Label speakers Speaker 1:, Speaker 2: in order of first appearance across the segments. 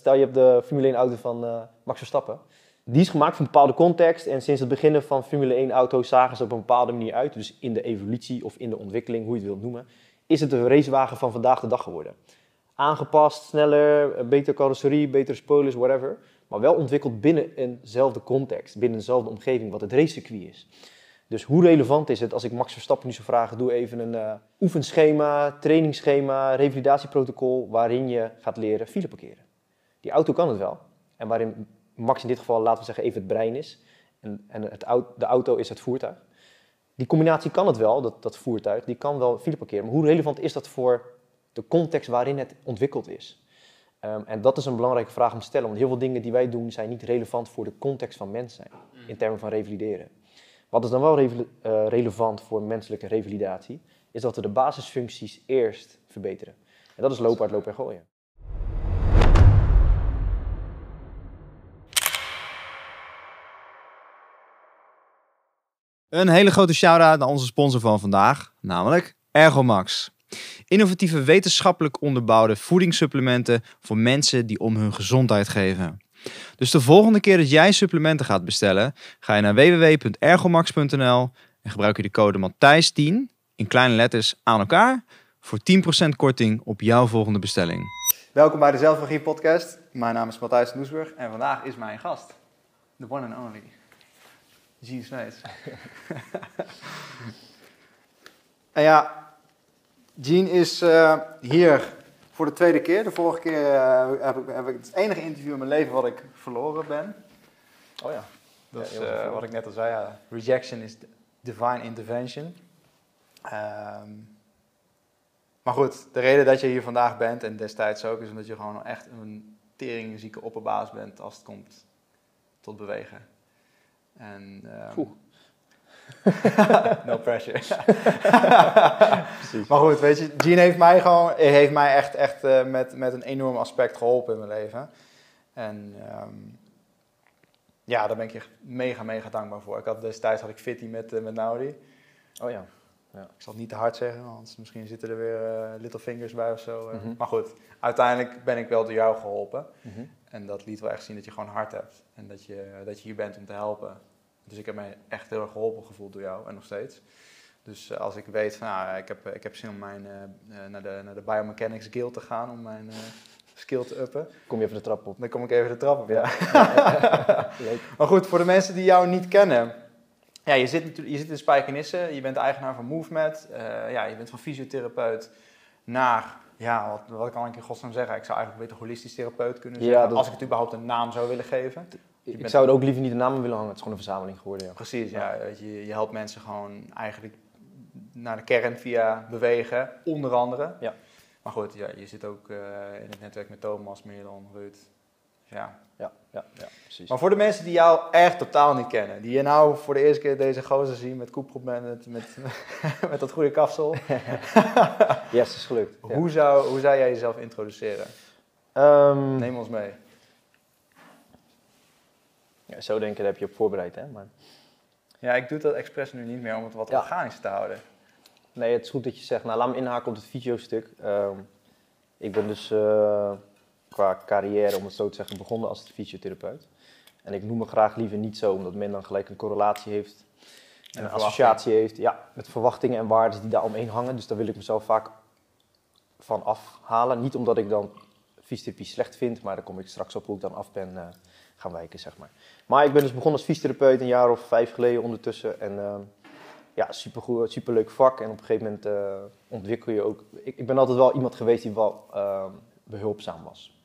Speaker 1: stel je hebt de Formule 1 auto van eh, Max Verstappen. Die is gemaakt voor een bepaalde context. En sinds het begin van Formule 1 auto's zagen ze op een bepaalde manier uit. Dus in de evolutie of in de ontwikkeling, hoe je het wilt noemen. Is het de racewagen van vandaag de dag geworden. Aangepast, sneller, betere carrosserie, betere spoilers, whatever. Maar wel ontwikkeld binnen eenzelfde context, binnen dezelfde omgeving, wat het racecircuit is. Dus hoe relevant is het als ik Max Verstappen nu zou vragen, doe even een uh, oefenschema, trainingsschema, revalidatieprotocol, waarin je gaat leren file parkeren. Die auto kan het wel. En waarin Max in dit geval, laten we zeggen, even het brein is. En, en het, de auto is het voertuig. Die combinatie kan het wel, dat, dat voertuig, die kan wel file parkeren. Maar hoe relevant is dat voor de context waarin het ontwikkeld is? Um, en dat is een belangrijke vraag om te stellen, want heel veel dingen die wij doen zijn niet relevant voor de context van mens zijn, in termen van revalideren. Wat is dan wel re uh, relevant voor menselijke revalidatie, is dat we de basisfuncties eerst verbeteren. En dat is lopen, hard, lopen en gooien.
Speaker 2: Een hele grote shout-out naar onze sponsor van vandaag, namelijk Ergomax. Innovatieve wetenschappelijk onderbouwde voedingssupplementen voor mensen die om hun gezondheid geven. Dus de volgende keer dat jij supplementen gaat bestellen, ga je naar www.ergomax.nl en gebruik je de code Matthijs10 in kleine letters aan elkaar voor 10% korting op jouw volgende bestelling.
Speaker 3: Welkom bij de Zelfregie podcast. Mijn naam is Matthijs Noesburg en vandaag is mijn gast, the one and only, Gene Smeets. en ja, Gene is uh, hier voor de tweede keer. De vorige keer uh, heb, ik, heb ik het enige interview in mijn leven wat ik verloren ben.
Speaker 1: Oh ja.
Speaker 3: Dat is uh, wat ik net al zei. Ja. Rejection is divine intervention. Um, maar goed, de reden dat je hier vandaag bent en destijds ook, is omdat je gewoon echt een teringzieke opperbaas bent als het komt tot bewegen. En, um, no pressure. maar goed, weet je, Gene heeft mij gewoon, heeft mij echt, echt uh, met, met een enorm aspect geholpen in mijn leven. En um, ja, daar ben ik je mega, mega dankbaar voor. Ik had destijds had ik Fitty met, uh, met Naudi.
Speaker 1: Oh ja.
Speaker 3: ja. Ik zal het niet te hard zeggen, want misschien zitten er weer uh, little fingers bij of zo. Mm -hmm. Maar goed, uiteindelijk ben ik wel door jou geholpen. Mm -hmm. En dat liet wel echt zien dat je gewoon hart hebt. En dat je, dat je hier bent om te helpen. Dus ik heb me echt heel erg geholpen gevoeld door jou en nog steeds. Dus uh, als ik weet van, nou, ik heb, ik heb zin om mijn, uh, naar, de, naar de Biomechanics Guild te gaan, om mijn uh, skill te uppen.
Speaker 1: Kom je even de trap op?
Speaker 3: Dan kom ik even de trap op, ja. ja. maar goed, voor de mensen die jou niet kennen. Ja, je zit, je zit in Spijkenisse, je bent eigenaar van MoveMed. ja, je bent van fysiotherapeut naar, ja, wat, wat kan ik in godsnaam zeggen? Ik zou eigenlijk beter holistisch therapeut kunnen zeggen, ja, dat... als ik het überhaupt een naam zou willen geven.
Speaker 1: Ik zou er ook liever niet de namen willen hangen. Het is gewoon een verzameling geworden. Ja.
Speaker 3: Precies, ja. ja. Je, je helpt mensen gewoon eigenlijk naar de kern via bewegen, onder andere. Ja. Maar goed, ja, je zit ook uh, in het netwerk met Thomas, Merlon, Ruud.
Speaker 1: Ja. Ja, ja, ja, precies.
Speaker 3: Maar voor de mensen die jou echt totaal niet kennen, die je nou voor de eerste keer deze gozer zien met koepelman, met, met, met dat goede kapsel.
Speaker 1: yes, is gelukt.
Speaker 3: Ja. Hoe, zou, hoe zou jij jezelf introduceren?
Speaker 1: Um,
Speaker 3: Neem ons mee.
Speaker 1: Ja, zo denken, heb je op voorbereid, hè? Maar...
Speaker 3: Ja, ik doe dat expres nu niet meer om het wat ja. organisch te houden.
Speaker 1: Nee, het is goed dat je zegt, nou laat me inhaken op het videostuk. Um, ik ben dus uh, qua carrière, om het zo te zeggen, begonnen als fysiotherapeut. En ik noem me graag liever niet zo, omdat men dan gelijk een correlatie heeft. En een associatie heeft, ja, met verwachtingen en waarden die daar omheen hangen. Dus daar wil ik mezelf vaak van afhalen. Niet omdat ik dan fysiotherapie slecht vind, maar daar kom ik straks op hoe ik dan af ben uh, gaan wijken, zeg maar. Maar ik ben dus begonnen als fysiotherapeut een jaar of vijf geleden ondertussen. En uh, ja, supergoed, superleuk vak. En op een gegeven moment uh, ontwikkel je ook... Ik, ik, ben altijd wel iemand geweest die wel uh, behulpzaam was.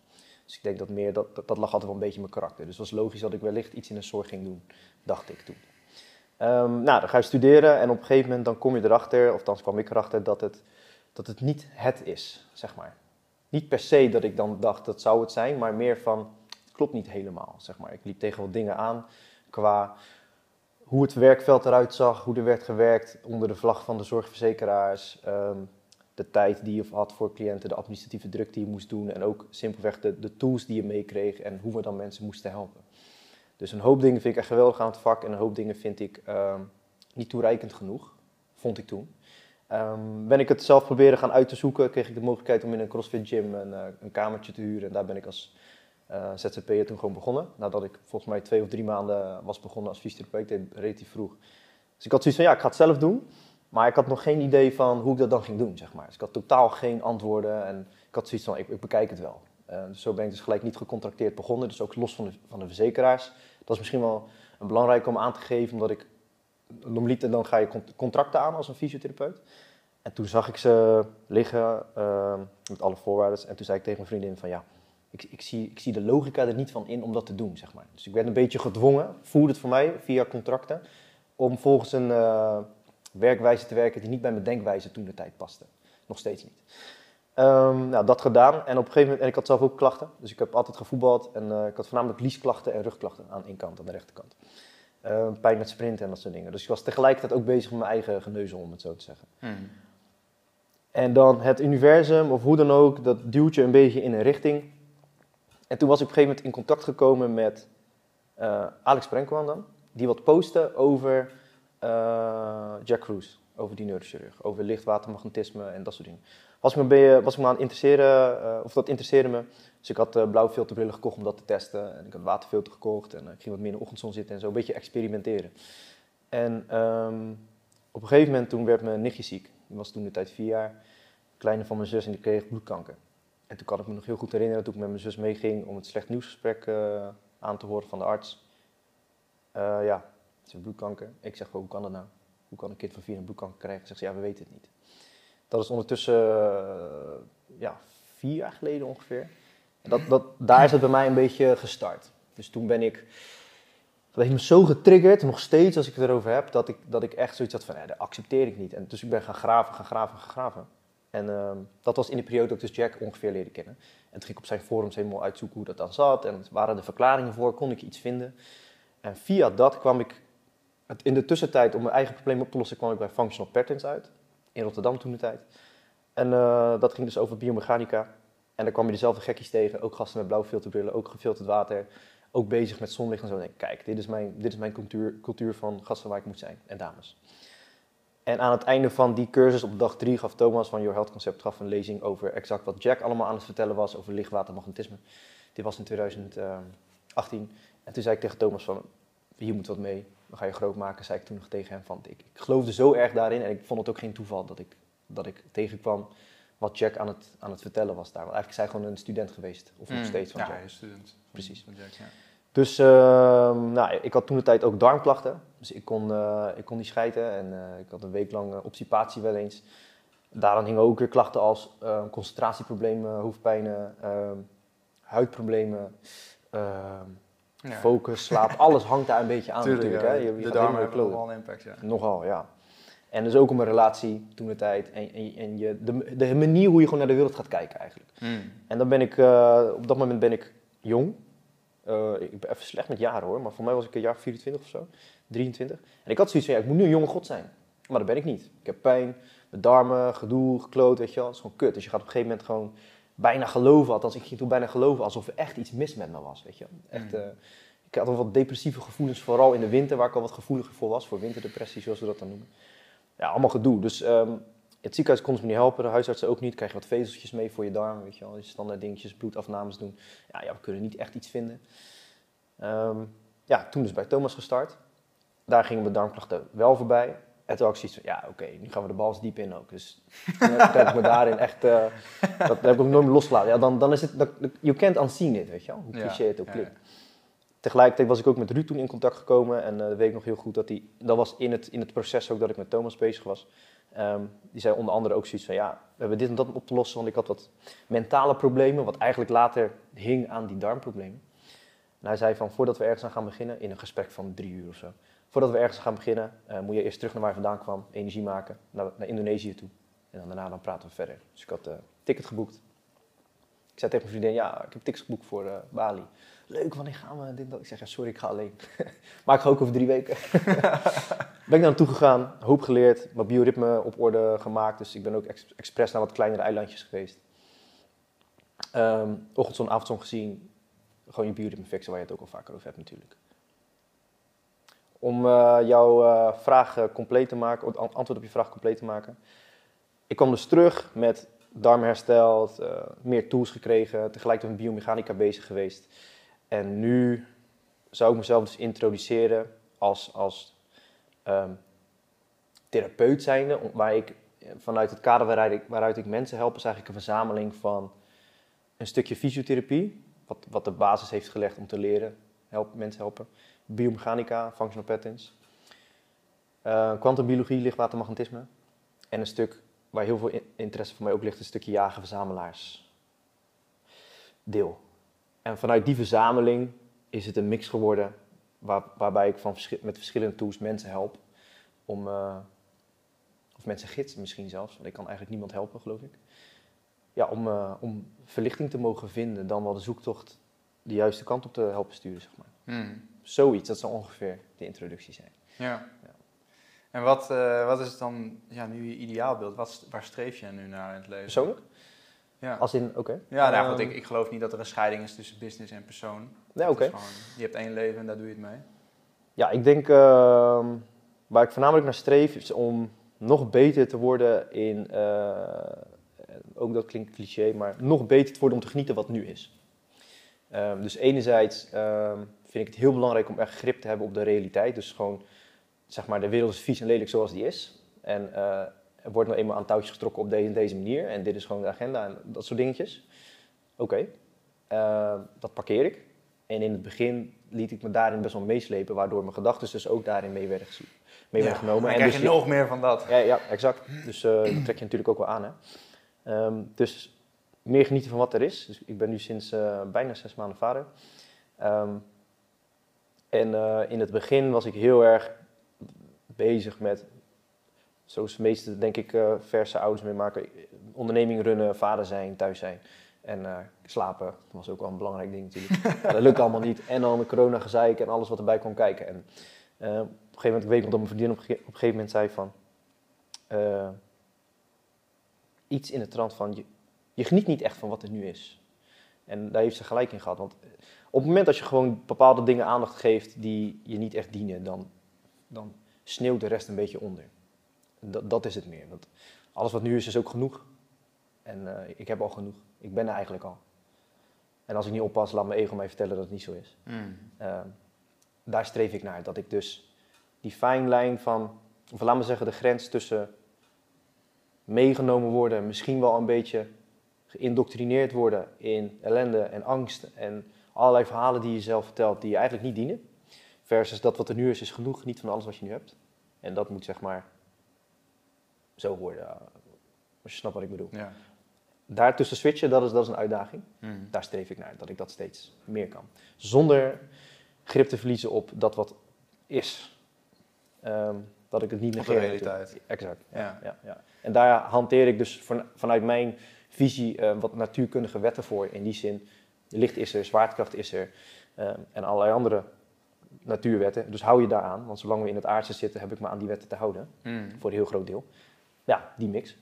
Speaker 1: Dus ik denk dat meer, dat, dat, lag altijd wel een beetje in mijn karakter. Dus het was logisch dat ik wellicht iets in de zorg ging doen, dacht ik toen. Um, nou, dan ga je studeren en op een gegeven moment dan kom je erachter, of dan kwam ik erachter, dat het, dat het niet het is, zeg maar. Niet per se dat ik dan dacht, dat zou het zijn, maar meer van klopt niet helemaal, zeg maar. Ik liep tegen wat dingen aan qua hoe het werkveld eruit zag, hoe er werd gewerkt onder de vlag van de zorgverzekeraars, um, de tijd die je had voor cliënten, de administratieve druk die je moest doen en ook simpelweg de, de tools die je meekreeg en hoe we dan mensen moesten helpen. Dus een hoop dingen vind ik echt geweldig aan het vak en een hoop dingen vind ik um, niet toereikend genoeg, vond ik toen. Um, ben ik het zelf proberen gaan uit te zoeken, kreeg ik de mogelijkheid om in een CrossFit gym een, een kamertje te huren en daar ben ik als uh, ZZP'er toen gewoon begonnen. Nadat ik volgens mij twee of drie maanden was begonnen als fysiotherapeut, relatief vroeg. Dus ik had zoiets van, ja, ik ga het zelf doen. Maar ik had nog geen idee van hoe ik dat dan ging doen, zeg maar. Dus ik had totaal geen antwoorden en ik had zoiets van, ik, ik bekijk het wel. Uh, dus zo ben ik dus gelijk niet gecontracteerd begonnen, dus ook los van de, van de verzekeraars. Dat is misschien wel een belangrijk om aan te geven, omdat ik normaliter dan ga je contracten aan als een fysiotherapeut. En toen zag ik ze liggen met alle voorwaarden. En toen zei ik tegen mijn vriendin van ja, ik, ik, zie, ik zie de logica er niet van in om dat te doen, zeg maar. Dus ik werd een beetje gedwongen, voerde het voor mij via contracten, om volgens een uh, werkwijze te werken die niet bij mijn denkwijze toen de tijd paste. Nog steeds niet. Um, nou, dat gedaan. En op een gegeven moment, en ik had zelf ook klachten. Dus ik heb altijd gevoetbald. En uh, ik had voornamelijk liesklachten en rugklachten aan één kant, aan de rechterkant. Uh, pijn met sprinten en dat soort dingen. Dus ik was tegelijkertijd ook bezig met mijn eigen geneuzel, om het zo te zeggen. Hmm. En dan het universum, of hoe dan ook, dat duwt je een beetje in een richting. En toen was ik op een gegeven moment in contact gekomen met uh, Alex Brenkwan dan. Die wat postte over Jack Cruz, over die neurochirurg. Over lichtwatermagnetisme en dat soort dingen was ik me, me aan het interesseren, uh, of dat interesseerde me. Dus ik had blauwe filterbrillen gekocht om dat te testen. En ik had waterfilter gekocht en ik ging wat meer in de ochtendzon zitten en zo een beetje experimenteren. En um, op een gegeven moment toen werd mijn nichtje ziek. Die was toen de tijd vier jaar. Kleine van mijn zus en die kreeg bloedkanker. En toen kan ik me nog heel goed herinneren toen ik met mijn zus meeging om het slecht nieuwsgesprek aan te horen van de arts. ja, het is bloedkanker. Ik zeg, hoe kan dat nou? Hoe kan een kind van vier een bloedkanker krijgen? Zegt ze, ja, we weten het niet. Dat is ondertussen uh, ja, vier jaar geleden ongeveer. En dat, dat, daar is het bij mij een beetje gestart. Dus toen ben ik, dat heeft me zo getriggerd, nog steeds als ik het erover heb, dat ik, dat ik echt zoiets had van, ja, dat accepteer ik niet. En dus ik ben gaan graven, gaan graven, gaan graven. En uh, dat was in de periode dat ik dus Jack ongeveer leerde kennen. En toen ging ik op zijn forums helemaal uitzoeken hoe dat dan zat. En waren er verklaringen voor, kon ik iets vinden. En via dat kwam ik, in de tussentijd om mijn eigen probleem op te lossen, kwam ik bij Functional Patterns uit in Rotterdam toen de tijd. En uh, dat ging dus over biomechanica. En daar kwam je dezelfde gekkies tegen, ook gasten met blauwe filterbrillen, ook gefilterd water, ook bezig met zonlicht en zo. En denk, kijk, dit is mijn, dit is mijn cultuur, cultuur van gasten waar ik moet zijn en dames. En aan het einde van die cursus op dag drie gaf Thomas van Your Health Concept gaf een lezing over exact wat Jack allemaal aan het vertellen was over lichtwatermagnetisme. Dit was in 2018. En toen zei ik tegen Thomas van, hier moet wat mee dan ga je groot maken, zei ik toen nog tegen hem. Van, ik, ik geloofde zo erg daarin en ik vond het ook geen toeval dat ik, dat ik tegenkwam wat Jack aan het, aan het vertellen was daar. Want eigenlijk is hij gewoon een student geweest, of nog mm, steeds van
Speaker 3: ja,
Speaker 1: Jack.
Speaker 3: Ja, student.
Speaker 1: Precies.
Speaker 3: Van Jack, ja.
Speaker 1: Dus uh, nou, ik had toen de tijd ook darmklachten. Dus ik kon, uh, ik kon niet schijten en uh, ik had een week lang obstipatie wel eens. Daaraan hingen ook weer klachten als concentratieproblemen, hoofdpijnen, ehm, huidproblemen, ehm, Focus, slaap, alles hangt daar een beetje aan
Speaker 3: Tuurlijk,
Speaker 1: natuurlijk.
Speaker 3: Ja.
Speaker 1: Hè? Je,
Speaker 3: je de darmen hebben nogal een impact, ja.
Speaker 1: Nogal, ja. En dus ook om een relatie toen de tijd. En, en, en je, de, de manier hoe je gewoon naar de wereld gaat kijken eigenlijk.
Speaker 3: Mm.
Speaker 1: En dan ben ik, uh, op dat moment ben ik jong. Uh, ik ben even slecht met jaren hoor, maar voor mij was ik een jaar 24 of zo. 23. En ik had zoiets van, ja, ik moet nu een jonge god zijn. Maar dat ben ik niet. Ik heb pijn, mijn darmen, gedoe, gekloot, weet je wel. Het is gewoon kut. Dus je gaat op een gegeven moment gewoon bijna geloven. Althans, ik ging toen bijna geloven alsof er echt iets mis met me was, weet je Echt... Mm. Uh, ik had al wat depressieve gevoelens, vooral in de winter, waar ik al wat gevoeliger voor was, voor winterdepressie, zoals we dat dan noemen. Ja, allemaal gedoe. Dus um, het ziekenhuis kon ze me niet helpen, de huisartsen ook niet. Krijg je wat vezeltjes mee voor je darm, weet je wel, standaard dingetjes, bloedafnames doen. Ja, ja, we kunnen niet echt iets vinden. Um, ja, toen dus bij Thomas gestart. Daar gingen mijn darmklachten wel voorbij. En toen had ik zoiets van, ja, oké, okay, nu gaan we de bals diep in ook. Dus toen heb ik me daarin echt, uh, dat, heb ik ook nooit meer losgelaten. Ja, dan, dan is het, dat, you can't unseen it, weet je wel, hoe cliché het ook klinkt. Ja. Tegelijkertijd was ik ook met Ruud toen in contact gekomen en uh, weet ik nog heel goed dat hij, dat was in het, in het proces ook dat ik met Thomas bezig was. Um, die zei onder andere ook zoiets van, ja, we hebben dit en dat op te lossen, want ik had wat mentale problemen, wat eigenlijk later hing aan die darmproblemen. En hij zei van, voordat we ergens aan gaan beginnen, in een gesprek van drie uur of zo, voordat we ergens gaan beginnen, uh, moet je eerst terug naar waar je vandaan kwam, energie maken, naar, naar Indonesië toe. En dan daarna dan praten we verder. Dus ik had uh, ticket geboekt. Ik zei tegen mijn vriendin, ja, ik heb tickets geboekt voor Bali leuk, wanneer gaan we dit, dat? Ik zeg, ja, sorry, ik ga alleen. maar ik ga ook over drie weken. ben ik naar naartoe gegaan, hoop geleerd, mijn bioritme op orde gemaakt. Dus ik ben ook ex expres naar wat kleinere eilandjes geweest. Um, ochtendzon, avondzon gezien. Gewoon je bioritme fixen, waar je het ook al vaker over hebt natuurlijk. Om uh, jouw uh, vraag compleet te maken, antwoord op je vraag compleet te maken. Ik kwam dus terug met darm hersteld, eh, meer tools gekregen, tegelijkertijd met biomechanica bezig geweest. En nu zou ik mezelf dus introduceren als, als ehm, therapeut zijnde, waar ik eh, vanuit het kader waaruit ik, waaruit ik mensen help, is eigenlijk een verzameling van een stukje fysiotherapie, wat, wat de basis heeft gelegd om te leren, help, mensen helpen, biomechanica, functional patterns, eh kwantumbiologie, lichtwatermagnetisme en een stuk waar heel veel in- interesse voor mij ook ligt, een stukje jagen-verzamelaars deel. En vanuit die verzameling is het een mix geworden waar, waarbij ik van met verschillende tools mensen help om, eh, of mensen gidsen misschien zelfs, want ik kan eigenlijk niemand helpen geloof ik. Ja, om, eh, om verlichting te mogen vinden, dan wel de zoektocht de juiste kant op te helpen sturen, zeg maar.
Speaker 3: Hmm.
Speaker 1: Zoiets, dat zou ongeveer de introductie zijn.
Speaker 3: Ja. En wat, eh, wat is dan ja, nu je ideaalbeeld? Wat, waar streef je nu naar in het leven?
Speaker 1: Persoonlijk?
Speaker 3: Ja,
Speaker 1: Als in, oké.
Speaker 3: ja nou, goed,
Speaker 1: Ehm,
Speaker 3: ik, ik geloof niet dat er een scheiding is tussen business en persoon.
Speaker 1: Nee, oké.
Speaker 3: je hebt één leven en daar doe je het mee.
Speaker 1: Ja, ik denk ehm, waar ik voornamelijk naar streef is om nog beter te worden in, eh, ook dat klinkt cliché, maar nog beter te worden om te genieten wat nu is. Ehm, dus enerzijds vind ik het heel belangrijk om echt grip te hebben op de realiteit. Dus gewoon, zeg maar, de wereld is vies en lelijk zoals die is. En eh, er wordt nou eenmaal aan touwtjes getrokken op deze, deze manier. En dit is gewoon de agenda en dat soort dingetjes. Oké, Ehm, dat parkeer ik. En in het begin liet ik me daarin best wel meeslepen, waardoor mijn gedachten dus ook daarin mee werden, mee werden genomen.
Speaker 3: Dan
Speaker 1: En
Speaker 3: krijg
Speaker 1: dus
Speaker 3: je nog meer van dat.
Speaker 1: ja, ja, exact. Dus eh dat trek je natuurlijk ook wel aan. Hè? Ehm, dus meer genieten van wat er is. Dus ik ben nu sinds eh, bijna zes maanden vader. Ehm, en eh, in het begin was ik heel erg bezig met, zoals de meeste denk ik eh, verse ouders meemaken, onderneming runnen, vader zijn, thuis zijn. En eh, slapen, dat was ook wel een belangrijk ding natuurlijk. Dat lukt allemaal niet. En dan de corona gezeik en alles wat erbij kwam kijken. En op een gegeven moment, ik weet nog dat mijn vriendin op, op een gegeven moment zei van... iets in de trant van, je, je geniet niet echt van wat er nu is. En daar heeft ze gelijk in gehad. Want op het moment dat je gewoon bepaalde dingen aandacht geeft die je niet echt dienen, dan, dan sneeuwt de rest een beetje onder. Dat, dat is het meer. Want alles wat nu is, is ook genoeg. En eh, ik heb al genoeg. Ik ben er eigenlijk al. En als ik niet oppas, laat mijn ego mij vertellen dat het niet zo is.
Speaker 3: Hmm.
Speaker 1: Ehm, daar streef ik naar. Dat ik dus die fijnlijn van, of laat me zeggen, de grens tussen meegenomen worden, misschien wel een beetje geïndoctrineerd worden in ellende en angst en allerlei verhalen die je zelf vertelt die je eigenlijk niet dienen. Versus dat wat er nu is, is genoeg, niet van alles wat je nu hebt. En dat moet zeg maar zo worden, eh, als je snapt wat ik bedoel.
Speaker 3: Ja.
Speaker 1: Daartussen switchen, dat is, dat is een uitdaging
Speaker 3: Hmm.
Speaker 1: daar streef ik naar, dat ik dat steeds meer kan. Zonder grip te verliezen op dat wat is. Ehm, dat ik het niet
Speaker 3: Op de
Speaker 1: negeer.
Speaker 3: realiteit.
Speaker 1: Exact. Ja.
Speaker 3: Ja.
Speaker 1: Ja, ja. En daar hanteer ik dus van, vanuit mijn visie eh, wat natuurkundige wetten voor. In die zin, licht is er, zwaartekracht is er ehm, en allerlei andere natuurwetten. Dus hou je daar aan, want zolang we in het aardse zitten, heb ik me aan die wetten te houden.
Speaker 3: Hmm.
Speaker 1: Voor een heel groot deel. Ja, die mix.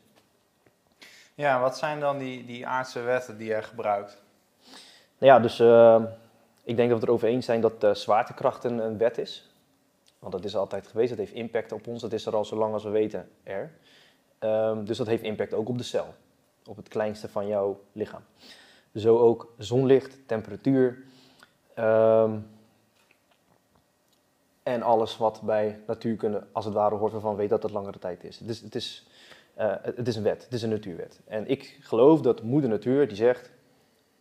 Speaker 3: Ja, wat zijn dan die, die aardse wetten die jij gebruikt?
Speaker 1: Nou ja, dus eh, ik denk dat we het erover eens zijn dat eh, zwaartekracht een, een wet is. Want dat is altijd geweest, dat heeft impact op ons, dat is er al zo lang als we weten er. Ehm, dus dat heeft impact ook op de cel, op het kleinste van jouw lichaam. Zo ook zonlicht, temperatuur ehm, en alles wat bij natuurkunde als het ware hoort waarvan we weten dat het langere tijd is. Het is, het is, eh, het is een wet, het is een natuurwet. En ik geloof dat moeder natuur die zegt,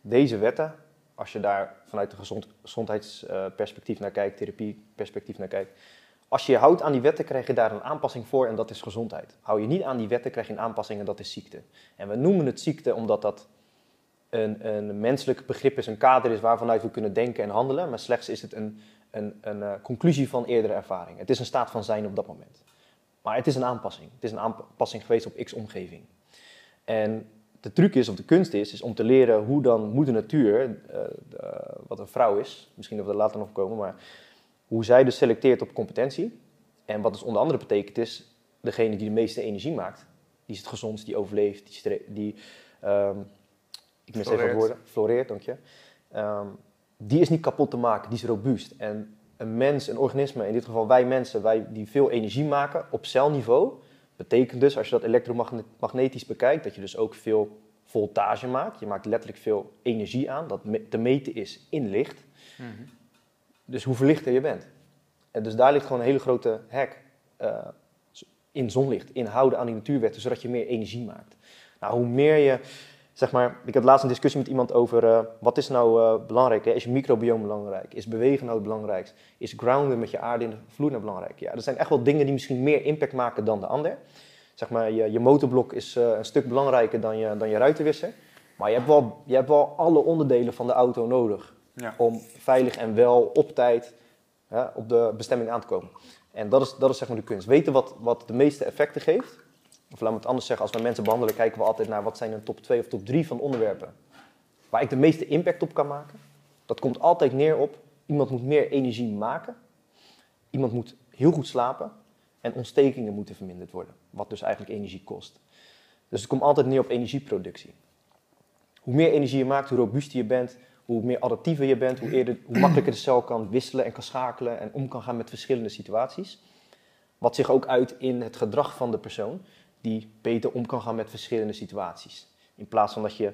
Speaker 1: deze wetten, als je daar vanuit gezond, gezondheidsperspectief naar kijkt, therapieperspectief naar kijkt, als je je houdt aan die wetten, krijg je daar een aanpassing voor en dat is gezondheid. Hou je niet aan die wetten, krijg je een aanpassing en dat is ziekte. En we noemen het ziekte omdat dat een, een menselijk begrip is, een kader is waarvanuit we kunnen denken en handelen, maar slechts is het een, een, een eh, conclusie van eerdere ervaring. Het is een staat van zijn op dat moment. Maar het is een aanpassing. Het is een aanpassing geweest op x-omgeving. En de truc is, of de kunst is, is om te leren hoe dan moeder natuur, eh, wat een vrouw is, misschien dat we er later nog komen, maar hoe zij dus selecteert op competentie. En wat dus onder andere betekent is, degene die de meeste energie maakt, die is het gezondst, die overleeft, die, die ehm, ik mis even
Speaker 3: Floreert.
Speaker 1: woorden, floreert, dank je. Ehm, die is niet kapot te maken, die is robuust. En een mens, een organisme, in dit geval wij mensen, wij die veel energie maken op celniveau, Betekent dus, als je dat elektromagnetisch bekijkt, dat je dus ook veel voltage maakt. Je maakt letterlijk veel energie aan, dat te meten is in licht. Mhm. Dus hoe verlichter je bent. En dus daar ligt gewoon een hele grote hack uh, in zonlicht, inhouden aan die natuurwetten, zodat je meer energie maakt. Nou, hoe meer je, zeg maar, ik had laatst een discussie met iemand over uh, wat is nou uh, belangrijk? Hè? Is je microbiome belangrijk? Is bewegen nou het belangrijkste? Is grounden met je aarde in de vloer nou belangrijk? Ja, dat zijn echt wel dingen die misschien meer impact maken dan de ander. Zeg maar, je, je motorblok is uh, een stuk belangrijker dan je, dan je ruitenwisser. Maar je hebt, wel, je hebt wel alle onderdelen van de auto nodig ja. om veilig en wel op tijd op de bestemming aan te komen. En dat is, dat is zeg maar de kunst. Weten wat, wat de meeste effecten geeft. Of laat me het anders zeggen, als we mensen behandelen, kijken we altijd naar wat zijn een top 2 of top 3 van onderwerpen. Waar ik de meeste impact op kan maken. Dat komt altijd neer op, iemand moet meer energie maken. Iemand moet heel goed slapen. En ontstekingen moeten verminderd worden. Wat dus eigenlijk energie kost. Dus het komt altijd neer op energieproductie. Hoe meer energie je maakt, hoe robuuster je bent, hoe meer adaptiever je bent, hoe, eerder, hoe makkelijker de cel kan wisselen en kan schakelen en om kan gaan met verschillende situaties. Wat zich ook uit in het gedrag van de persoon, die beter om kan gaan met verschillende situaties. In plaats van dat je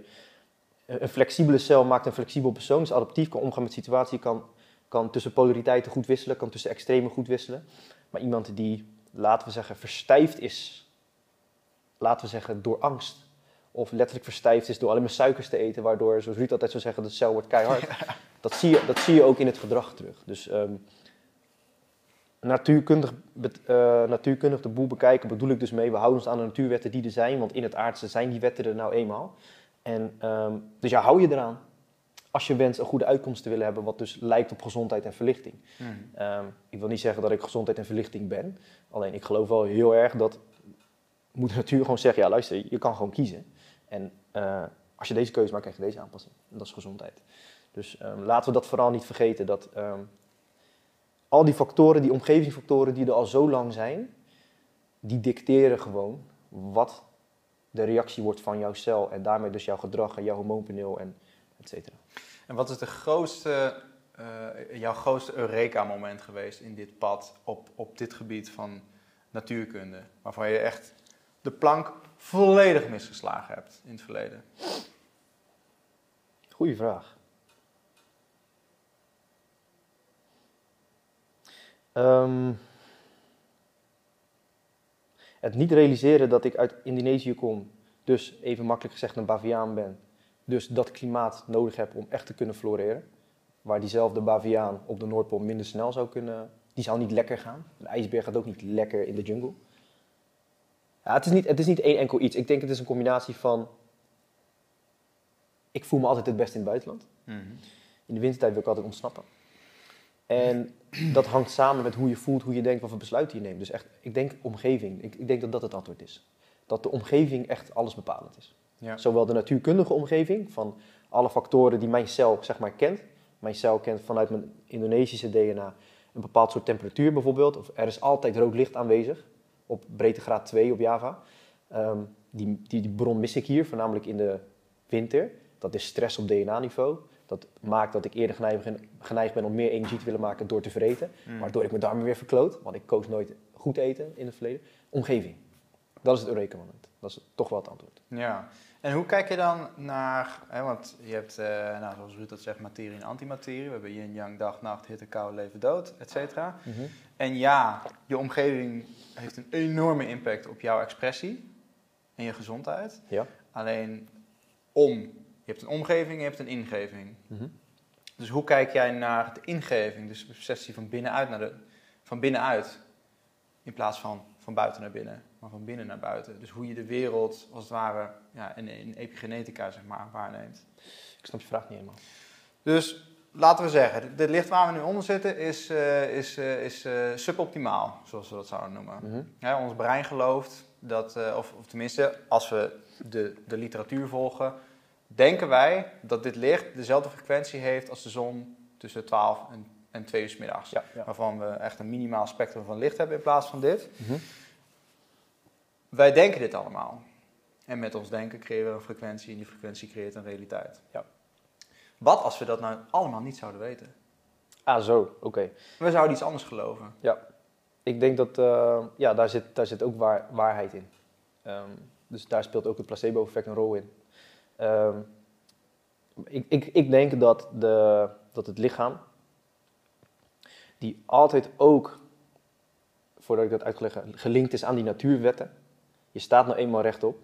Speaker 1: een flexibele cel maakt een flexibel persoon, dus adaptief kan omgaan met situaties, kan, kan tussen polariteiten goed wisselen, kan tussen extremen goed wisselen. Maar iemand die, laten we zeggen, verstijfd is, laten we zeggen, door angst of letterlijk verstijfd is door alleen maar suikers te eten, waardoor, zoals Ruud altijd zou zeggen, de cel wordt keihard. Dat, zie je, dat zie je ook in het gedrag terug. Dus um, natuurkundig, uh, natuurkundig de boel bekijken bedoel ik dus mee, we houden ons aan de natuurwetten die er zijn, want in het aardse zijn die wetten er nou eenmaal. En, um, dus ja, hou je eraan. Als je wenst een goede uitkomst te willen hebben, wat dus lijkt op gezondheid en verlichting. Hmm. Um, ik wil niet zeggen dat ik gezondheid en verlichting ben. Alleen ik geloof wel heel erg dat moet de natuur gewoon zeggen, ja luister, je kan gewoon kiezen. En uh, als je deze keuze maakt, krijg je deze aanpassing. En dat is gezondheid. Dus um, laten we dat vooral niet vergeten. Dat um, al die factoren, die omgevingsfactoren die er al zo lang zijn, die dicteren gewoon wat de reactie wordt van jouw cel. En daarmee dus jouw gedrag en jouw hormoonpaneel en et cetera.
Speaker 3: En wat is de grootste, uh, jouw grootste Eureka-moment geweest in dit pad op, op dit gebied van natuurkunde? Waarvan je echt de plank volledig misgeslagen hebt in het verleden?
Speaker 1: Goeie vraag. Um, het niet realiseren dat ik uit Indonesië kom, dus even makkelijk gezegd een Baviaan ben, dus dat klimaat nodig heb om echt te kunnen floreren. Waar diezelfde Baviaan op de Noordpool minder snel zou kunnen, die zou niet lekker gaan. De ijsberg gaat ook niet lekker in de jungle. Ja, het, is niet, het is niet één enkel iets. Ik denk het is een combinatie van. Ik voel me altijd het best in het buitenland. Mhm. In de wintertijd wil ik altijd ontsnappen. En dat hangt samen met hoe je voelt, hoe je denkt, wat voor besluiten je neemt. Dus echt, ik denk omgeving. Ik, ik denk dat dat het antwoord is. Dat de omgeving echt alles bepalend is. Ja. Zowel de natuurkundige omgeving, van alle factoren die mijn cel zeg maar kent. Mijn cel kent vanuit mijn Indonesische DNA een bepaald soort temperatuur bijvoorbeeld. Of er is altijd rood licht aanwezig op breedtegraad 2 op Java. Um, die, die, die, bron mis ik hier, voornamelijk in de winter. Dat is stress op DNA-niveau. Dat maakt dat ik eerder geneigd ben, geneigd ben, om meer energie te willen maken door te vreten. Mm. Waardoor ik me darmen weer verkloot, want ik koos nooit goed eten in het verleden. Omgeving. Dat is het Eureka-moment. Dat is toch wel het antwoord.
Speaker 3: Ja. En hoe kijk je dan naar, hè, want je hebt, uh, nou, zoals Ruud dat zegt, materie en antimaterie. We hebben yin, yang, dag, nacht, hitte, kou, leven, dood, et cetera. Mhm. En ja, je omgeving heeft een enorme impact op jouw expressie en je gezondheid. Ja. Alleen om, je hebt een omgeving, je hebt een ingeving. Mhm. Dus hoe kijk jij naar de ingeving, dus de perceptie van binnenuit naar de, van binnenuit, in plaats van van buiten naar binnen, maar van binnen naar buiten. Dus hoe je de wereld als het ware ja, in, in epigenetica zeg maar, waarneemt.
Speaker 1: Ik snap je vraag niet helemaal.
Speaker 3: Dus laten we zeggen, dit licht waar we nu onder zitten is, uh, is, uh, is uh, suboptimaal, zoals we dat zouden noemen. Mm ja, ons brein gelooft dat, of, of, tenminste, als we de, de literatuur volgen, denken wij dat dit licht dezelfde frequentie heeft als de zon tussen 12 en, en 2 uur s middags. Ja, ja. Waarvan we echt een minimaal spectrum van licht hebben in plaats van dit. Mm wij denken dit allemaal. En met ons denken creëren we een frequentie en die frequentie creëert een realiteit. Ja. Wat als we dat nou allemaal niet zouden weten?
Speaker 1: Ah, zo, oké.
Speaker 3: We zouden iets anders geloven.
Speaker 1: Ja. ik denk dat uh, ja, daar, zit, daar zit ook waar, waarheid in. Um, dus daar speelt ook het placebo-effect een rol in. Um, ik, ik, ik denk dat, de, dat het lichaam, die altijd ook, voordat ik dat uitleg, gelinkt is aan die natuurwetten. Je staat nou eenmaal rechtop.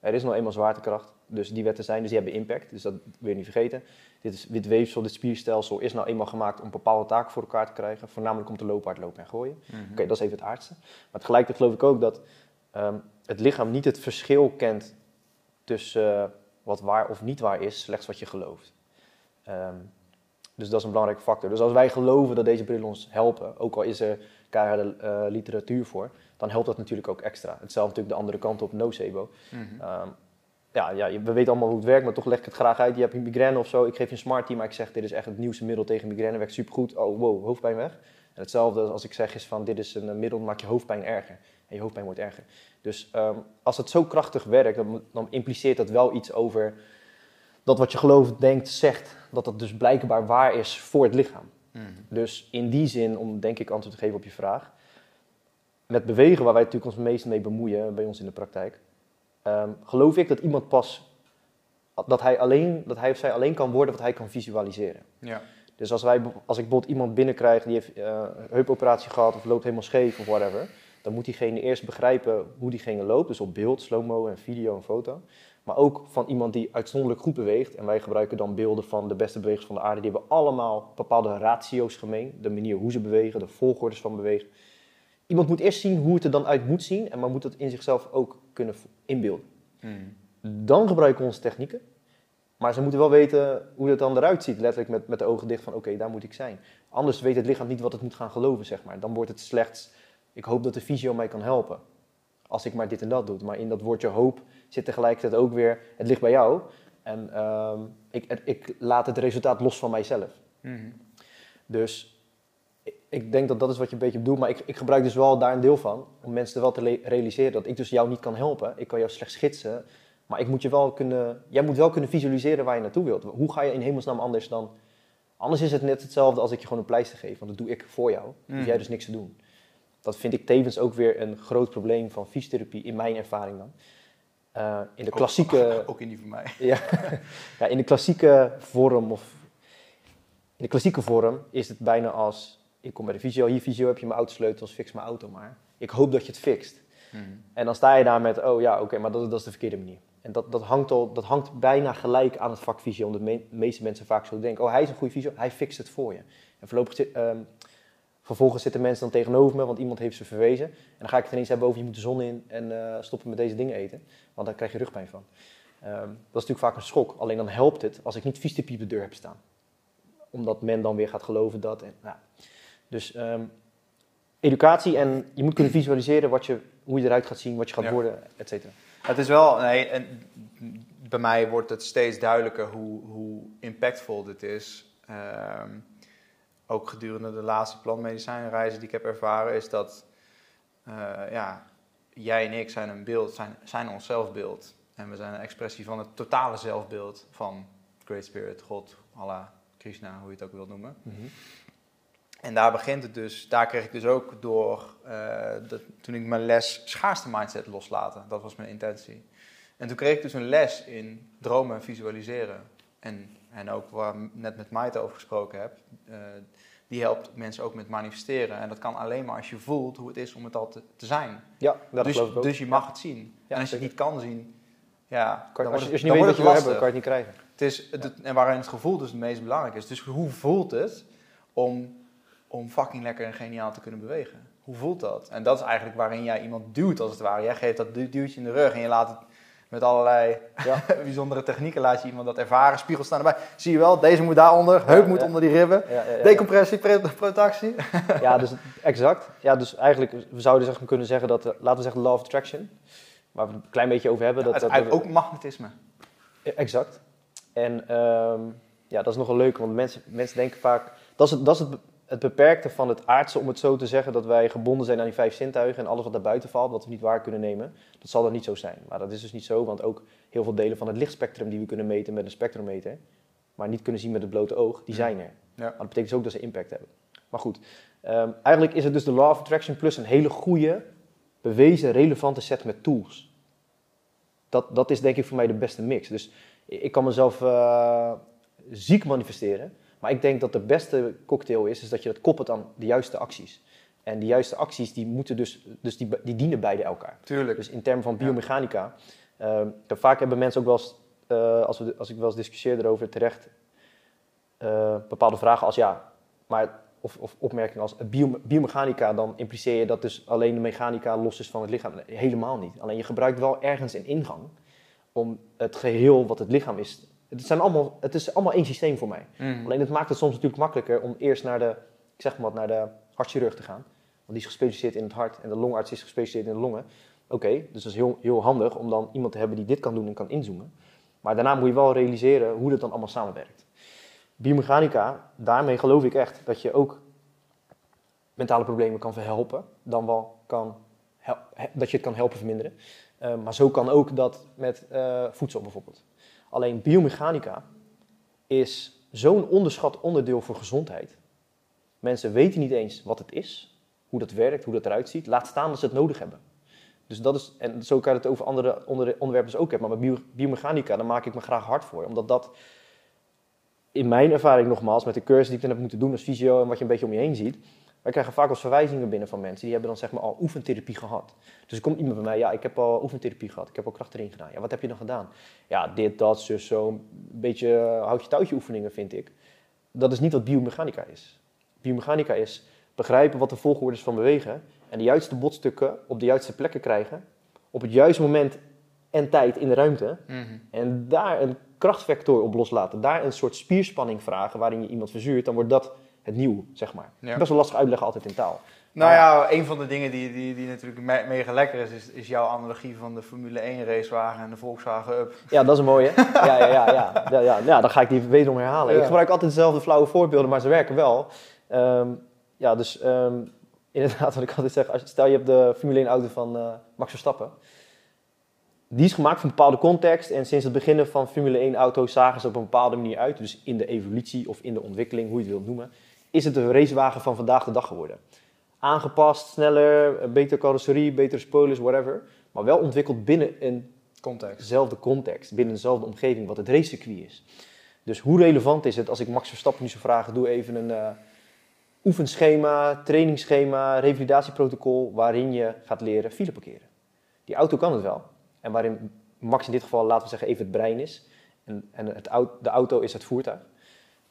Speaker 1: Er is nou eenmaal zwaartekracht. Dus die wetten zijn, dus die hebben impact. Dus dat wil je niet vergeten. Dit, is, dit weefsel, dit spierstelsel is nou eenmaal gemaakt om bepaalde taken voor elkaar te krijgen. Voornamelijk om te lopen, hardlopen en gooien. Mhm. Oké, dat is even het aardste. Maar tegelijkertijd geloof ik ook dat um, het lichaam niet het verschil kent tussen uh, wat waar of niet waar is, slechts wat je gelooft. Um, dus dat is een belangrijke factor. Dus als wij geloven dat deze brillen ons helpen, ook al is er keiharde uh, literatuur voor, dan helpt dat natuurlijk ook extra. Hetzelfde natuurlijk de andere kant op nocebo. Mm -hmm. um, ja, ja, we weten allemaal hoe het werkt, maar toch leg ik het graag uit. Je hebt een migraine of zo, ik geef je een Smartie, maar ik zeg dit is echt het nieuwste middel tegen migraine, werkt supergoed. Oh, wow, hoofdpijn weg. En hetzelfde als ik zeg is van dit is een middel, maakt je hoofdpijn erger. En je hoofdpijn wordt erger. Dus um, als het zo krachtig werkt, dan, dan, impliceert dat wel iets over dat wat je gelooft, denkt, zegt, dat dat dus blijkbaar waar is voor het lichaam. Mm. Dus in die zin, om denk ik antwoord te geven op je vraag, met bewegen, waar wij natuurlijk ons meest mee bemoeien bij ons in de praktijk, um, geloof ik dat iemand pas, dat hij, alleen, dat hij of zij alleen kan worden wat hij kan visualiseren.
Speaker 3: Ja.
Speaker 1: Dus als, wij, als ik bijvoorbeeld iemand binnenkrijg die heeft uh, een heupoperatie gehad of loopt helemaal scheef of whatever, dan moet diegene eerst begrijpen hoe diegene loopt. Dus op beeld, slow-mo en video en foto. Maar ook van iemand die uitzonderlijk goed beweegt. En wij gebruiken dan beelden van de beste bewegers van de aarde. Die hebben allemaal bepaalde ratio's gemeen. De manier hoe ze bewegen, de volgordes van bewegen. Iemand moet eerst zien hoe het er dan uit moet zien. En maar moet het in zichzelf ook kunnen inbeelden.
Speaker 3: Hmm.
Speaker 1: Dan gebruiken we onze technieken. Maar ze moeten wel weten hoe het dan eruit ziet. Letterlijk met, met de ogen dicht van oké, daar moet ik zijn. Anders weet het lichaam niet wat het moet gaan geloven, zeg maar. Dan wordt het slechts ik hoop dat de fysio mij kan helpen. Als ik maar dit en dat doe. Maar in dat woordje hoop zit tegelijkertijd ook weer, het ligt bij jou. En uh, ik, ik, laat het resultaat los van mijzelf.
Speaker 3: Mm
Speaker 1: Dus ik, ik, denk dat dat is wat je een beetje bedoelt. Maar ik, ik gebruik dus wel daar een deel van. Om mensen er wel te realiseren dat ik dus jou niet kan helpen. Ik kan jou slechts schetsen. Maar ik moet je wel kunnen, jij moet wel kunnen visualiseren waar je naartoe wilt. Hoe ga je in hemelsnaam anders dan... Anders is het net hetzelfde als ik je gewoon een pleister geef. Want dat doe ik voor jou. Mm Hoef jij dus niks te doen dat vind ik tevens ook weer een groot probleem van fysiotherapie, in mijn ervaring dan. Uh, in de klassieke...
Speaker 3: Ook, ook, in die van mij.
Speaker 1: ja, ja, in de klassieke vorm of... In de klassieke vorm is het bijna als... Ik kom bij de fysio, hier fysio heb je mijn autosleutels, fix mijn auto maar. Ik hoop dat je het fixt.
Speaker 3: Hmm.
Speaker 1: En dan sta je daar met, oh ja, oké, maar dat, dat, is de verkeerde manier. En dat, dat, hangt al, dat hangt bijna gelijk aan het vak fysio, omdat de meeste mensen vaak zo denken, oh hij is een goede fysio, hij fixt het voor je. En voorlopig um, Vervolgens zitten mensen dan tegenover me, want iemand heeft ze verwezen. En dan ga ik het ineens hebben over je moet de zon in en uh, stoppen met deze dingen eten. Want daar krijg je rugpijn van. Um, dat is natuurlijk vaak een schok. Alleen dan helpt het als ik niet fysiotherapie op de deur heb staan. Omdat men dan weer gaat geloven dat. En, nou. Dus um, educatie en je moet kunnen visualiseren wat je, hoe je eruit gaat zien, wat je gaat ja. worden, et cetera.
Speaker 3: Het is wel, nee, en bij mij wordt het steeds duidelijker hoe, hoe impactvol dit is. Um, ook gedurende de laatste plantmedicijnreizen die ik heb ervaren, is dat uh, ja, jij en ik zijn een beeld, zijn, zijn ons zelfbeeld. En we zijn een expressie van het totale zelfbeeld van Great Spirit, God, Allah, Krishna, hoe je het ook wilt noemen.
Speaker 1: Mm -hmm.
Speaker 3: En daar begint het dus, daar kreeg ik dus ook door, uh, dat, toen ik mijn les schaarste mindset loslaten, dat was mijn intentie. En toen kreeg ik dus een les in dromen en visualiseren. En, en ook waar ik net met Maite over gesproken heb, uh, die helpt mensen ook met manifesteren. En dat kan alleen maar als je voelt hoe het is om het al te, te zijn.
Speaker 1: Ja, dat
Speaker 3: dus,
Speaker 1: geloof ik ook.
Speaker 3: Dus je mag het zien.
Speaker 1: Ja,
Speaker 3: en als je het niet kan zien, ja,
Speaker 1: kan,
Speaker 3: dan
Speaker 1: als, je, als niet weet wat je wil hebben, kan je het niet krijgen.
Speaker 3: Het is, het, en waarin het gevoel dus het meest belangrijk is. Dus hoe voelt het om, om fucking lekker en geniaal te kunnen bewegen? Hoe voelt dat? En dat is eigenlijk waarin jij iemand duwt als het ware. Jij geeft dat du- duwtje in de rug en je laat het met allerlei
Speaker 1: Ja.
Speaker 3: bijzondere technieken laat je iemand dat ervaren. Spiegels staan erbij. Zie je wel, deze moet daaronder, heup moet onder die ribben.
Speaker 1: Ja, ja.
Speaker 3: Decompressie,
Speaker 1: dus exact. Ja, dus eigenlijk, we zouden zeg maar kunnen zeggen dat, eh, laten we zeggen law of attraction, waar we het een klein beetje over hebben. dat,
Speaker 3: het
Speaker 1: dat,
Speaker 3: ook magnetisme.
Speaker 1: Exact. En ehm, ja, dat is nogal leuk, want mensen, mensen denken vaak, dat is, het, dat is het, het beperkte van het aardse, om het zo te zeggen, dat wij gebonden zijn aan die vijf zintuigen en alles wat daarbuiten valt, wat we niet waar kunnen nemen, dat zal dan niet zo zijn. Maar dat is dus niet zo, want ook heel veel delen van het lichtspectrum die we kunnen meten met een spectrometer, maar niet kunnen zien met het blote oog, die zijn er.
Speaker 3: Ja.
Speaker 1: Maar dat betekent dus ook dat ze impact hebben. Maar goed, Ehm, eigenlijk is het dus de Law of Attraction plus een hele goede, bewezen, relevante set met tools. Dat, dat is denk ik voor mij de beste mix. Dus ik kan mezelf uh, ziek manifesteren. Maar ik denk dat de beste cocktail is, is dat je dat koppelt aan de juiste acties. En die juiste acties die moeten dus, dus die, die dienen beide elkaar.
Speaker 3: Tuurlijk.
Speaker 1: Dus in termen van biomechanica. Uh, vaak hebben mensen ook wel eens, uh, als, we, als ik wel eens discussieer erover, terecht uh, bepaalde vragen als ja, maar, of, of opmerkingen als bio, biomechanica, dan impliceer je dat dus alleen de mechanica los is van het lichaam. Nee, helemaal niet. Alleen je gebruikt wel ergens een ingang om het geheel wat het lichaam is. Het, zijn allemaal, het is allemaal één systeem voor mij.
Speaker 3: Mhm.
Speaker 1: Alleen het maakt het soms natuurlijk makkelijker om eerst naar de, ik zeg maar wat, naar de hartchirurg te gaan. Want die is gespecialiseerd in het hart en de longarts is gespecialiseerd in de longen. Oké, dus dat is heel, heel handig om dan iemand te hebben die dit kan doen en kan inzoomen. Maar daarna moet je wel realiseren hoe dat dan allemaal samenwerkt. Biomechanica, daarmee geloof ik echt dat je ook mentale problemen kan verhelpen, dan wel kan dat je het kan helpen verminderen. Uh, maar zo kan ook dat met uh, voedsel bijvoorbeeld. Alleen biomechanica is zo'n onderschat onderdeel voor gezondheid. Mensen weten niet eens wat het is, hoe dat werkt, hoe dat eruit ziet. Laat staan dat ze het nodig hebben. Dus dat is, en zo kan je het over andere onderwerpen dus ook hebben. Maar met biomechanica, daar maak ik me graag hard voor. Omdat dat in mijn ervaring nogmaals, met de cursus die ik dan heb moeten doen als fysio en wat je een beetje om je heen ziet, wij krijgen vaak als verwijzingen binnen van mensen die hebben dan zeg maar al oefentherapie gehad. Dus er komt iemand bij mij, ja, ik heb al oefentherapie gehad, ik heb al kracht erin gedaan. Ja, wat heb je dan gedaan? Ja, dit, dat, zus, zo, een beetje uh, houtje touwtje oefeningen vind ik. Dat is niet wat biomechanica is. Biomechanica is begrijpen wat de volgorde is van bewegen en de juiste botstukken op de juiste plekken krijgen, op het juiste moment en tijd in de ruimte.
Speaker 3: Mhm.
Speaker 1: En daar een krachtvector op loslaten, daar een soort spierspanning vragen waarin je iemand verzuurt, dan wordt dat het nieuw, zeg maar.
Speaker 3: Ja.
Speaker 1: Best wel lastig uitleggen altijd in taal.
Speaker 3: Nou ja, een van de dingen die, die, die natuurlijk me mega lekker is, is, is, jouw analogie van de Formule 1 racewagen en de Volkswagen Up.
Speaker 1: Ja, dat is een mooie. ja, ja, ja, ja, ja, ja, ja, dan ga ik die wederom herhalen.
Speaker 3: Ja.
Speaker 1: Ik gebruik altijd dezelfde flauwe voorbeelden, maar ze werken wel. Ehm, ja, dus ehm, inderdaad, wat ik altijd zeg, als, stel je hebt de Formule 1 auto van uh, Max Verstappen. Die is gemaakt van een bepaalde context en sinds het begin van Formule 1 auto's zagen ze op een bepaalde manier uit. Dus in de evolutie of in de ontwikkeling, hoe je het wilt noemen, is het een racewagen van vandaag de dag geworden. Aangepast, sneller, betere carrosserie, betere spoilers, whatever. Maar wel ontwikkeld binnen een
Speaker 3: Context.
Speaker 1: dezelfde context, binnen dezelfde omgeving, wat het racecircuit is. Dus hoe relevant is het als ik Max Verstappen nu zou vragen, doe even een uh, oefenschema, trainingsschema, revalidatieprotocol, waarin je gaat leren file parkeren. Die auto kan het wel. En waarin Max in dit geval, laten we zeggen, even het brein is. En, en het, de auto is het voertuig.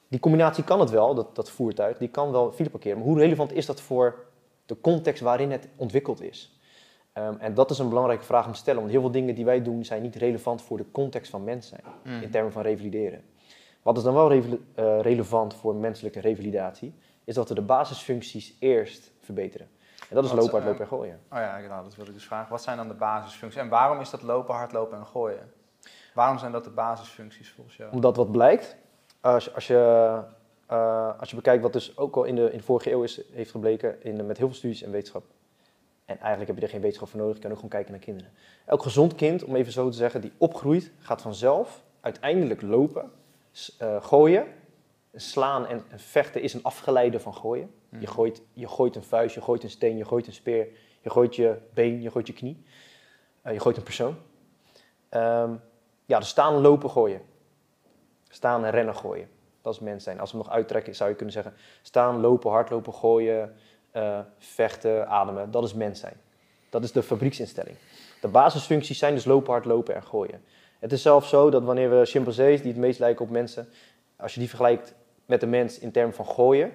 Speaker 1: Die combinatie kan het wel, dat, dat voertuig, die kan wel file parkeren. Maar hoe relevant is dat voor de context waarin het ontwikkeld is? Um, en dat is een belangrijke vraag om te stellen, want heel veel dingen die wij doen zijn niet relevant voor de context van mens zijn,
Speaker 3: Mm.
Speaker 1: in termen van revalideren. Wat is dan wel re uh, relevant voor menselijke revalidatie, is dat we de basisfuncties eerst verbeteren. En dat is
Speaker 3: Wat,
Speaker 1: lopen, hardlopen en gooien.
Speaker 3: Oh ja, nou, dat wil ik dus vragen. Wat zijn dan de basisfuncties? En waarom is dat lopen, hardlopen en gooien? Waarom zijn dat de basisfuncties volgens jou?
Speaker 1: Omdat wat blijkt, als, als, je, uh, als je bekijkt wat dus ook al in de, in de vorige eeuw is, heeft gebleken in, met heel veel studies en wetenschap. En eigenlijk heb je er geen wetenschap voor nodig, je kan ook gewoon kijken naar kinderen. Elk gezond kind, om even zo te zeggen, die opgroeit, gaat vanzelf uiteindelijk lopen, uh, gooien. Slaan en, en, vechten is een afgeleide van gooien.
Speaker 3: Mhm.
Speaker 1: Je, gooit, je gooit een vuist, je gooit een steen, je gooit een speer, je gooit je been, je gooit je knie. Uh, je gooit een persoon. Um, ja, dus staan, lopen, gooien. Staan en rennen, gooien. Dat is mens zijn. Als we hem nog uittrekken, zou je kunnen zeggen: staan, lopen, hardlopen, gooien, uh, vechten, ademen. Dat is mens zijn. Dat is de fabrieksinstelling. De basisfuncties zijn dus lopen, hardlopen en gooien. Het is zelfs zo dat wanneer we chimpansees, die het meest lijken op mensen, als je die vergelijkt met de mens in termen van gooien.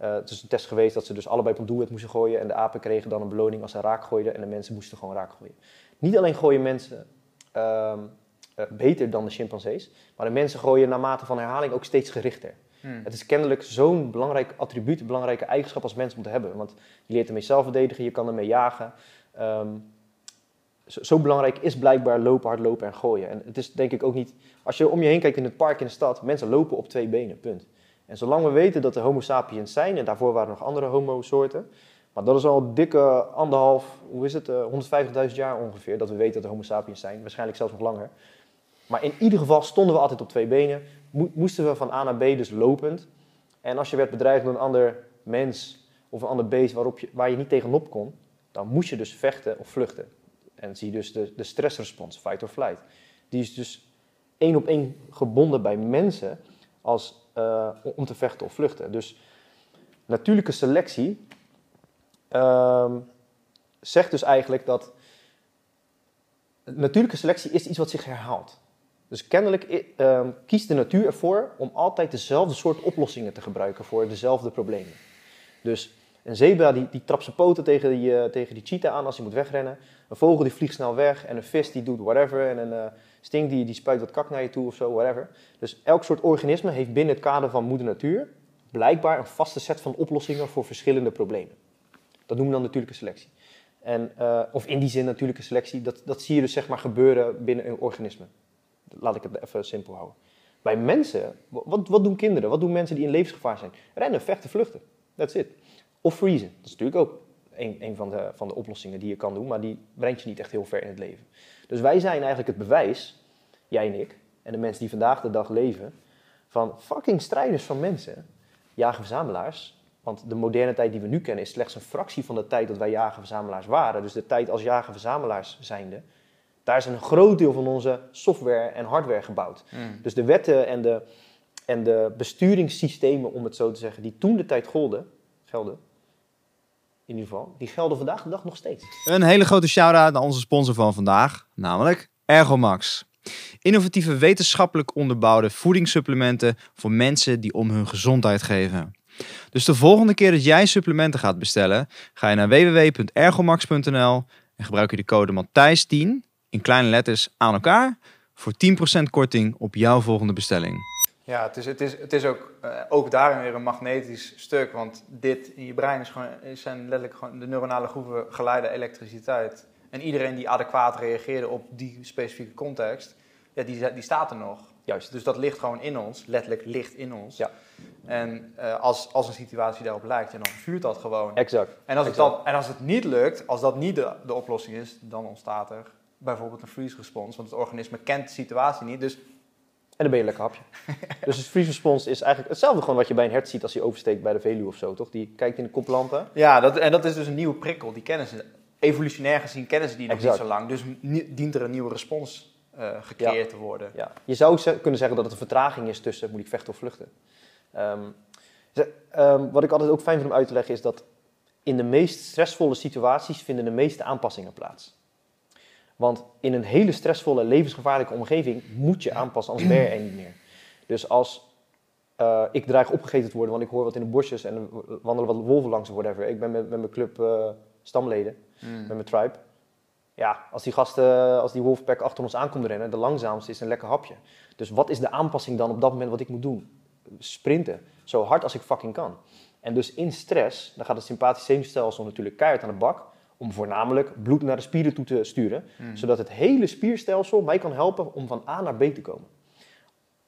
Speaker 1: Uh, het is een test geweest dat ze dus allebei op een doelwit moesten gooien. En de apen kregen dan een beloning als ze raak gooiden. En de mensen moesten gewoon raak gooien. Niet alleen gooien mensen um, uh, beter dan de chimpansees. Maar de mensen gooien naarmate van herhaling ook steeds gerichter.
Speaker 3: Hmm.
Speaker 1: Het is kennelijk zo'n belangrijk attribuut, een belangrijke eigenschap als mens om te hebben. Want je leert ermee zelf verdedigen, je kan ermee jagen. Um, zo, zo, belangrijk is blijkbaar lopen, hardlopen en gooien. En het is denk ik ook niet... Als je om je heen kijkt in het park in de stad, mensen lopen op twee benen, punt. En zolang we weten dat er homo sapiens zijn, en daarvoor waren er nog andere homo-soorten... Maar dat is al een dikke anderhalf, hoe is het, uh, 150.000 jaar ongeveer, dat we weten dat er homo sapiens zijn. Waarschijnlijk zelfs nog langer. Maar in ieder geval stonden we altijd op twee benen. Mo moesten we van A naar B dus lopend. En als je werd bedreigd door een ander mens of een ander beest waarop je, waar je niet tegenop kon, dan moest je dus vechten of vluchten. En zie dus de, de stressrespons, fight or flight. Die is dus één op één gebonden bij mensen als, uh, om te vechten of vluchten. Dus natuurlijke selectie uh, zegt dus eigenlijk dat natuurlijke selectie is iets wat zich herhaalt. Dus kennelijk uh, kiest de natuur ervoor om altijd dezelfde soort oplossingen te gebruiken voor dezelfde problemen. Dus een zebra die, die trapt zijn poten tegen die, uh, tegen die cheetah aan als hij moet wegrennen. Een vogel die vliegt snel weg. En een vis die doet whatever. En een uh, stink die, die spuit wat kak naar je toe of zo, whatever. Dus elk soort organisme heeft binnen het kader van moeder natuur blijkbaar een vaste set van oplossingen voor verschillende problemen. Dat noemen we dan natuurlijke selectie. En, of in die zin natuurlijke selectie, dat, dat zie je dus zeg maar gebeuren binnen een organisme. Laat ik het even simpel houden. Bij mensen, wat, wat doen kinderen? Wat doen mensen die in levensgevaar zijn? Rennen, vechten, vluchten. That's it. Of freezen. Dat is natuurlijk ook een, een van, de, van de oplossingen die je kan doen, maar die brengt je niet echt heel ver in het leven. Dus wij zijn eigenlijk het bewijs, jij en ik, en de mensen die vandaag de dag leven, van fucking strijders van mensen, jagen-verzamelaars. Want de moderne tijd die we nu kennen is slechts een fractie van de tijd dat wij jagen-verzamelaars waren. Dus de tijd als jagen-verzamelaars zijnde, daar is een groot deel van onze software en hardware gebouwd.
Speaker 3: Mm.
Speaker 1: Dus de wetten en de, en de besturingssystemen, om het zo te zeggen, die toen de tijd golden, gelden, in ieder geval, die gelden vandaag de dag nog steeds.
Speaker 2: Een hele grote shout-out naar onze sponsor van vandaag, namelijk Ergomax. Innovatieve wetenschappelijk onderbouwde voedingssupplementen voor mensen die om hun gezondheid geven. Dus de volgende keer dat jij supplementen gaat bestellen, ga je naar www.ergomax.nl en gebruik je de code Matthijs10 in kleine letters aan elkaar voor 10% korting op jouw volgende bestelling.
Speaker 3: Ja, het is, het is, het is ook, uh, ook daarin weer een magnetisch stuk. Want dit in je brein is gewoon, zijn letterlijk gewoon de neuronale groeven geleide elektriciteit. En iedereen die adequaat reageerde op die specifieke context, ja, die, die staat er nog.
Speaker 1: Juist.
Speaker 3: Dus dat ligt gewoon in ons, letterlijk ligt in ons.
Speaker 1: Ja.
Speaker 3: En uh, als, als een situatie daarop lijkt, ja, dan vuurt dat gewoon.
Speaker 1: Exact.
Speaker 3: En als,
Speaker 1: exact.
Speaker 3: Het dan, en als het niet lukt, als dat niet de, de oplossing is, dan ontstaat er bijvoorbeeld een freeze response. Want het organisme kent de situatie niet, dus
Speaker 1: en dan ben je lekker hapje. dus het freeze response is eigenlijk hetzelfde gewoon wat je bij een hert ziet als hij oversteekt bij de Veluwe of zo, toch? Die kijkt in de koplampen.
Speaker 3: Ja, dat, en dat is dus een nieuwe prikkel. Die kennen ze. Evolutionair gezien kennen ze die nog
Speaker 1: Exact.
Speaker 3: niet zo lang. Dus dient er een nieuwe respons uh, gecreëerd
Speaker 1: ja.
Speaker 3: te worden.
Speaker 1: Ja. Je zou kunnen zeggen dat het een vertraging is tussen moet ik vechten of vluchten. Um, um, wat ik altijd ook fijn vind om uit te leggen is dat in de meest stressvolle situaties vinden de meeste aanpassingen plaats. Want in een hele stressvolle, levensgevaarlijke omgeving moet je aanpassen, anders ben je er niet meer. Dus als uh, ik dreig opgegeten te worden, want ik hoor wat in de bosjes en er wandelen wat wolven langs of whatever. Ik ben met, met mijn club uh, stamleden, mm. met mijn tribe. Ja, als die gasten, als die wolfpack achter ons aankomt rennen, de langzaamste is een lekker hapje. Dus wat is de aanpassing dan op dat moment wat ik moet doen? Sprinten, zo hard als ik fucking kan. En dus in stress, dan gaat het sympathisch zenuwstelsel natuurlijk keihard aan de bak om voornamelijk bloed naar de spieren toe te sturen, mm. zodat het hele spierstelsel mij kan helpen om van A naar B te komen.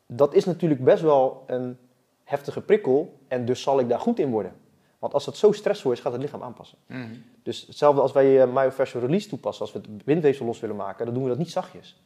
Speaker 1: Dat is natuurlijk best wel een heftige prikkel en dus zal ik daar goed in worden. Want als het zo stressvol is, gaat het lichaam aanpassen.
Speaker 3: Mm.
Speaker 1: Dus hetzelfde als wij uh, myofascial release toepassen, als we het bindweefsel los willen maken, dan doen we dat niet zachtjes.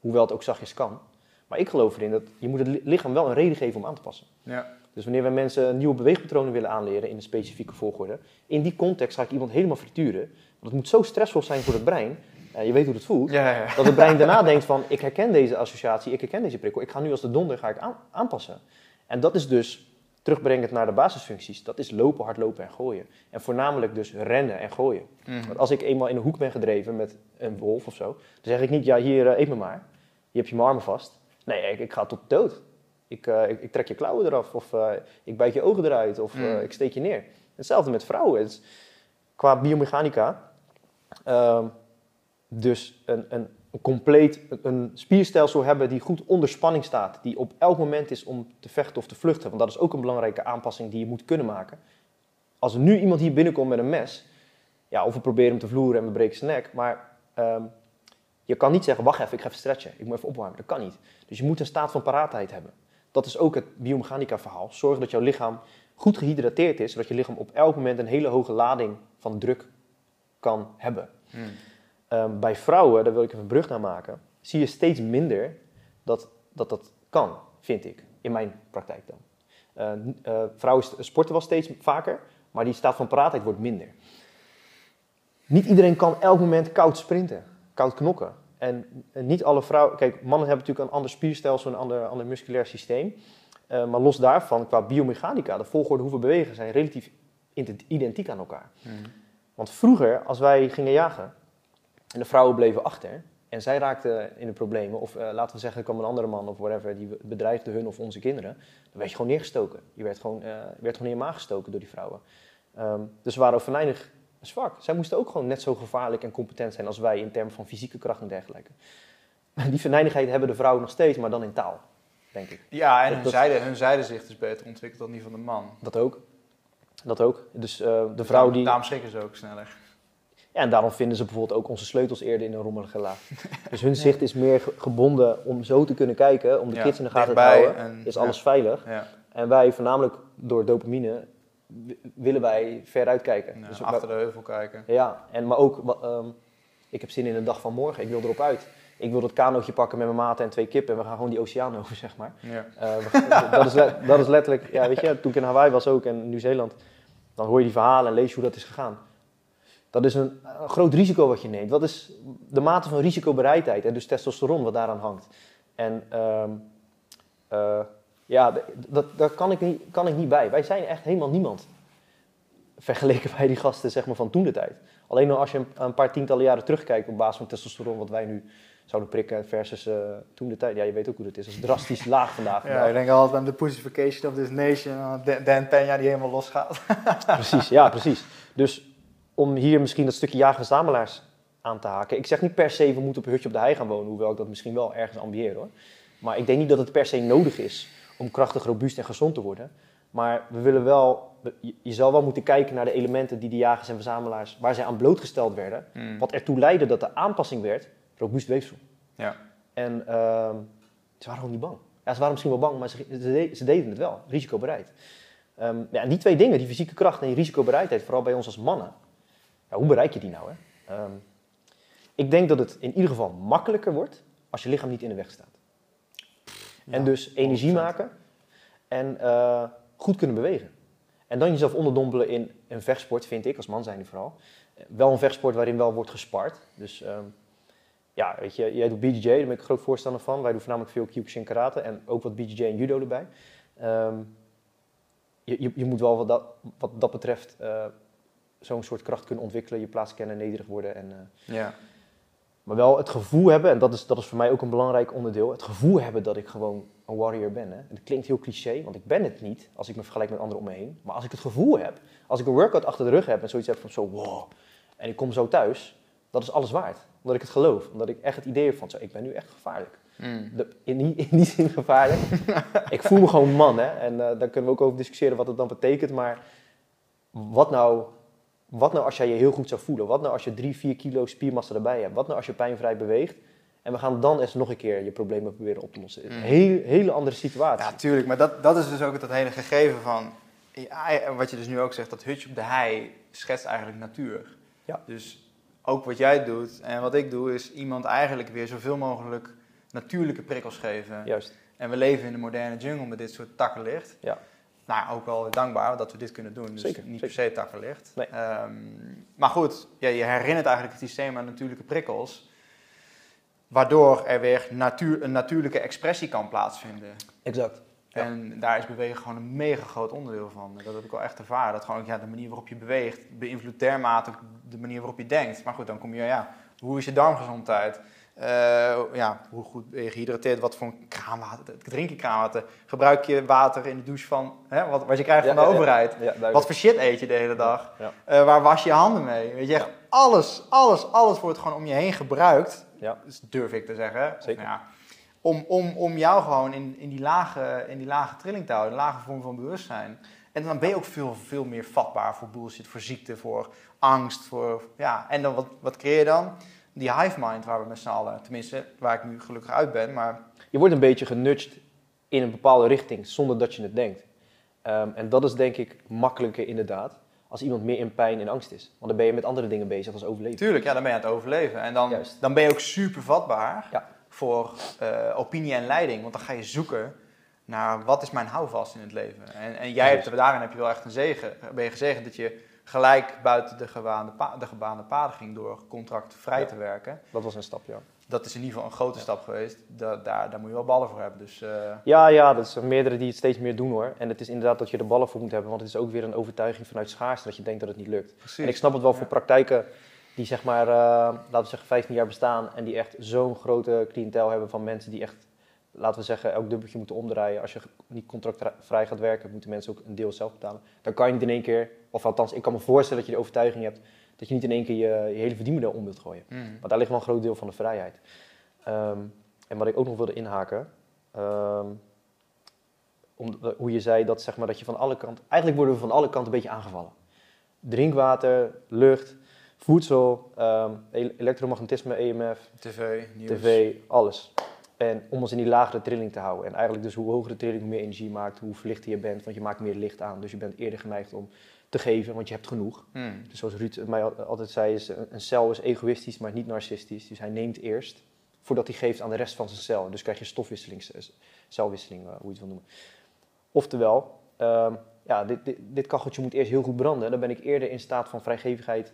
Speaker 1: Hoewel het ook zachtjes kan. Maar ik geloof erin dat je moet het lichaam wel een reden geven om aan te passen.
Speaker 3: Ja.
Speaker 1: Dus wanneer we mensen nieuwe beweegpatronen willen aanleren in een specifieke volgorde, in die context ga ik iemand helemaal frituren. Want het moet zo stressvol zijn voor het brein, uh, je weet hoe het voelt,
Speaker 3: Ja, ja.
Speaker 1: dat het brein daarna denkt van ik herken deze associatie, ik herken deze prikkel, ik ga nu als de donder ga ik aan, aanpassen. En dat is dus terugbrengend naar de basisfuncties, dat is lopen, hardlopen en gooien. En voornamelijk dus rennen en gooien.
Speaker 3: Mm.
Speaker 1: Want als ik eenmaal in een hoek ben gedreven met een wolf of zo, dan zeg ik niet, ja hier, uh, eet me maar. Je hebt je mijn armen vast. Nee, ik, ik ga tot dood. Ik, uh, ik, ik, trek je klauwen eraf, of uh, ik bijt je ogen eruit, of mm. ik steek je neer. Hetzelfde met vrouwen. Het is, qua biomechanica, uh, dus een, een, een compleet een spierstelsel hebben die goed onder spanning staat, die op elk moment is om te vechten of te vluchten. Want dat is ook een belangrijke aanpassing die je moet kunnen maken. Als er nu iemand hier binnenkomt met een mes, ja, of we proberen hem te vloeren en we breken zijn nek, maar um, je kan niet zeggen, wacht even, ik ga even stretchen, ik moet even opwarmen. Dat kan niet. Dus je moet een staat van paraatheid hebben. Dat is ook het biomechanica verhaal. Zorg dat jouw lichaam goed gehydrateerd is, zodat je lichaam op elk moment een hele hoge lading van druk kan hebben.
Speaker 3: Mm.
Speaker 1: Um, bij vrouwen, daar wil ik even een brug naar maken, zie je steeds minder dat dat, dat kan, vind ik, in mijn praktijk dan. Uh, uh, vrouwen sporten wel steeds vaker, maar Maar die staat van paraatheid wordt minder. Niet iedereen kan elk moment koud sprinten, koud knokken. En eh, niet alle vrouwen... Kijk, mannen hebben natuurlijk een ander spierstelsel, een ander, ander musculair systeem. Uh, maar los daarvan, qua biomechanica, de volgorde hoeveel bewegen, zijn relatief identiek aan elkaar. Mm. Want vroeger, als wij gingen jagen en de vrouwen bleven achter en zij raakten in de problemen, of uh, laten we zeggen, er kwam een andere man of whatever, die bedreigde hun of onze kinderen, dan werd je gewoon neergestoken. Je werd gewoon, uh, werd gewoon in je maag gestoken door die vrouwen. Um, dus we waren venijnig zwak. Zij moesten ook gewoon net zo gevaarlijk en competent zijn als wij in termen van fysieke kracht en dergelijke. Die venijnigheid hebben de vrouwen nog steeds, maar dan in taal, denk ik.
Speaker 3: Ja, en hun, zijde, hun zijdezicht is beter ontwikkeld dan die van de man.
Speaker 1: Dat ook. Dat ook. Dus uh, de vrouw die...
Speaker 3: Daarom schrikken ze ook sneller.
Speaker 1: Ja, en daarom vinden ze bijvoorbeeld ook onze sleutels eerder in een rommelige laag. Dus hun zicht is meer gebonden om zo te kunnen kijken, om de kids in de gaten te houden. En, is alles veilig. En wij, voornamelijk door dopamine, willen wij veruit kijken.
Speaker 3: dus achter de heuvel kijken.
Speaker 1: Ja, en, maar ook, um, ik heb zin in de dag van morgen. Ik wil erop uit. Ik wil dat kanootje pakken met mijn maten en twee kippen en we gaan gewoon die oceaan over, zeg maar. Ja. Uh, dat, is dat is letterlijk, ja, weet je, toen ik in Hawaii was ook en Nieuw-Zeeland, dan hoor je die verhalen en lees je hoe dat is gegaan. Dat is een, een, groot risico wat je neemt. Wat is de mate van risicobereidheid en dus testosteron wat daaraan hangt. En um, uh, ja, dat, daar kan ik, niet, kan ik niet bij. Wij zijn echt helemaal niemand. Vergeleken bij die gasten zeg maar, van toen de tijd. Alleen als je een, een, paar tientallen jaren terugkijkt op basis van testosteron, wat wij nu zouden prikken versus uh, toen de tijd. Ja, je weet ook hoe het is. Dat is drastisch laag vandaag.
Speaker 3: Ja, ik denk altijd aan de pussification of this nation. Dan Peña die helemaal losgaat.
Speaker 1: precies, ja, precies. Dus om hier misschien dat stukje jager-verzamelaars aan te haken. Ik zeg niet per se we moeten op een hutje op de hei gaan wonen, hoewel ik dat misschien wel ergens ambieer hoor. Maar ik denk niet dat het per se nodig is om krachtig, robuust en gezond te worden. Maar we willen wel, je zal wel moeten kijken naar de elementen die de jagers en verzamelaars, waar zij aan blootgesteld werden. Hmm. Wat ertoe leidde dat de aanpassing werd, robuust weefsel. Ja. En uh, ze waren gewoon niet bang. Ja, ze waren misschien wel bang, maar ze, ze, deden het wel, risicobereid. Um, ja, en die twee dingen, die fysieke kracht en die risicobereidheid, vooral bij ons als mannen, ja, hoe bereik je die nou? Hè? Um, ik denk dat het in ieder geval makkelijker wordt als je lichaam niet in de weg staat. En dus energie maken en uh, goed kunnen bewegen. En dan jezelf onderdompelen in een vechtsport, vind ik, als man zijn vooral. Wel een vechtsport waarin wel wordt gespart. Dus um, ja, weet je, jij doet BJJ, daar ben ik een groot voorstander van. Wij doen voornamelijk veel Kyokushin karate en ook wat BJJ en judo erbij. Um, je, je, je, moet wel wat dat, wat dat betreft uh, zo'n soort kracht kunnen ontwikkelen, je plaats kennen, nederig worden. En, uh, ja. Maar wel het gevoel hebben, en dat is, dat is voor mij ook een belangrijk onderdeel, het gevoel hebben dat ik gewoon een warrior ben. Hè. Dat klinkt heel cliché, want ik ben het niet als ik me vergelijk met anderen om me heen. Maar als ik het gevoel heb, als ik een workout achter de rug heb en zoiets heb van zo wow, en ik kom zo thuis, dat is alles waard. Omdat ik het geloof, omdat ik echt het idee heb van zo, ik ben nu echt gevaarlijk. Mm. De, in, die, in, die, zin gevaarlijk. ik voel me gewoon man, hè. En uh, daar kunnen we ook over discussiëren wat het dan betekent, maar wat nou wat nou als jij je heel goed zou voelen? Wat nou als je 3, 4 kilo spiermassa erbij hebt? Wat nou als je pijnvrij beweegt? En we gaan dan eens nog een keer je problemen proberen op te lossen. Een mm. hele, hele andere situatie.
Speaker 3: Ja, tuurlijk. Maar dat, dat is dus ook het hele gegeven van... Ja, wat je dus nu ook zegt, dat hutje op de hei schetst eigenlijk natuur. Ja. Dus ook wat jij doet en wat ik doe, is iemand eigenlijk weer zoveel mogelijk natuurlijke prikkels geven. Juist. En we leven in de moderne jungle met dit soort takken licht. Ja nou, ook wel dankbaar dat we dit kunnen doen. Dus zeker, niet per se. Nee. Um, maar goed, ja, je herinnert eigenlijk het systeem aan natuurlijke prikkels. Waardoor er weer natuur, een natuurlijke expressie kan plaatsvinden.
Speaker 1: Exact.
Speaker 3: En daar is bewegen gewoon een mega groot onderdeel van. Dat heb ik wel echt ervaren. Dat gewoon ja, de manier waarop je beweegt beïnvloedt dermate de manier waarop je denkt. Maar goed, dan kom je, ja, hoe is je darmgezondheid? Uh, ja, hoe goed ben je gehydrateerd? Wat voor kraanwater? Drink je kraanwater? Gebruik je water in de douche van hè, wat, wat je krijgt van de overheid? wat voor shit eet je de hele dag? Uh, waar was je handen mee? Weet je, alles, alles, alles wordt gewoon om je heen gebruikt. Dus durf ik te zeggen. Zeker. Om, om, om jou gewoon in, in, die lage, in die lage trilling te houden, een lage vorm van bewustzijn. En dan ben je ook veel, veel meer vatbaar voor bullshit, voor ziekte, voor angst. Voor, ja. En dan wat, wat creëer je dan? Die hive mind waar we met z'n allen, tenminste waar ik nu gelukkig uit ben, maar...
Speaker 1: Je wordt een beetje genudged in een bepaalde richting zonder dat je het denkt. Um, en dat is denk ik makkelijker inderdaad als iemand meer in pijn en angst is. Want dan ben je met andere dingen bezig als overleven.
Speaker 3: Tuurlijk, ja, dan ben je aan het overleven. En dan, dan ben je ook super vatbaar ja. voor uh, opinie en leiding. Want dan ga je zoeken naar wat is mijn houvast in het leven. En, en jij hebt, daarin heb je wel echt een zegen, ben je gezegend dat je gelijk buiten de gebaande, de gebaande paden ging door contractvrij te werken.
Speaker 1: Dat was een stap, ja.
Speaker 3: Dat is in ieder geval een grote stap geweest. Da daar, daar moet je wel ballen voor hebben. Dus, uh...
Speaker 1: Ja, ja, dat zijn meerdere die het steeds meer doen hoor. En het is inderdaad dat je er ballen voor moet hebben. Want het is ook weer een overtuiging vanuit schaarste dat je denkt dat het niet lukt.
Speaker 3: Precies.
Speaker 1: En ik snap het wel voor praktijken die zeg maar, uh, laten we zeggen, 15 jaar bestaan. En die echt zo'n grote cliëntel hebben van mensen die echt laten we zeggen, elk dubbeltje moeten omdraaien. Als je niet contractvrij gaat werken, moeten mensen ook een deel zelf betalen. Dan kan je niet in één keer, of althans, ik kan me voorstellen dat je de overtuiging hebt dat je niet in één keer je, je hele verdienmodel om wilt gooien.
Speaker 3: Mm.
Speaker 1: Maar daar ligt wel een groot deel van de vrijheid. Um, en wat ik ook nog wilde inhaken, um, om, hoe je zei dat, zeg maar, dat je van alle kanten, eigenlijk worden we van alle kanten een beetje aangevallen. Drinkwater, lucht, voedsel, um, elektromagnetisme, EMF,
Speaker 3: tv, nieuws.
Speaker 1: tv, alles. En om ons in die lagere trilling te houden. En eigenlijk dus hoe hogere trilling, hoe meer energie je maakt, hoe verlichter je bent. Want je maakt meer licht aan. Dus je bent eerder geneigd om te geven, want je hebt genoeg.
Speaker 3: Mm.
Speaker 1: Dus zoals Ruud mij altijd zei, is een cel is egoïstisch, maar niet narcistisch. Dus hij neemt eerst, voordat hij geeft aan de rest van zijn cel. Dus krijg je stofwisseling, celwisseling, hoe je het wil noemen. Oftewel, um, ja, dit, dit, dit, kacheltje moet eerst heel goed branden. Dan ben ik eerder in staat van vrijgevigheid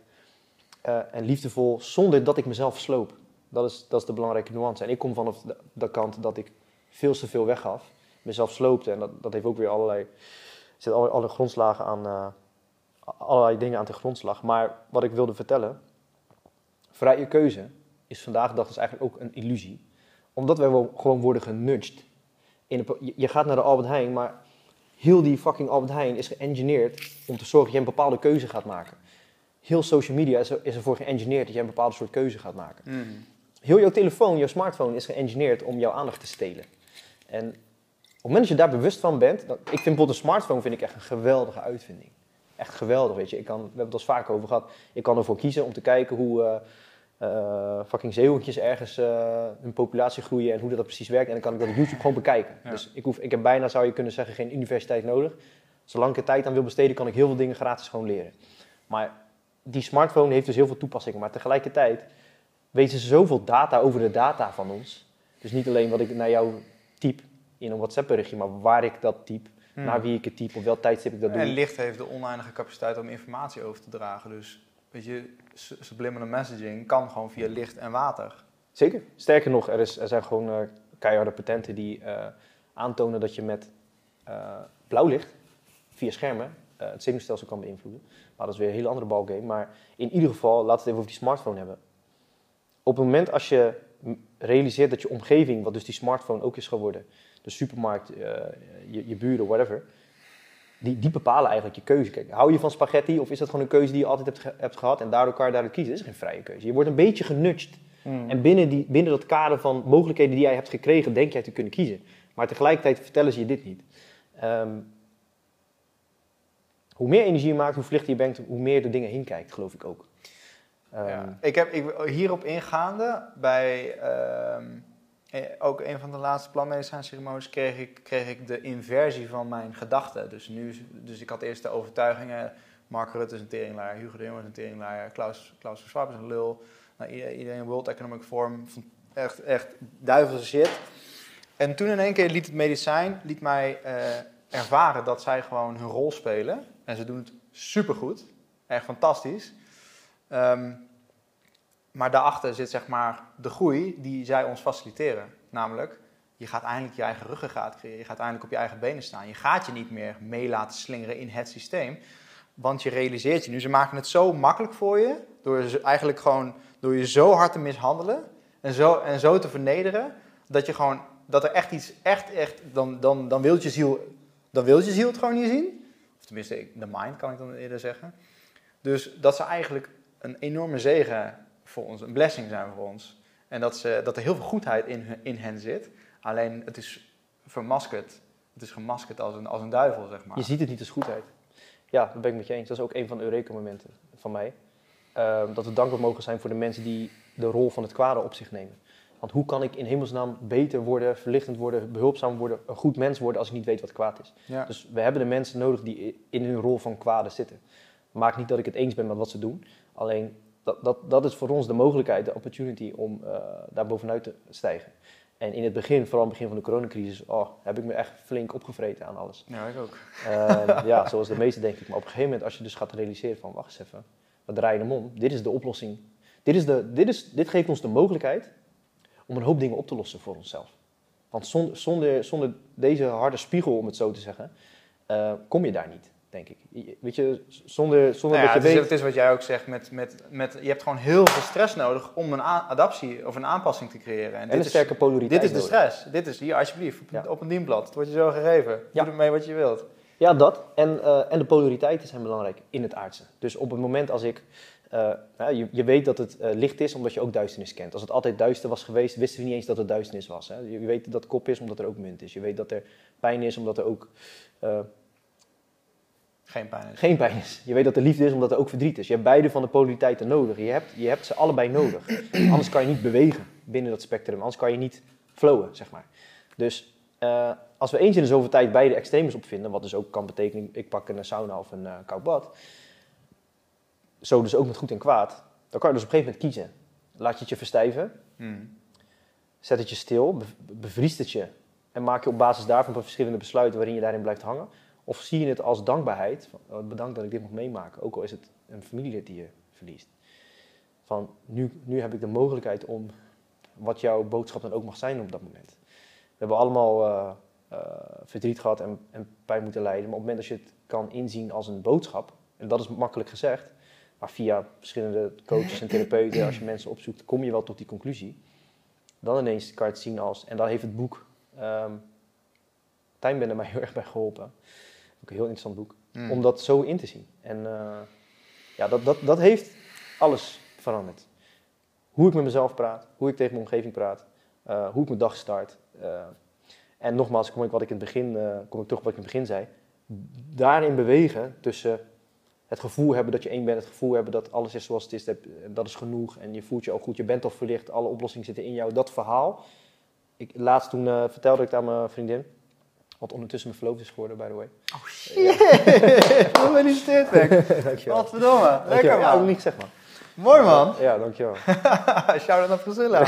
Speaker 1: uh, en liefdevol, zonder dat ik mezelf sloop. Dat is, dat is de belangrijke nuance. En ik kom vanaf de, kant dat ik veel te veel weggaf, mezelf sloopte. En dat, dat heeft ook weer allerlei, er zitten allerlei, grondslagen aan, uh, allerlei dingen aan de grondslag. Maar wat ik wilde vertellen, vrije keuze is vandaag de dag dus eigenlijk ook een illusie. Omdat wij gewoon worden genudged. In je gaat naar de Albert Heijn, maar heel die fucking Albert Heijn is geëngineerd om te zorgen dat je een bepaalde keuze gaat maken. Heel social media is, er, ervoor geëngineerd dat je een bepaalde soort keuze gaat maken.
Speaker 3: Mm.
Speaker 1: Heel jouw telefoon, jouw smartphone is geëngineerd om jouw aandacht te stelen. En op het moment dat je daar bewust van bent, dan, ik vind bijvoorbeeld een smartphone vind ik echt een geweldige uitvinding. Echt geweldig, weet je. Ik kan, we hebben het al vaak over gehad. Ik kan ervoor kiezen om te kijken hoe uh, uh, fucking zeehondjes ergens uh, hun populatie groeien en hoe dat precies werkt. En dan kan ik dat op YouTube gewoon bekijken.
Speaker 3: Ja.
Speaker 1: Dus ik, hoef, ik heb bijna, zou je kunnen zeggen, geen universiteit nodig. Zolang ik er tijd aan wil besteden, kan ik heel veel dingen gratis gewoon leren. Maar die smartphone heeft dus heel veel toepassingen. Maar tegelijkertijd weten ze zoveel data over de data van ons. Dus niet alleen wat ik naar jou typ in een WhatsApp-berichtje, maar waar ik dat typ,
Speaker 3: Hmm.
Speaker 1: naar wie ik het typ, op welk tijdstip ik dat doe.
Speaker 3: En licht heeft de oneindige capaciteit om informatie over te dragen. Dus weet je, subliminal messaging kan gewoon via licht en water.
Speaker 1: Zeker. Sterker nog, er, is, er zijn gewoon uh, keiharde patenten die uh, aantonen dat je met uh, blauw licht via schermen het zenuwstelsel kan beïnvloeden. Maar dat is weer een hele andere balgame. Maar in ieder geval, laten we het even over die smartphone hebben. Op het moment als je realiseert dat je omgeving, wat dus die smartphone ook is geworden, de supermarkt, uh, je, je, buren, whatever, die, die bepalen eigenlijk je keuze. Kijk, hou je van spaghetti of is dat gewoon een keuze die je altijd hebt, ge hebt gehad en daardoor kan je daaruit kiezen? Dat is geen vrije keuze. Je wordt een beetje genudged.
Speaker 3: Hmm.
Speaker 1: En binnen, die, binnen dat kader van mogelijkheden die jij hebt gekregen, denk jij te kunnen kiezen. Maar tegelijkertijd vertellen ze je dit niet. Um, hoe meer energie je maakt, hoe vlichter je bent, hoe meer je de dingen heen kijkt, geloof ik ook.
Speaker 3: Ja. ik heb ik, hierop ingaande bij um, ook een van de laatste planmedicijnceremonies kreeg ik, kreeg ik de inversie van mijn gedachten. Dus, nu, dus ik had eerst de overtuigingen, Mark Rutte is een teringlaar, Hugo de Jonge is een teringlaar, Klaus, Klaus Schwab is een lul, nou, iedereen World Economic Forum, echt, echt duivelse shit. En toen in één keer liet het medicijn liet mij uh, ervaren dat zij gewoon hun rol spelen. En ze doen het supergoed, echt fantastisch. Um, maar daarachter zit zeg maar de groei die zij ons faciliteren. Namelijk, je gaat eindelijk je eigen ruggengraat creëren. Je gaat eindelijk op je eigen benen staan. Je gaat je niet meer mee laten slingeren in het systeem. Want je realiseert je nu, ze maken het zo makkelijk voor je. Door je eigenlijk gewoon, door je zo hard te mishandelen. En zo, en zo te vernederen. Dat je gewoon, dat er echt iets, echt, echt, dan, dan, dan wil je ziel, dan wil je ziel het gewoon niet zien. Of tenminste, de mind kan ik dan eerder zeggen. Dus dat ze eigenlijk een enorme zegen voor ons, een blessing zijn voor ons. En dat, ze, dat er heel veel goedheid in, in hen zit. Alleen het is vermaskerd. Het is gemaskerd als een, als een duivel, zeg maar.
Speaker 1: Je ziet het niet als goedheid. Ja, dat ben ik met je eens. Dat is ook een van de Eureka-momenten van mij. Uh, dat we dankbaar mogen zijn voor de mensen die de rol van het kwade op zich nemen. Want hoe kan ik in hemelsnaam beter worden, verlichtend worden, behulpzaam worden, een goed mens worden als ik niet weet wat kwaad is?
Speaker 3: Ja.
Speaker 1: Dus we hebben de mensen nodig die in hun rol van kwade zitten. Maakt niet dat ik het eens ben met wat ze doen. Alleen dat, dat, dat is voor ons de mogelijkheid, de opportunity om uh, daar bovenuit te stijgen. En in het begin, vooral in het begin van de coronacrisis, oh, heb ik me echt flink opgevreten aan alles.
Speaker 3: Ja, ik ook.
Speaker 1: Ehm, ja, zoals de meeste denk ik. Maar op een gegeven moment, als je dus gaat realiseren van, wacht eens even, we draaien hem om. Dit is de oplossing. Dit, is de, dit, is, dit geeft ons de mogelijkheid om een hoop dingen op te lossen voor onszelf. Want zonder, zonder, zonder deze harde spiegel, om het zo te zeggen, eh, kom je daar niet, denk ik. Weet je, zonder, zonder
Speaker 3: Nou ja,
Speaker 1: dat je
Speaker 3: het, is,
Speaker 1: weet...
Speaker 3: het is wat jij ook zegt, met, met, met, je hebt gewoon heel veel stress nodig om een adaptie of een aanpassing te creëren.
Speaker 1: en
Speaker 3: dit
Speaker 1: een
Speaker 3: is-
Speaker 1: sterke polariteit
Speaker 3: Dit is de
Speaker 1: nodig.
Speaker 3: stress. Dit is hier, alsjeblieft, op, een-
Speaker 1: Ja.
Speaker 3: op een dienblad. Het wordt je zo gegeven. Doe ermee wat je wilt.
Speaker 1: Ja, dat. En, eh, en de polariteiten zijn belangrijk in het aardse. Dus op het moment als ik... eh, nou, je, je weet dat het eh, licht is omdat je ook duisternis kent. Als het altijd duister was geweest, wisten we niet eens dat het duisternis was. Hè? Je weet dat kop is omdat er ook munt is. Je weet dat er pijn is omdat er ook
Speaker 3: Geen pijn. is.
Speaker 1: geen pijn is. Je weet dat er liefde is omdat er ook verdriet is. Je hebt beide van de polariteiten nodig. Je hebt, je hebt ze allebei nodig. Anders kan je niet bewegen binnen dat spectrum. Anders kan je niet flowen, zeg maar. Dus eh, als we eens in de zoveel tijd beide extremes opvinden, wat dus ook kan betekenen, ik pak een sauna of een eh, koud bad. Zo dus ook met goed en kwaad. Dan kan je dus op een gegeven moment kiezen. Laat je het je verstijven,
Speaker 3: Hmm.
Speaker 1: zet het je stil, bev- bevriest het je en maak je op basis daarvan verschillende besluiten waarin je daarin blijft hangen. Of zie je het als dankbaarheid, van, oh, bedankt dat ik dit mag meemaken, ook al is het een familielid die je verliest. Van nu, nu heb ik de mogelijkheid om wat jouw boodschap dan ook mag zijn op dat moment. We hebben allemaal eh, eh, verdriet gehad en, en pijn moeten lijden, maar op het moment dat je het kan inzien als een boodschap, en dat is makkelijk gezegd, maar via verschillende coaches en therapeuten, als je mensen opzoekt, kom je wel tot die conclusie. Dan ineens kan je het zien als, en daar heeft het boek, ehm Tijn ben er mij heel erg bij geholpen. Ook een heel interessant boek.
Speaker 3: Hmm.
Speaker 1: Om dat zo in te zien. En eh, ja, dat, dat, dat heeft alles veranderd. Hoe ik met mezelf praat, hoe ik tegen mijn omgeving praat, eh, hoe ik mijn dag start. eh. en nogmaals, kom ik, wat ik in het begin, kom ik terug op wat ik in het begin zei. Daarin bewegen tussen het gevoel hebben dat je één bent, het gevoel hebben dat alles is zoals het is, dat, dat is genoeg. En je voelt je al goed, je bent al verlicht, alle oplossingen zitten in jou. Dat verhaal. Ik, laatst toen vertelde ik het aan mijn vriendin, wat ondertussen mijn verloofd is geworden, by the way.
Speaker 3: Oh shit! Gefeliciteerd, Nick.
Speaker 1: Dankjewel.
Speaker 3: Wat verdomme. Lekker
Speaker 1: Dankjewel. Ja, dat heb ik
Speaker 3: man.
Speaker 1: niet gezegd, man.
Speaker 3: Mooi man.
Speaker 1: Ja, dankjewel.
Speaker 3: Shout-out naar Priscilla.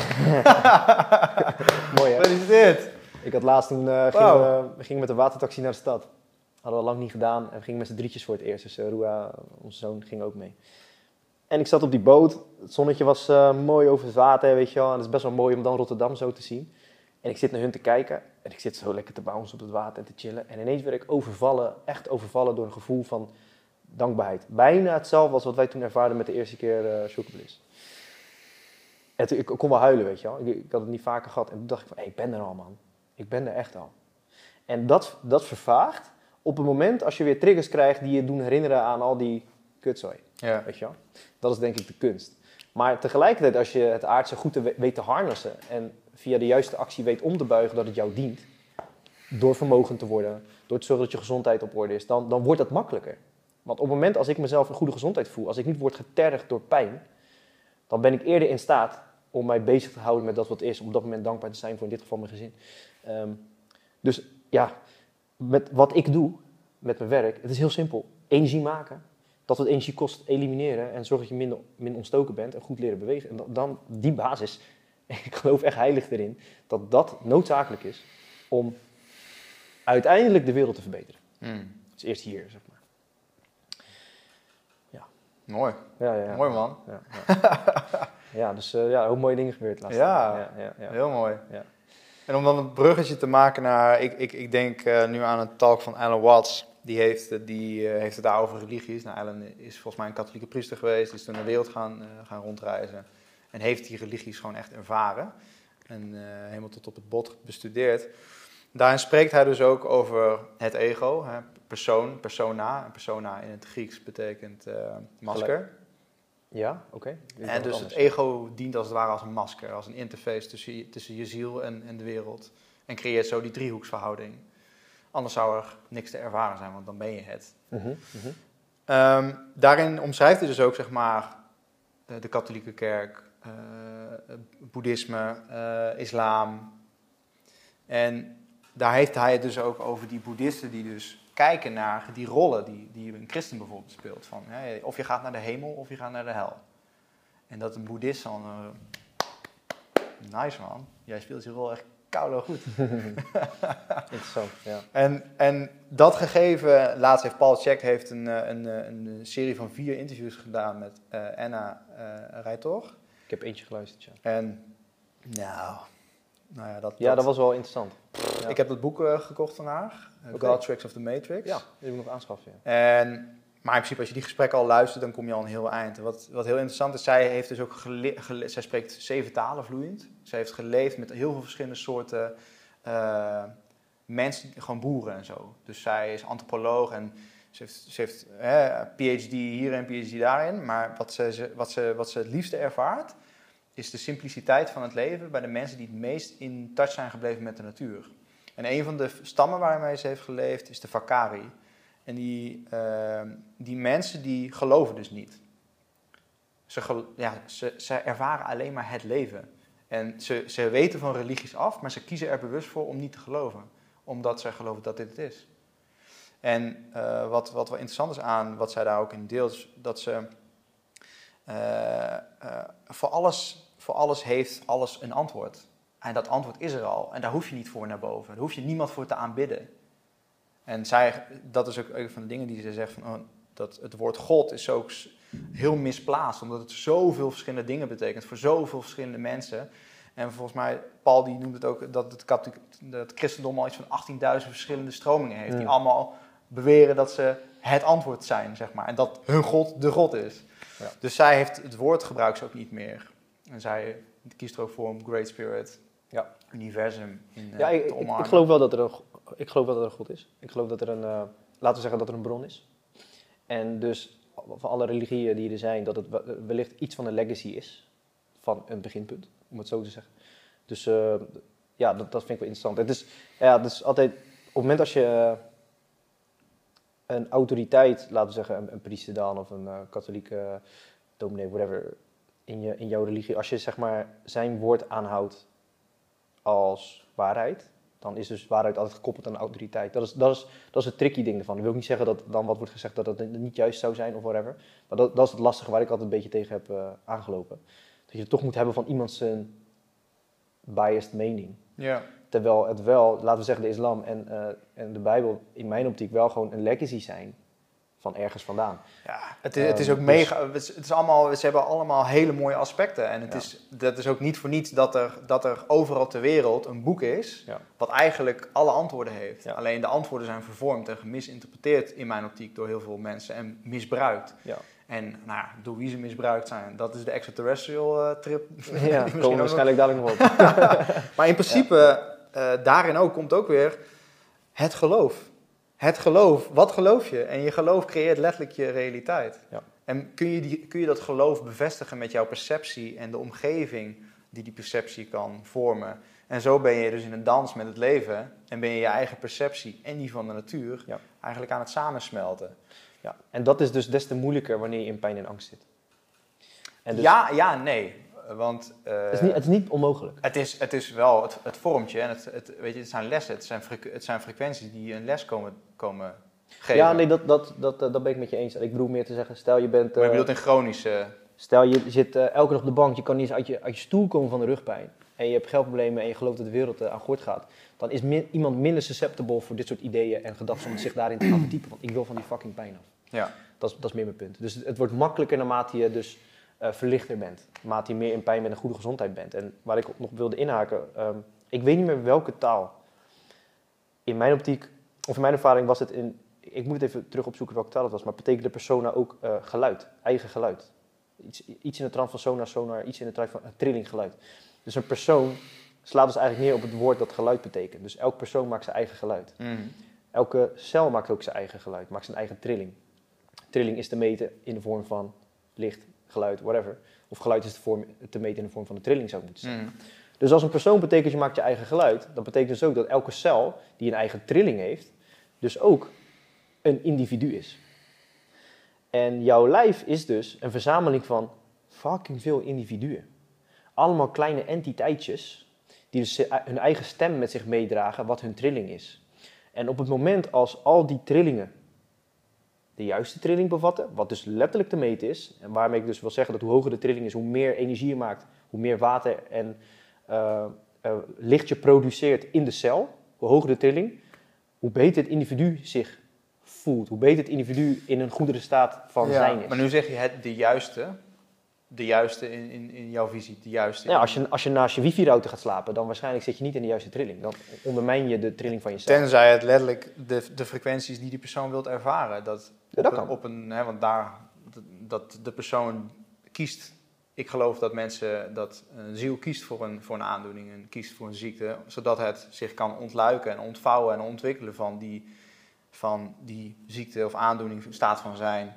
Speaker 1: Mooi, hè?
Speaker 3: Gefeliciteerd.
Speaker 1: Ik had laatst toen, eh, gingen
Speaker 3: Wauw.
Speaker 1: we, we gingen met de watertaxi naar de stad. Hadden we al lang niet gedaan en we gingen met z'n drietjes voor het eerst. Dus eh Rua, onze zoon, ging ook mee. En ik zat op die boot. Het zonnetje was eh, mooi over het water, weet je wel. En het is best wel mooi om dan Rotterdam zo te zien. En ik zit naar hun te kijken. En ik zit zo lekker te bouncen op het water en te chillen. En ineens werd ik overvallen, echt overvallen door een gevoel van dankbaarheid. Bijna hetzelfde als wat wij toen ervaarden met de eerste keer Shock Bliss. En toen- ik kon wel huilen, weet je wel. Ik, ik had het niet vaker gehad. En toen dacht ik van, hé, ik ben er al, man. Ik ben er echt al. En dat, dat vervaagt op het moment als je weer triggers krijgt die je doen herinneren aan al die kutzooi.
Speaker 3: Ja.
Speaker 1: Weet je wel? Dat is denk ik de kunst. Maar tegelijkertijd, als je het aardse goed weet te harnessen en via de juiste actie weet om te buigen dat het jou dient, door vermogen te worden, door te zorgen dat je gezondheid op orde is, dan, dan wordt dat makkelijker. Want op het moment als ik mezelf in goede gezondheid voel, als ik niet word getergd door pijn, dan ben ik eerder in staat om mij bezig te houden met dat wat is, om op dat moment dankbaar te zijn voor in dit geval mijn gezin. Ehm, dus ja, met wat ik doe met mijn werk, het is heel simpel. Energie maken, dat wat energie kost, elimineren en zorg dat je minder, minder ontstoken bent en goed leren bewegen. En dan die basis, ik geloof echt heilig erin, dat dat noodzakelijk is om uiteindelijk de wereld te verbeteren.
Speaker 3: Hmm.
Speaker 1: Dus eerst hier, zeg maar.
Speaker 3: Mooi.
Speaker 1: Ja, ja, ja.
Speaker 3: Mooi man.
Speaker 1: Ja, ja. ja dus eh, ja, hoe mooie dingen gebeurd laatst.
Speaker 3: Ja.
Speaker 1: ja, ja, ja.
Speaker 3: Heel mooi.
Speaker 1: Ja.
Speaker 3: En om dan een bruggetje te maken naar, ik, ik, ik denk eh, nu aan een talk van Alan Watts. Die heeft, het- die, eh, heeft het daar over religies. Nou, Alan is volgens mij een katholieke priester geweest. Is toen de wereld gaan, eh, gaan rondreizen. En heeft die religies gewoon echt ervaren. En eh, helemaal tot op het bot bestudeerd. Daarin spreekt hij dus ook over het ego. Hè, persoon, persona. En persona in het Grieks betekent eh, masker.
Speaker 1: Ja, oké.
Speaker 3: En dus het ego dient als het ware als een masker, als een interface tussen je, tussen je ziel en, en de wereld. En creëert zo die driehoeksverhouding. Anders zou er niks te ervaren zijn, want dan ben je het.
Speaker 1: Mhm, mhm.
Speaker 3: Ehm, daarin omschrijft hij dus ook, zeg maar, eh, de katholieke kerk, boeddhisme, eh, islam. En daar heeft hij het dus ook over die boeddhisten die dus kijken naar die rollen die, die een christen bijvoorbeeld speelt. Van, hè, of je gaat naar de hemel of je gaat naar de hel. En dat een boeddhist dan... eh, nice man, jij speelt die rol echt koude goed.
Speaker 1: Interessant, ja.
Speaker 3: En, en dat gegeven, laatst heeft Paul Check heeft een, eh, een, een, een serie van vier interviews gedaan met uh, Anna uh, Rijtor.
Speaker 1: Ik heb eentje geluisterd, ja.
Speaker 3: En nou, nou ja, dat,
Speaker 1: ja, dat, was wel interessant.
Speaker 3: Ja. Ik heb dat boek uh, gekocht van haar, okay. God Tricks of the Matrix.
Speaker 1: Ja, die moet ik nog aanschaffen. Ja.
Speaker 3: En, maar in principe, als je die gesprekken al luistert, dan kom je al een heel eind. Wat, wat heel interessant is, zij heeft dus ook zij spreekt zeven talen vloeiend. Zij heeft geleefd met heel veel verschillende soorten uh, mensen, gewoon boeren en zo. Dus zij is antropoloog en ze heeft, ze PhD hier en PhD daarin. Maar wat ze, wat, ze, wat ze het liefste ervaart, is de simpliciteit van het leven bij de mensen die het meest in touch zijn gebleven met de natuur. En een van de stammen waarmee ze heeft geleefd is de Vakari. En die, uh, die mensen die geloven dus niet. Ze, ja, ze, ze ervaren alleen maar het leven. En ze, ze weten van religies af, maar ze kiezen er bewust voor om niet te geloven. Omdat zij geloven dat dit het is. En uh, wat, wat wel interessant is aan wat zij daar ook in deelt, is dat ze uh, voor alles voor alles heeft alles een antwoord. En dat antwoord is er al. En daar hoef je niet voor naar boven. Daar hoef je niemand voor te aanbidden. En zij, dat is ook een van de dingen die ze zegt, van, oh, dat het woord God is ook heel misplaatst. Omdat het zoveel verschillende dingen betekent voor zoveel verschillende mensen. En volgens mij, Paul die noemt het ook dat het, dat het christendom al iets van 18.000 verschillende stromingen heeft. Die allemaal beweren dat ze het antwoord zijn, zeg maar. En dat hun God de God is. Ja. Dus zij heeft het woord gebruikt ook niet meer. En zij kiest er ook voor om Great Spirit, ja. universum in uh,
Speaker 1: ja, ik,
Speaker 3: te omarmen.
Speaker 1: Ik, ik, geloof wel dat er een, ik geloof wel dat er een God is. Ik geloof dat er een, uh, laten we zeggen dat er een bron is. En dus van alle religieën die er zijn, dat het wellicht iets van een legacy is. Van een beginpunt, om het zo te zeggen. Dus uh, ja, dat, dat vind ik wel interessant. Het is, ja, het is altijd, op het moment als je een autoriteit, laten we zeggen een, priester dan, of een katholieke dominee, whatever, in, je, in jouw religie, als je zeg maar zijn woord aanhoudt als waarheid, dan is dus waarheid altijd gekoppeld aan autoriteit. Dat is, dat is, dat is het tricky ding ervan. Ik wil niet zeggen dat dan wat wordt gezegd dat het niet juist zou zijn of whatever. Maar dat, dat is het lastige waar ik altijd een beetje tegen heb uh, aangelopen. Dat je het toch moet hebben van iemand zijn biased mening.
Speaker 3: Ja.
Speaker 1: Terwijl het wel, laten we zeggen de islam en, uh, en de bijbel in mijn optiek wel gewoon een legacy zijn van ergens vandaan.
Speaker 3: Ja, het is, het is ook um, mega. Dus, het is allemaal, ze hebben allemaal hele mooie aspecten. En het ja. is, dat is ook niet voor niets dat er, dat er overal ter wereld een boek is.
Speaker 1: Ja.
Speaker 3: wat eigenlijk alle antwoorden heeft. Ja. Alleen de antwoorden zijn vervormd en gemisinterpreteerd in mijn optiek door heel veel mensen en misbruikt. En nou ja, door wie ze misbruikt zijn, dat is de extraterrestrial uh, trip.
Speaker 1: Ja, die komen waarschijnlijk dadelijk nog op.
Speaker 3: maar in principe, uh, daarin ook komt ook weer het geloof. Het geloof, wat geloof je? En je geloof creëert letterlijk je realiteit.
Speaker 1: Ja.
Speaker 3: En kun je, die, kun je dat geloof bevestigen met jouw perceptie en de omgeving die die perceptie kan vormen? En zo ben je dus in een dans met het leven en ben je je eigen perceptie en die van de natuur
Speaker 1: ja.
Speaker 3: eigenlijk aan het samensmelten.
Speaker 1: Ja. En dat is dus des te moeilijker wanneer je in pijn en angst zit.
Speaker 3: En dus... Ja, ja, nee. Want, uh,
Speaker 1: het, is niet, het is niet onmogelijk.
Speaker 3: Het is, het is wel het, het vormtje en het, het, weet je, het zijn lessen, het zijn, het zijn frequenties die een les komen, komen geven.
Speaker 1: Ja, nee, dat, dat, dat, dat ben ik met je eens. Ik bedoel meer te zeggen, stel je bent...
Speaker 3: Maar je bedoelt in chronische...
Speaker 1: Stel je zit uh, elke dag op de bank, je kan niet eens uit je, uit je stoel komen van de rugpijn. En je hebt geldproblemen en je gelooft dat de wereld uh, aan gort gaat. Dan is min, iemand minder susceptible voor dit soort ideeën en gedachten om zich daarin te gaan verdiepen. Want ik wil van die fucking pijn af.
Speaker 3: Ja.
Speaker 1: Dat is, dat is meer mijn punt. Dus het, het wordt makkelijker naarmate je dus uh, verlichter bent. Naarmate je meer in pijn met een goede gezondheid bent. En waar ik nog wilde inhaken, um, ik weet niet meer welke taal. In mijn optiek, of in mijn ervaring was het in, ik moet het even terug opzoeken welke taal het was, maar betekende persona ook uh, geluid, eigen geluid. Iets, iets in de trant van sonar, sonar, iets in de trant van uh, trilling geluid. Dus een persoon slaat dus eigenlijk neer op het woord dat geluid betekent. Dus elk persoon maakt zijn eigen geluid.
Speaker 3: Mm.
Speaker 1: Elke cel maakt ook zijn eigen geluid, maakt zijn eigen trilling. Trilling is te meten in de vorm van licht, geluid, whatever. Of geluid is te, vorm, te meten in de vorm van een trilling, zou moeten zeggen.
Speaker 3: Mm.
Speaker 1: Dus als een persoon betekent je maakt je eigen geluid, dan betekent dus ook dat elke cel die een eigen trilling heeft, dus ook een individu is. En jouw lijf is dus een verzameling van fucking veel individuen. Allemaal kleine entiteitjes die dus hun eigen stem met zich meedragen, wat hun trilling is. En op het moment als al die trillingen de juiste trilling bevatten, wat dus letterlijk te meten is. En waarmee ik dus wil zeggen dat hoe hoger de trilling is, hoe meer energie je maakt, hoe meer water en uh, licht je produceert in de cel, hoe hoger de trilling, hoe beter het individu zich voelt. Hoe beter het individu in een goedere staat van
Speaker 3: Ja,
Speaker 1: zijn is.
Speaker 3: Maar nu zeg je het de juiste. De juiste in, in, in jouw visie. De juiste.
Speaker 1: Ja,
Speaker 3: in-
Speaker 1: als, je, als je naast je wifi-router gaat slapen, dan waarschijnlijk zit je niet in de juiste trilling. Dan ondermijn je de trilling van je cel.
Speaker 3: Tenzij het letterlijk de, de frequenties die die persoon wilt ervaren. Dat,
Speaker 1: Ja, dat
Speaker 3: op, een-
Speaker 1: kan.
Speaker 3: op een, hè, want daar, dat, dat de persoon kiest. Ik geloof dat mensen, dat een ziel kiest voor een, voor een aandoening en kiest voor een ziekte. Zodat het zich kan ontluiken en ontvouwen en ontwikkelen van die, van die ziekte of aandoening, staat van zijn.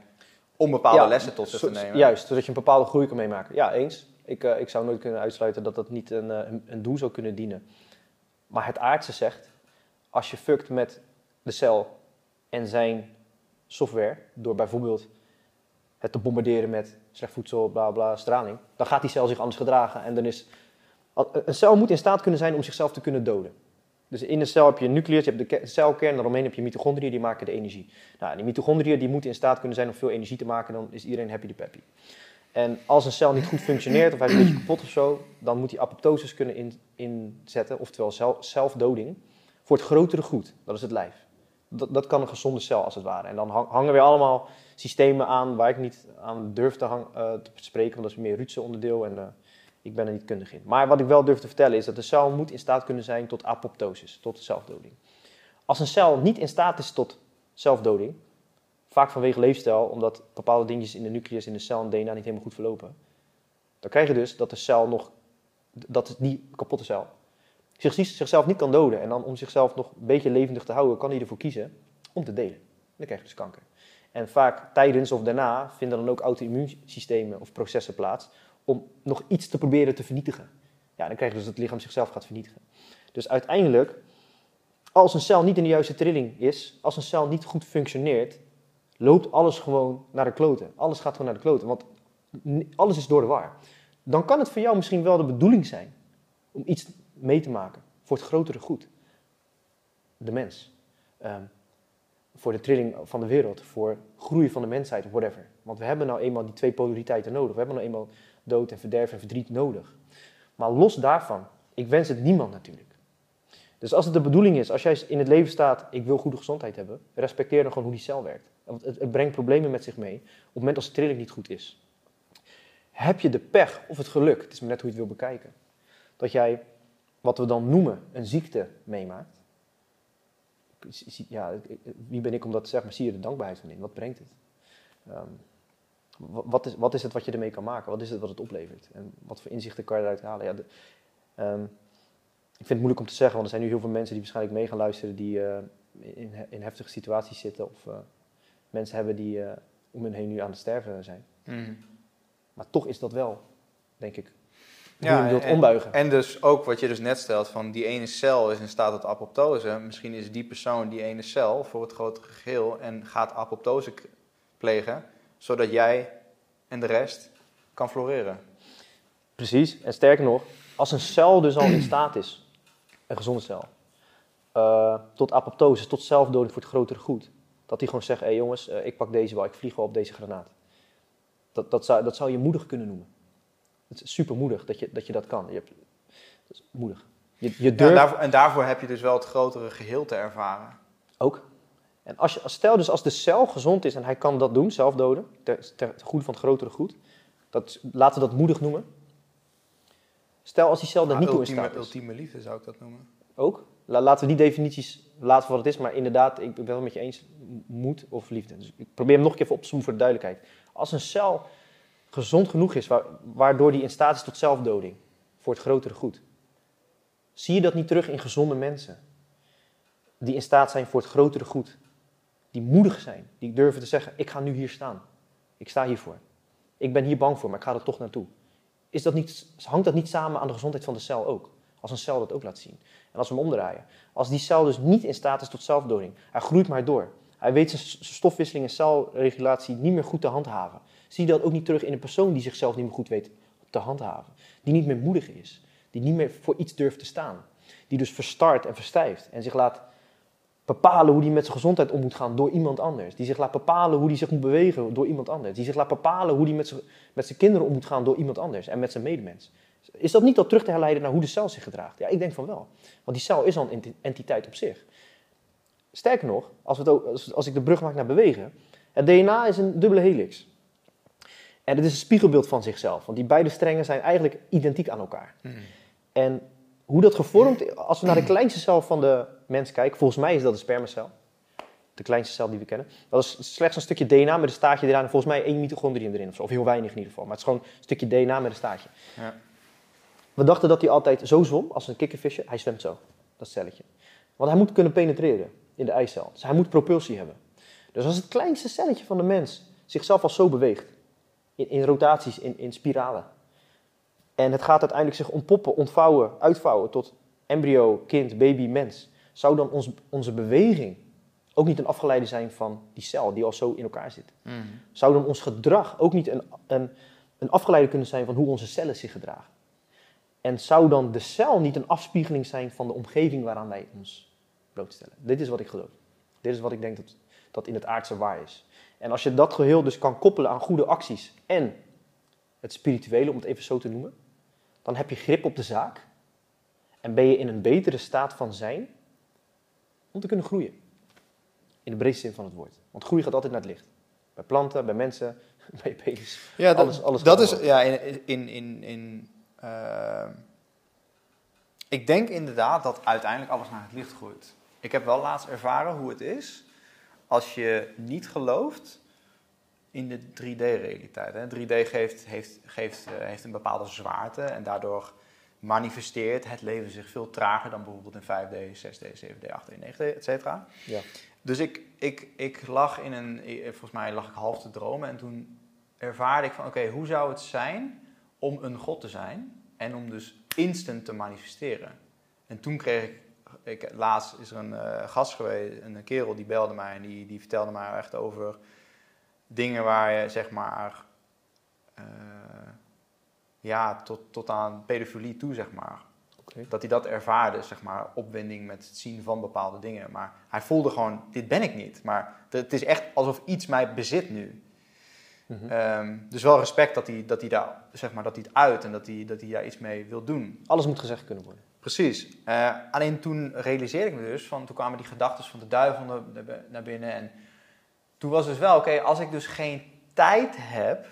Speaker 3: Om bepaalde
Speaker 1: Ja,
Speaker 3: lessen tot zich te nemen.
Speaker 1: Juist, zodat je een bepaalde groei kan meemaken. Ja, eens. Ik, eh, ik zou nooit kunnen uitsluiten dat dat niet een, eh, een, een doel zou kunnen dienen. Maar het aardse zegt, als je fuckt met de cel en zijn software, door bijvoorbeeld het te bombarderen met slecht voedsel, bla bla, straling, dan gaat die cel zich anders gedragen. En dan is, een cel moet in staat kunnen zijn om zichzelf te kunnen doden. Dus in de cel heb je nucleus, je hebt de ke- celkern, daaromheen heb je mitochondriën, die maken de energie. Nou, die mitochondriën die moeten in staat kunnen zijn om veel energie te maken, dan is iedereen happy de peppy. En als een cel niet goed functioneert of hij is een beetje kapot of zo, dan moet hij apoptosis kunnen in, inzetten, oftewel zelf, zelfdoding, voor het grotere goed. Dat is het lijf. Dat, dat kan een gezonde cel als het ware. En dan hang- hangen weer allemaal systemen aan waar ik niet aan durf te, hang, eh, te spreken, want dat is meer Rutse onderdeel en eh, ik ben er niet kundig in. Maar wat ik wel durf te vertellen is dat de cel moet in staat kunnen zijn tot apoptosis, tot zelfdoding. Als een cel niet in staat is tot zelfdoding, vaak vanwege leefstijl, omdat bepaalde dingetjes in de nucleus, in de cel en DNA niet helemaal goed verlopen, dan krijg je dus dat de cel nog, dat die kapotte cel, zich, zichzelf niet kan doden. En dan om zichzelf nog een beetje levendig te houden, kan hij ervoor kiezen om te delen. Dan krijg je dus kanker. En vaak tijdens of daarna vinden dan ook auto-immuunsystemen of processen plaats om nog iets te proberen te vernietigen. Ja, dan krijg je dus dat het lichaam zichzelf gaat vernietigen. Dus uiteindelijk, als een cel niet in de juiste trilling is, als een cel niet goed functioneert, loopt alles gewoon naar de kloten. Alles gaat gewoon naar de kloten, want alles is door de war. Dan kan het voor jou misschien wel de bedoeling zijn om iets mee te maken voor het grotere goed. De mens. Ehm, voor de trilling van de wereld, voor groei van de mensheid, whatever. Want we hebben nou eenmaal die twee polariteiten nodig. We hebben nou eenmaal dood en verderf en verdriet nodig. Maar los daarvan, ik wens het niemand natuurlijk. Dus als het de bedoeling is, als jij in het leven staat, ik wil goede gezondheid hebben, respecteer dan gewoon hoe die cel werkt. Want het, het brengt problemen met zich mee op het moment als de trilling niet goed is. Heb je de pech of het geluk, het is maar net hoe je het wil bekijken, dat jij wat we dan noemen een ziekte meemaakt. Ja, wie ben ik om dat te zeggen, maar zie je de dankbaarheid van in? Wat brengt het? Wa- wat, is, wat is het wat je ermee kan maken? Wat is het wat het oplevert? En wat voor inzichten kan je eruit halen? Ja, de- ehm, ik vind het moeilijk om te zeggen, want er zijn nu heel veel mensen die waarschijnlijk mee gaan luisteren die eh, in, in heftige situaties zitten of eh, mensen hebben die eh, om hen heen nu aan het sterven zijn.
Speaker 3: Mhm.
Speaker 1: Maar toch is dat wel, denk ik, hoe
Speaker 3: Ja,
Speaker 1: je wilt
Speaker 3: en-
Speaker 1: ombuigen.
Speaker 3: En dus ook wat je dus net stelt, van die ene cel is in staat tot apoptose. Misschien is die persoon die ene cel voor het grotere geheel en gaat apoptose plegen, zodat jij en de rest kan floreren.
Speaker 1: Precies. En sterker nog, als een cel dus al in staat is, een gezonde cel, eh, tot apoptose, tot zelfdoding voor het grotere goed, dat die gewoon zegt, hé hey jongens, eh, ik pak deze wel, ik vlieg wel op deze granaat. Dat, dat, zou, dat zou je moedig kunnen noemen. Het is super moedig dat je dat, je dat kan. Je hebt, dat is moedig. Je, je
Speaker 3: Ja,
Speaker 1: durft
Speaker 3: en, daarvoor, en daarvoor heb je dus wel het grotere geheel te ervaren.
Speaker 1: ook. En als je, stel dus als de cel gezond is en hij kan dat doen, zelfdoden, ter, ter goede van het grotere goed, dat, laten we dat moedig noemen. Stel als die cel daar niet toe in staat is.
Speaker 3: ultieme liefde zou ik dat noemen.
Speaker 1: Ook. La- laten we die definities laten voor wat het is. Maar inderdaad, ik ben het wel met je eens. Moed of liefde. Dus ik probeer hem nog een keer even op te zoomen voor de duidelijkheid. Als een cel gezond genoeg is, wa- waardoor die in staat is tot zelfdoding. Voor het grotere goed. Zie je dat niet terug in gezonde mensen? Die in staat zijn voor het grotere goed. Die moedig zijn. Die durven te zeggen, ik ga nu hier staan. Ik sta hiervoor. Ik ben hier bang voor, maar ik ga er toch naartoe. Is dat niet, hangt dat niet samen aan de gezondheid van de cel ook? Als een cel dat ook laat zien. En als we hem omdraaien. Als die cel dus niet in staat is tot zelfdoding. Hij groeit maar door. Hij weet zijn stofwisseling en celregulatie niet meer goed te handhaven. Zie je dat ook niet terug in een persoon die zichzelf niet meer goed weet te handhaven. Die niet meer moedig is. Die niet meer voor iets durft te staan. Die dus verstart en verstijft. En zich laat bepalen hoe hij met zijn gezondheid om moet gaan door iemand anders. Die zich laat bepalen hoe hij zich moet bewegen door iemand anders. Die zich laat bepalen hoe hij met zijn, met zijn kinderen om moet gaan door iemand anders. En met zijn medemens. Is dat niet al terug te herleiden naar hoe de cel zich gedraagt? Ja, ik denk van wel. Want die cel is al een entiteit op zich. Sterker nog, als, we het ook, als ik de brug maak naar bewegen, het DNA is een dubbele helix. En het is een spiegelbeeld van zichzelf, want die beide strengen zijn eigenlijk identiek aan elkaar.
Speaker 3: Mhm.
Speaker 1: En hoe dat gevormd, als we naar de kleinste cel van de mens kijken, volgens mij is dat de spermacel. De kleinste cel die we kennen. Dat is slechts een stukje DNA met een staartje eraan en volgens mij één mitochondrium erin of zo. Of heel weinig in ieder geval. Maar het is gewoon een stukje DNA met een staartje.
Speaker 3: Ja.
Speaker 1: We dachten dat hij altijd zo zwom, als een kikkervisje. Hij zwemt zo, dat celletje. Want hij moet kunnen penetreren in de eicel. Dus hij moet propulsie hebben. Dus als het kleinste celletje van de mens zichzelf al zo beweegt, in, in rotaties, in, in spiralen, en het gaat uiteindelijk zich ontpoppen, ontvouwen, uitvouwen tot embryo, kind, baby, mens, zou dan ons, onze beweging ook niet een afgeleide zijn van die cel die al zo in elkaar zit?
Speaker 3: Mhm.
Speaker 1: Zou dan ons gedrag ook niet een, een, een afgeleide kunnen zijn van hoe onze cellen zich gedragen? En zou dan de cel niet een afspiegeling zijn van de omgeving waaraan wij ons blootstellen? Dit is wat ik geloof. Dit is wat ik denk dat, dat in het aardse waar is. En als je dat geheel dus kan koppelen aan goede acties en het spirituele, om het even zo te noemen, dan heb je grip op de zaak en ben je in een betere staat van zijn om te kunnen groeien. In de breedste zin van het woord. Want groei gaat altijd naar het licht. Bij planten, bij mensen, bij penis.
Speaker 3: Ja, dat,
Speaker 1: Alles- alles
Speaker 3: dat is ja, in. in, in, in eh, ik denk inderdaad dat uiteindelijk alles naar het licht groeit. Ik heb wel laatst ervaren hoe het is als je niet gelooft in de 3D-realiteit. hè. 3D geeft, heeft, geeft, eh, heeft een bepaalde zwaarte en daardoor manifesteert het leven zich veel trager dan bijvoorbeeld in 5D, 6D, 7D, 8D, 9D, et cetera.
Speaker 1: Ja.
Speaker 3: Dus ik, ik, ik lag in een, eh, volgens mij lag ik half te dromen en toen ervaarde ik van, oké, hoe zou het zijn om een god te zijn en om dus instant te manifesteren? En toen kreeg ik, ik laatst is er een eh, gast geweest, een kerel die belde mij en die, die vertelde mij echt over dingen waar je zeg maar, eh, ja, tot, tot aan pedofilie toe zeg maar. Dat hij dat ervaarde, zeg maar, opwinding met het zien van bepaalde dingen. Maar hij voelde gewoon, dit ben ik niet. Maar het is echt alsof iets mij bezit nu.
Speaker 1: Mhm.
Speaker 3: Ehm, dus wel respect dat hij, dat hij daar, zeg maar, dat hij het uit en dat hij, dat hij daar iets mee wil doen.
Speaker 1: Alles moet gezegd kunnen worden.
Speaker 3: Precies. Eh, alleen toen realiseerde ik me dus, van, toen kwamen die gedachten van de duivel naar, naar binnen. En toen was dus wel, oké, als ik dus geen tijd heb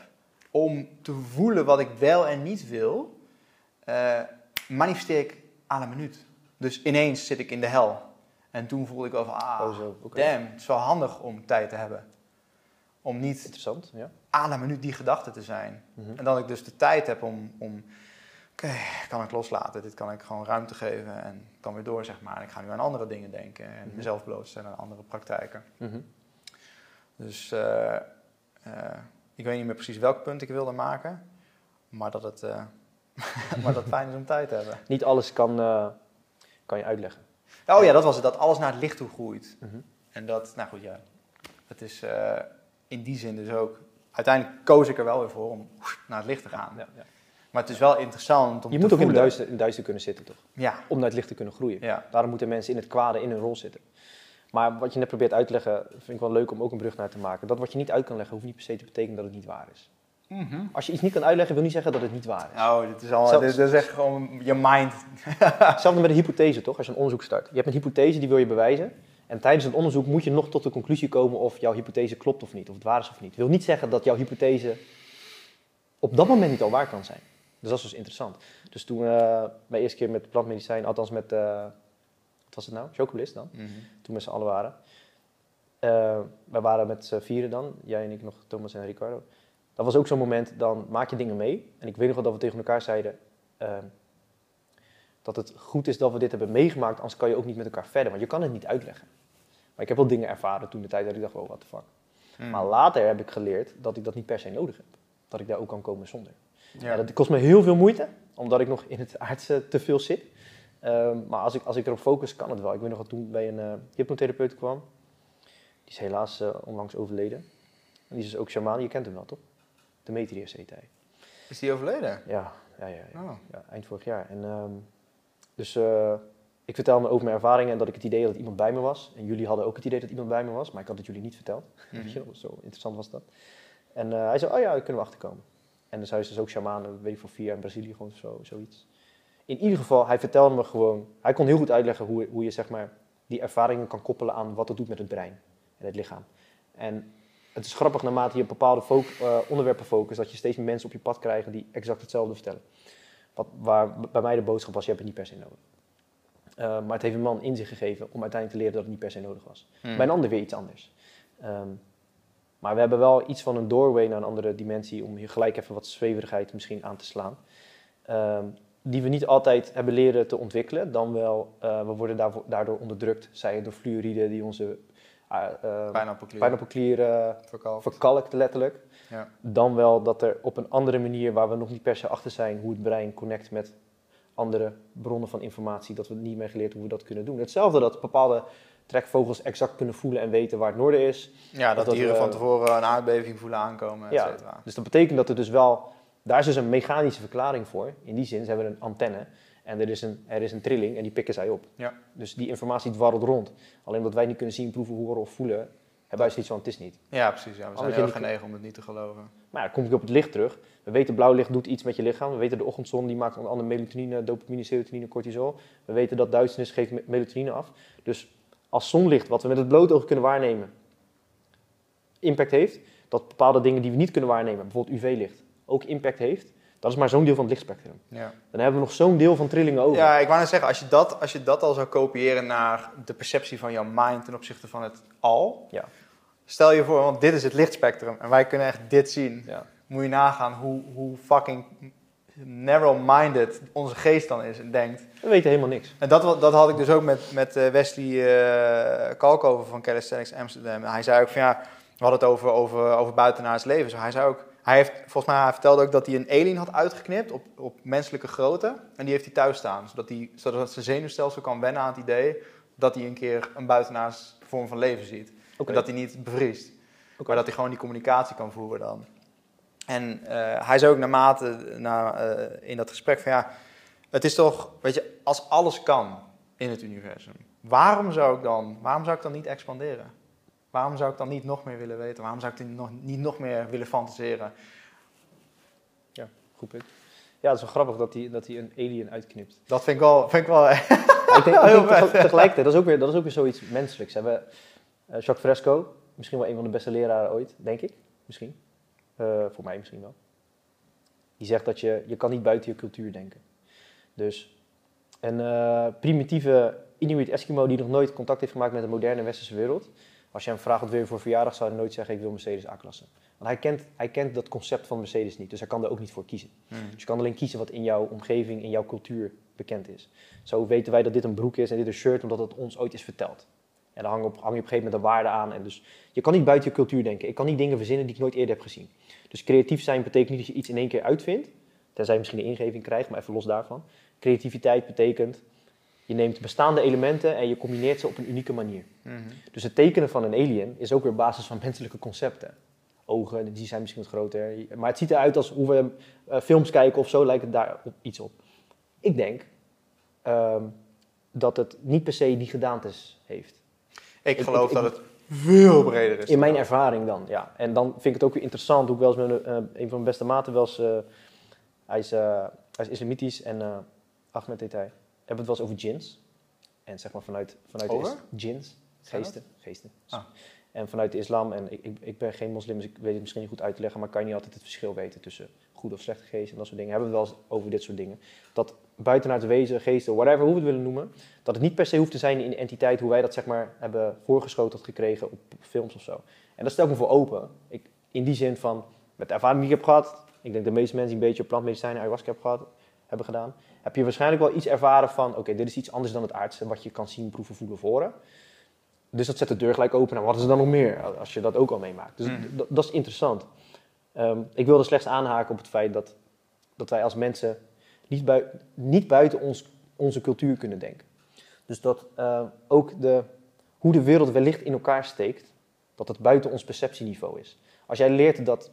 Speaker 3: om te voelen wat ik wel en niet wil, eh, manifesteer ik aan een minuut. Dus ineens zit ik in de hel. En toen voelde ik van, ah,
Speaker 1: oh zo,
Speaker 3: damn, het is wel handig om tijd te hebben. Om niet
Speaker 1: Interessant, ja.
Speaker 3: aan een minuut die gedachte te zijn.
Speaker 1: Mhm.
Speaker 3: En dat ik dus de tijd heb om, om oké, kan ik loslaten. Dit kan ik gewoon ruimte geven en kan weer door, zeg maar. En ik ga nu aan andere dingen denken en
Speaker 1: Mhm.
Speaker 3: mezelf blootstellen aan andere praktijken.
Speaker 1: Mhm.
Speaker 3: Dus eh, ik weet niet meer precies welk punt ik wilde maken, maar dat het, eh, maar dat fijn is om tijd te hebben.
Speaker 1: Niet alles kan, eh, kan je uitleggen.
Speaker 3: Oh ja, dat was het, dat alles naar het licht toe groeit.
Speaker 1: Mhm.
Speaker 3: En dat, nou goed, ja, het is eh, in die zin dus ook, uiteindelijk koos ik er wel weer voor om naar het licht te gaan.
Speaker 1: Ja, ja.
Speaker 3: Maar het is wel interessant om
Speaker 1: Je
Speaker 3: te
Speaker 1: moet ook in het, duister, duister kunnen zitten, toch?
Speaker 3: Ja,
Speaker 1: Om naar het licht te kunnen groeien.
Speaker 3: ja.
Speaker 1: Daarom moeten mensen in het kwade in hun rol zitten. Maar wat je net probeert uit te leggen, vind ik wel leuk om ook een brug naar te maken. Dat wat je niet uit kan leggen, hoeft niet per se te betekenen dat het niet waar is. Als je iets niet kan uitleggen, wil niet zeggen dat het niet waar is.
Speaker 3: Oh, dit is, al, dit, dit is echt gewoon je mind.
Speaker 1: Hetzelfde met een hypothese, toch? Als je een onderzoek start. Je hebt een hypothese, die wil je bewijzen. En tijdens het onderzoek moet je nog tot de conclusie komen of jouw hypothese klopt of niet. Of het waar is of niet. wil niet zeggen dat jouw hypothese op dat moment niet al waar kan zijn. Dus dat is dus interessant. Dus toen eh mijn eerste keer met plantmedicijn, althans met, eh, was het nou? Chocolist dan? toen met z'n allen waren. Eh wij waren met z'n vieren dan, jij en ik nog, Thomas en Ricardo. Dat was ook zo'n moment, dan maak je dingen mee. En ik weet nog wel dat we tegen elkaar zeiden... eh, dat het goed is dat we dit hebben meegemaakt, anders kan je ook niet met elkaar verder. Want je kan het niet uitleggen. Maar ik heb wel dingen ervaren toen de tijd dat ik dacht, oh, what the fuck.
Speaker 3: Mm.
Speaker 1: Maar later heb ik geleerd dat ik dat niet per se nodig heb. Dat ik daar ook kan komen zonder.
Speaker 3: Ja.
Speaker 1: Ja, dat kost me heel veel moeite, omdat ik nog in het aardse te veel zit. Ehm, maar als ik, als ik erop focus, kan het wel. Ik weet nog dat toen bij een eh, hypnotherapeut kwam. Die is helaas eh, onlangs overleden. En die is dus ook shaman, je kent hem wel, toch? Demetrius heet hij.
Speaker 3: Is die overleden?
Speaker 1: Ja, ja, ja, ja.
Speaker 3: Oh.
Speaker 1: ja eind vorig jaar. En, ehm, dus eh, ik vertelde over mijn ervaringen en dat ik het idee had dat iemand bij me was. En jullie hadden ook het idee dat iemand bij me was, maar ik had het jullie niet verteld. Wel, zo interessant was dat. En hij zei, oh ja, daar kunnen we achterkomen. En dan zou je dus ook shamanen, weet ik van via in Brazilië gewoon zo, zoiets. In ieder geval, hij vertelde me gewoon, hij kon heel goed uitleggen hoe, hoe je zeg maar die ervaringen kan koppelen aan wat het doet met het brein en het lichaam. En het is grappig naarmate je op bepaalde fo- eh, onderwerpen focust, dat je steeds meer mensen op je pad krijgt die exact hetzelfde vertellen. Wat, waar bij mij de boodschap was, je hebt het niet per se nodig. Eh, maar het heeft een man in zich gegeven om uiteindelijk te leren dat het niet per se nodig was.
Speaker 3: Hmm.
Speaker 1: Bij een ander weer iets anders. Ehm, maar we hebben wel iets van een doorway naar een andere dimensie om hier gelijk even wat zweverigheid misschien aan te slaan. Ehm, die we niet altijd hebben leren te ontwikkelen. Dan wel, eh, we worden daarvoor, daardoor onderdrukt. Zij het door fluoride die onze uh, uh,
Speaker 3: Pijnappelklier.
Speaker 1: pijnappelklieren
Speaker 3: Verkalkt.
Speaker 1: verkalkt letterlijk.
Speaker 3: Ja.
Speaker 1: Dan wel dat er op een andere manier, waar we nog niet per se achter zijn, hoe het brein connect met andere bronnen van informatie, dat we niet meer geleerd hoe we dat kunnen doen. Hetzelfde dat bepaalde trekvogels exact kunnen voelen en weten waar het noorden is.
Speaker 3: Ja, dat,
Speaker 1: dat
Speaker 3: dieren
Speaker 1: we-
Speaker 3: van tevoren een aardbeving voelen aankomen, et
Speaker 1: Ja. Dus dat betekent dat er dus wel, daar is dus een mechanische verklaring voor. In die zin, ze hebben een antenne en er is een, er is een trilling en die pikken zij op.
Speaker 3: Ja.
Speaker 1: Dus die informatie dwarrelt rond. Alleen omdat wij niet kunnen zien, proeven, horen of voelen, hebben wij zoiets van, het is niet.
Speaker 3: Ja, precies. Ja. We zijn heel genegen om het niet te geloven.
Speaker 1: Maar ja, dan kom ik op het licht terug. We weten blauw licht doet iets met je lichaam. We weten de ochtendzon die maakt onder andere melatonine, dopamine, serotonine, cortisol. We weten dat duisternis geeft me- melatonine af. Dus als zonlicht, wat we met het blote oog kunnen waarnemen, impact heeft, dat bepaalde dingen die we niet kunnen waarnemen, bijvoorbeeld UV-licht, ook impact heeft, dat is maar zo'n deel van het lichtspectrum.
Speaker 3: Ja.
Speaker 1: Dan hebben we nog zo'n deel van trillingen over.
Speaker 3: Ja, ik wou net zeggen, als je, dat, als je dat al zou kopiëren naar de perceptie van jouw mind ten opzichte van het al.
Speaker 1: Ja.
Speaker 3: Stel je voor, want dit is het lichtspectrum en wij kunnen echt dit zien.
Speaker 1: Ja.
Speaker 3: Moet je nagaan hoe, hoe fucking narrow-minded onze geest dan is en denkt.
Speaker 1: We weten helemaal niks.
Speaker 3: En dat, dat had ik dus ook met, met eh, Wesley eh Kalkover van Calisthenics Amsterdam. En hij zei ook van ja, we hadden het over, over, over buitenaards leven. Zo, hij zei ook, hij heeft, volgens mij hij vertelde ook dat hij een alien had uitgeknipt op, op menselijke grootte. En die heeft hij thuis staan, zodat, hij, zodat zijn zenuwstelsel kan wennen aan het idee dat hij een keer een buitenaars vorm van leven ziet. En dat hij niet bevriest. Maar dat hij gewoon die communicatie kan voeren dan. En eh, hij zei ook naarmate na, eh, in dat gesprek van ja, het is toch, weet je, als alles kan in het universum, waarom zou ik dan, waarom zou ik dan niet expanderen? Waarom zou ik dan niet nog meer willen weten? Waarom zou ik dan nog, niet nog meer willen fantaseren?
Speaker 1: Goed punt. Ja, het is wel grappig dat hij, dat hij een alien uitknipt.
Speaker 3: Dat vind ik wel, vind ik wel
Speaker 1: Maar ik denk, ik
Speaker 3: Heel
Speaker 1: denk
Speaker 3: vet.
Speaker 1: teg- tegelijkertijd, dat is, ook weer, dat is ook weer zoiets menselijks. Hè. We, eh, Jacques Fresco, misschien wel een van de beste leraren ooit, denk ik. Misschien. Eh, voor mij misschien wel. Die zegt dat je, je kan niet buiten je cultuur denken. Dus een eh, primitieve Inuit Eskimo die nog nooit contact heeft gemaakt met de moderne westerse wereld. Als je hem vraagt wat wil je voor verjaardag, zou hij nooit zeggen ik wil Mercedes A-klasse. Want hij kent, hij kent dat concept van Mercedes niet, dus hij kan er ook niet voor kiezen. Dus je kan alleen kiezen wat in jouw omgeving, in jouw cultuur bekend is. Zo weten wij dat dit een broek is en dit een shirt, omdat het ons ooit is verteld. En dan hang, op, hang je op een gegeven moment een waarde aan. En dus je kan niet buiten je cultuur denken. Ik kan niet dingen verzinnen die ik nooit eerder heb gezien. Dus creatief zijn betekent niet dat je iets in één keer uitvindt. Tenzij je misschien een ingeving krijgt, maar even los daarvan. Creativiteit betekent, je neemt bestaande elementen en je combineert ze op een unieke manier.
Speaker 3: Mhm.
Speaker 1: Dus het tekenen van een alien is ook weer op basis van menselijke concepten. Ogen, die zijn misschien wat groter. Maar het ziet eruit als hoe we eh, films kijken of zo, lijkt het daar op, iets op. Ik denk ehm, dat het niet per se die gedaantes heeft.
Speaker 3: Ik
Speaker 1: Ik-
Speaker 3: geloof
Speaker 1: ik-
Speaker 3: dat het veel breder is.
Speaker 1: In mijn ervaring dan, ja. En dan vind ik het ook weer interessant, hoe ik wel eens met een, eh, een van mijn beste maten wel eens... eh, hij, is, hij is islamitisch en Ahmed heet hij. We hebben het wel eens over djinns. En zeg maar vanuit, vanuit
Speaker 3: Over?
Speaker 1: geesten. geesten.
Speaker 3: Ah.
Speaker 1: En vanuit de islam, en ik, ik, ik ben geen moslim, dus ik weet het misschien niet goed uit te leggen, maar kan je niet altijd het verschil weten tussen goede of slechte geesten en dat soort dingen. Hebben we het wel eens over dit soort dingen. Dat buitenaards wezen, geesten, whatever, hoe we het willen noemen, dat het niet per se hoeft te zijn in de entiteit hoe wij dat zeg maar hebben voorgeschoteld gekregen op films of zo. En dat stel ik me voor open. Ik, in die zin van, met de ervaring die ik heb gehad, ik denk de meeste mensen die een beetje op plantmedicijnen, ayahuasca hebben, gehad, hebben gedaan, heb je waarschijnlijk wel iets ervaren van, oké, dit is iets anders dan het aardse, wat je kan zien, proeven, voelen of horen. Dus dat zet de deur gelijk open. En wat is er dan nog meer als je dat ook al meemaakt? Dus d- dat is interessant. Ehm, ik wilde slechts aanhaken op het feit dat, dat wij als mensen niet, bui- niet buiten ons, onze cultuur kunnen denken. Dus dat eh, ook de, hoe de wereld wellicht in elkaar steekt, dat het buiten ons perceptieniveau is. Als jij leert dat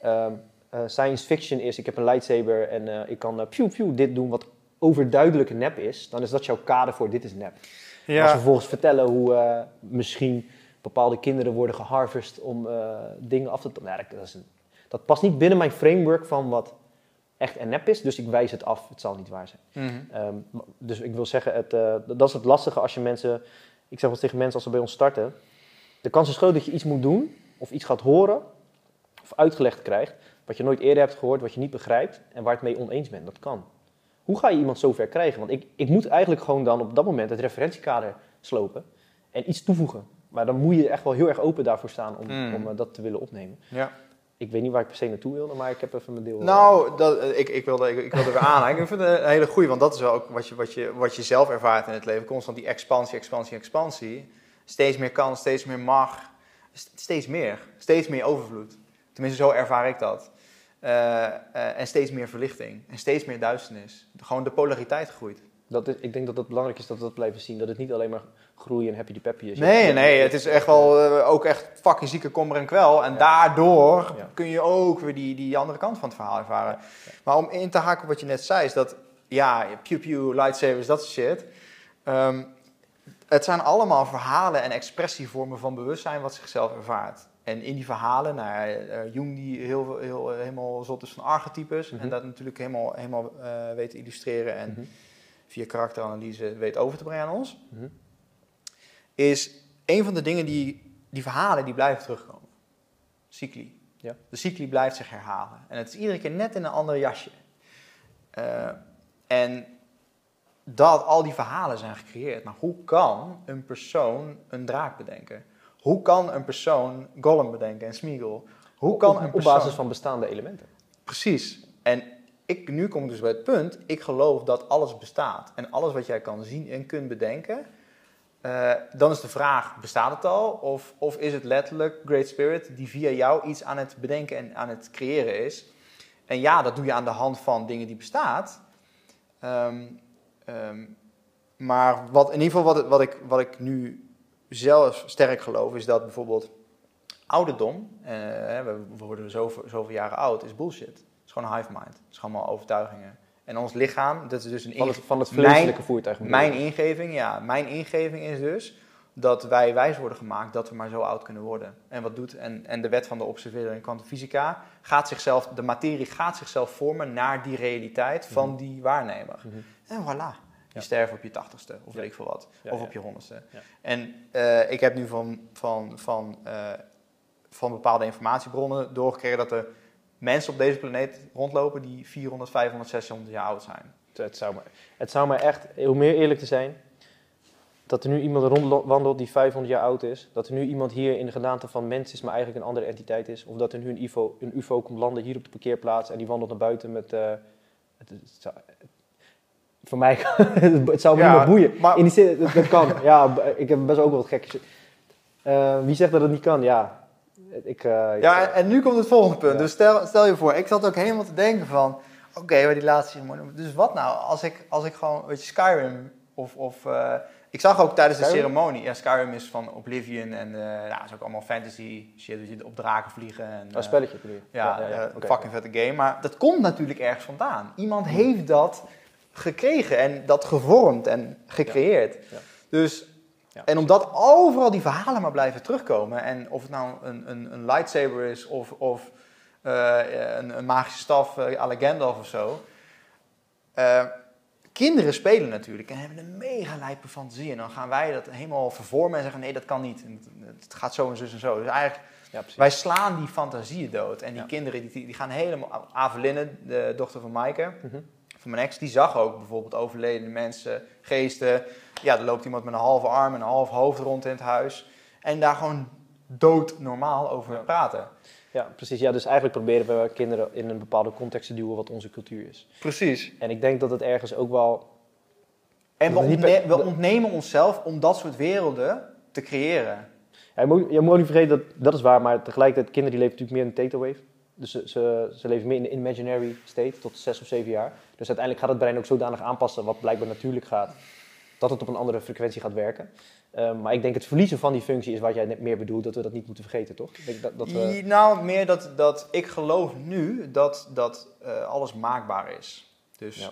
Speaker 1: ehm, eh, science fiction is, ik heb een lightsaber en eh, ik kan pew, pew, dit doen wat overduidelijk nep is, dan is dat jouw kader voor dit is nep. Als we vervolgens vertellen hoe eh, misschien bepaalde kinderen worden geharvest om eh, dingen af te... Nou, dat, is een, dat past niet binnen mijn framework van wat echt en nep is. Dus ik wijs het af, het zal niet waar zijn.
Speaker 3: Mhm.
Speaker 1: Ehm, dus ik wil zeggen, het, eh, dat is het lastige als je mensen... Ik zeg wel tegen mensen als ze bij ons starten... De kans is groot dat je iets moet doen, of iets gaat horen, of uitgelegd krijgt... wat je nooit eerder hebt gehoord, wat je niet begrijpt... en waar het mee oneens bent. Dat kan. Hoe ga je iemand zover krijgen? Want ik, ik moet eigenlijk gewoon dan op dat moment het referentiekader slopen... en iets toevoegen. Maar dan moet je echt wel heel erg open daarvoor staan om,
Speaker 3: Mm.
Speaker 1: om eh, dat te willen opnemen.
Speaker 3: Ja.
Speaker 1: Ik weet niet waar ik per se naartoe wilde, maar ik heb even mijn deel...
Speaker 3: Nou, dat, eh, ik, ik, wilde, ik, ik wilde weer aanhaken. Ik vind het een hele goeie, want dat is wel ook wat je, wat, je, wat je zelf ervaart in het leven. Constant die expansie, expansie, expansie. Steeds meer kan, steeds meer mag. St- Steeds meer. Steeds meer overvloed. Tenminste, zo ervaar ik dat. Eh, eh, en steeds meer verlichting. En steeds meer duisternis. Gewoon de polariteit groeit.
Speaker 1: Dat is, ik denk dat het belangrijk is dat we dat blijven zien. Dat het niet alleen maar groei en happy de peppy is.
Speaker 3: Nee, nee, het is echt wel eh, ook echt fucking zieke kommer en kwel. En
Speaker 1: Ja.
Speaker 3: daardoor
Speaker 1: Ja.
Speaker 3: kun je ook weer die, die andere kant van het verhaal ervaren. Maar om in te haken op wat je net zei, is dat, ja, pew pew, lightsabers, dat soort shit. Ehm, het zijn allemaal verhalen en expressievormen van bewustzijn wat zichzelf ervaart. En in die verhalen, nou ja, eh, Jung die heel, heel, eh, helemaal zot is van archetypes.
Speaker 1: Mhm.
Speaker 3: En dat natuurlijk helemaal, helemaal eh, weet te illustreren en
Speaker 1: Mhm.
Speaker 3: via karakteranalyse weet over te brengen aan ons
Speaker 1: Mhm.
Speaker 3: is een van de dingen die, die verhalen die blijven terugkomen. Cycli.
Speaker 1: Ja.
Speaker 3: De cycli blijft zich herhalen. En het is iedere keer net in een ander jasje. En dat al die verhalen zijn gecreëerd. Maar hoe kan een persoon een draak bedenken? Hoe kan een persoon Gollum bedenken en Smeagol? Hoe kan
Speaker 1: op,
Speaker 3: een
Speaker 1: op
Speaker 3: persoon...
Speaker 1: basis van bestaande elementen.
Speaker 3: Precies. En ik, nu kom ik dus bij het punt, ik geloof dat alles bestaat. En alles wat jij kan zien en kunt bedenken, eh, dan is de vraag, bestaat het al? Of, of is het letterlijk Great Spirit die via jou iets aan het bedenken en aan het creëren is? En ja, dat doe je aan de hand van dingen die bestaan. Ehm, ehm, maar wat, in ieder geval wat, wat, ik, wat ik nu zelf sterk geloof, is dat bijvoorbeeld ouderdom, eh, we worden zoveel, zoveel jaren oud, is bullshit. Het is gewoon een hive mind. Het is gewoon allemaal overtuigingen. En ons lichaam, dat is dus een
Speaker 1: Van het, van het vleeselijke voertuig.
Speaker 3: mijn ingeving, ja, mijn ingeving is dus dat wij wijs worden gemaakt dat we maar zo oud kunnen worden. En wat doet, en, en de wet van de observeren in kwantumfysica gaat zichzelf, de materie gaat zichzelf vormen naar die realiteit van
Speaker 1: Mhm.
Speaker 3: die waarnemer.
Speaker 1: Mhm.
Speaker 3: En voilà.
Speaker 1: Ja.
Speaker 3: sterft op je tachtigste, of weet ik veel wat. Of op je honderdste. En eh, ik heb nu van, van, van, eh, van bepaalde informatiebronnen doorgekregen dat er mensen op deze planeet rondlopen die 400, 500, 600 jaar oud zijn.
Speaker 1: Het zou, me, het zou me echt, om meer eerlijk te zijn, dat er nu iemand rondwandelt die 500 jaar oud is. Dat er nu iemand hier in de gedaante van mens is, maar eigenlijk een andere entiteit is. Of dat er nu een UFO, een UFO komt landen hier op de parkeerplaats en die wandelt naar buiten met... eh, het, het zou- voor mij, het zou me
Speaker 3: Ja,
Speaker 1: niet meer boeien.
Speaker 3: maar-
Speaker 1: In die zin, dat, dat kan. Ja, ik heb best ook wel wat gekke. Eh, wie zegt dat het niet kan? Ja, ik... eh,
Speaker 3: Ja,
Speaker 1: ik,
Speaker 3: en, en nu komt het volgende punt.
Speaker 1: Ja.
Speaker 3: Dus stel, stel je voor, ik zat ook helemaal te denken van... Oké, maar die laatste. Dus wat nou als ik, als ik gewoon, weet je, Skyrim of... of eh, ik zag ook tijdens de ceremonie... Ja, Skyrim is van Oblivion en eh ja, is ook allemaal fantasy shit. Je op draken vliegen en...
Speaker 1: Oh,
Speaker 3: eh,
Speaker 1: spelletje bedoel?
Speaker 3: Ja, eh, fucking vette game. Maar dat komt natuurlijk ergens vandaan. Iemand heeft dat gekregen en dat gevormd en gecreëerd.
Speaker 1: Ja.
Speaker 3: Dus, en omdat overal die verhalen maar blijven terugkomen... en of het nou een, een, een lightsaber is of, of eh, een, een magische staf eh, à la Gandalf of zo... eh, kinderen spelen natuurlijk en hebben een mega lijpe fantasie. En dan gaan wij dat helemaal vervormen en zeggen... nee, dat kan niet. Het, gaat zo en zo en zo. Dus eigenlijk
Speaker 1: Ja,
Speaker 3: wij slaan die fantasieën dood. En die
Speaker 1: Ja.
Speaker 3: kinderen die, die gaan helemaal... Avelinne, de dochter van Maaike,
Speaker 1: Mhm.
Speaker 3: Van mijn ex, die zag ook bijvoorbeeld overledene mensen, geesten. Ja, er loopt iemand met een halve arm en een half hoofd rond in het huis. En daar gewoon dood normaal over
Speaker 1: Ja.
Speaker 3: praten.
Speaker 1: Ja, precies. Ja, dus eigenlijk proberen we kinderen in een bepaalde context te duwen wat onze cultuur is.
Speaker 3: Precies.
Speaker 1: En ik denk dat het ergens ook wel...
Speaker 3: En we, ontne- we ontnemen onszelf om dat soort werelden te creëren.
Speaker 1: Ja, je, moet, je moet ook niet vergeten, dat, dat is waar, maar tegelijkertijd, kinderen die leven natuurlijk meer in de theta wave. Dus ze, ze, ze leven meer in de imaginary state tot zes of zeven jaar. Dus uiteindelijk gaat het brein ook zodanig aanpassen, wat blijkbaar natuurlijk gaat, dat het op een andere frequentie gaat werken. Ehm, maar ik denk het verliezen van die functie is wat jij net meer bedoelt, dat we dat niet moeten vergeten, toch? Ik denk dat, dat we,
Speaker 3: Nou, meer dat, dat ik geloof nu dat, dat eh, alles maakbaar is. Dus
Speaker 1: Ja.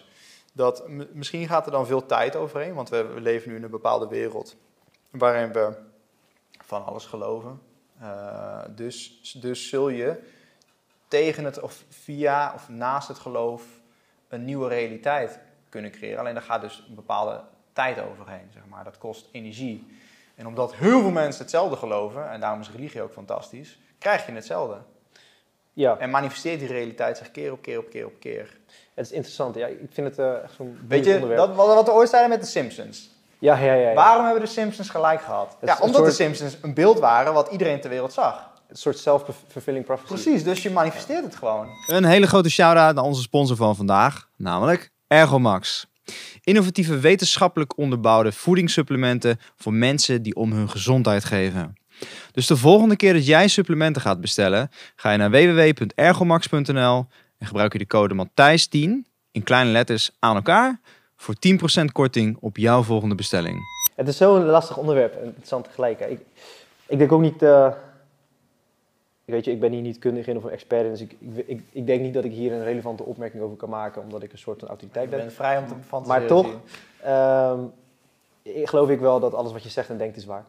Speaker 3: dat misschien gaat er dan veel tijd overheen, want we, we leven nu in een bepaalde wereld waarin we van alles geloven. Eh, dus, dus zul je tegen het of via of naast het geloof een nieuwe realiteit kunnen creëren. Alleen daar gaat dus een bepaalde tijd overheen, zeg maar. Dat kost energie. En omdat heel veel mensen hetzelfde geloven, en daarom is religie ook fantastisch, krijg je hetzelfde.
Speaker 1: Ja,
Speaker 3: En manifesteert die realiteit zich keer op keer op keer op keer.
Speaker 1: het is interessant. Ja, ik vind het echt zo'n
Speaker 3: Weet je,
Speaker 1: onderwerp.
Speaker 3: dat, wat wat we ooit zeiden met de Simpsons.
Speaker 1: Ja, ja, ja. ja.
Speaker 3: Waarom hebben de Simpsons gelijk gehad?
Speaker 1: Het
Speaker 3: Ja, omdat de Simpsons een beeld waren wat iedereen ter wereld zag.
Speaker 1: Een soort self-fulfilling prophecy.
Speaker 3: Precies, dus je manifesteert het gewoon.
Speaker 2: Een hele grote shout-out naar onze sponsor van vandaag, namelijk Ergomax. Innovatieve wetenschappelijk onderbouwde voedingssupplementen voor mensen die om hun gezondheid geven. Dus de volgende keer dat jij supplementen gaat bestellen, ga je naar www.ergomax.nl en gebruik je de code Matthijs10 in kleine letters aan elkaar voor 10% korting op jouw volgende bestelling.
Speaker 1: Het is zo'n lastig onderwerp en interessant tegelijk. Ik, ik denk ook niet... eh, weet je, ik ben hier niet kundig in of een expert in, dus ik, ik, ik, ik denk niet dat ik hier een relevante opmerking over kan maken, omdat ik een soort van autoriteit
Speaker 3: Ik
Speaker 1: ben.
Speaker 3: ben vrij om te fantaseren.
Speaker 1: Maar toch,
Speaker 3: je.
Speaker 1: ehm, ik geloof ik wel dat alles wat je zegt en denkt is waar.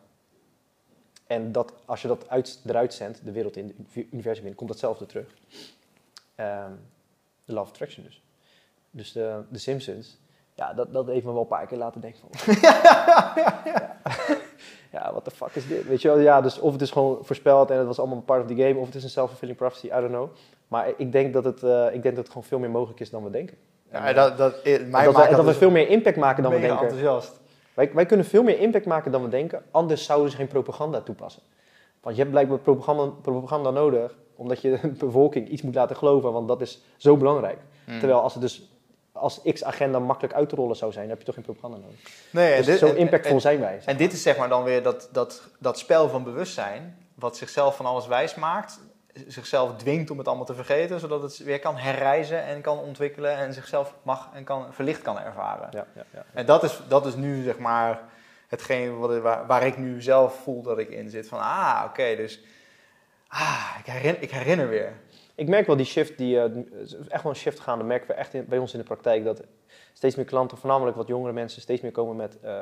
Speaker 1: En dat als je dat uit, eruit zendt, de wereld in, het universum in, komt datzelfde terug. Ehm de of Attraction dus. Dus de, de Simpsons, ja, dat, dat heeft me wel een paar keer laten denken van... ja, ja, what the fuck is dit? Weet je wel, ja, dus of het is gewoon voorspeld en het was allemaal een part of the game, of het is een self-fulfilling prophecy, I don't know. Maar ik denk dat het, eh, ik denk dat het gewoon veel meer mogelijk is dan we denken.
Speaker 3: Ja, dat, dat, mij
Speaker 1: En dat,
Speaker 3: maakt
Speaker 1: we, en dat we veel meer impact maken dan we denken.
Speaker 3: enthousiast.
Speaker 1: Wij, wij kunnen veel meer impact maken dan we denken, anders zouden ze geen propaganda toepassen. Want je hebt blijkbaar propaganda, propaganda nodig, omdat je de bevolking iets moet laten geloven, want dat is zo belangrijk.
Speaker 3: Hmm.
Speaker 1: Terwijl als het dus als X-agenda makkelijk uit te rollen zou zijn, heb je toch geen propaganda nodig.
Speaker 3: Nee,
Speaker 1: Dus
Speaker 3: dit-
Speaker 1: zo impactvol
Speaker 3: en-
Speaker 1: zijn wij.
Speaker 3: En dit is zeg maar dan weer dat, dat, dat spel van bewustzijn, wat zichzelf van alles wijs maakt, zichzelf dwingt om het allemaal te vergeten, zodat het weer kan herreizen en kan ontwikkelen en zichzelf mag en kan, verlicht kan ervaren.
Speaker 1: Ja, ja, ja.
Speaker 3: En dat is, dat is nu zeg maar hetgeen wat, waar, waar ik nu zelf voel dat ik in zit. Van ah, oké, dus ah, ik, herinner, ik herinner weer.
Speaker 1: Ik merk wel die shift, die, eh, is echt wel een shift gaande, merken we echt bij ons in de praktijk, dat steeds meer klanten, voornamelijk wat jongere mensen, steeds meer komen met eh,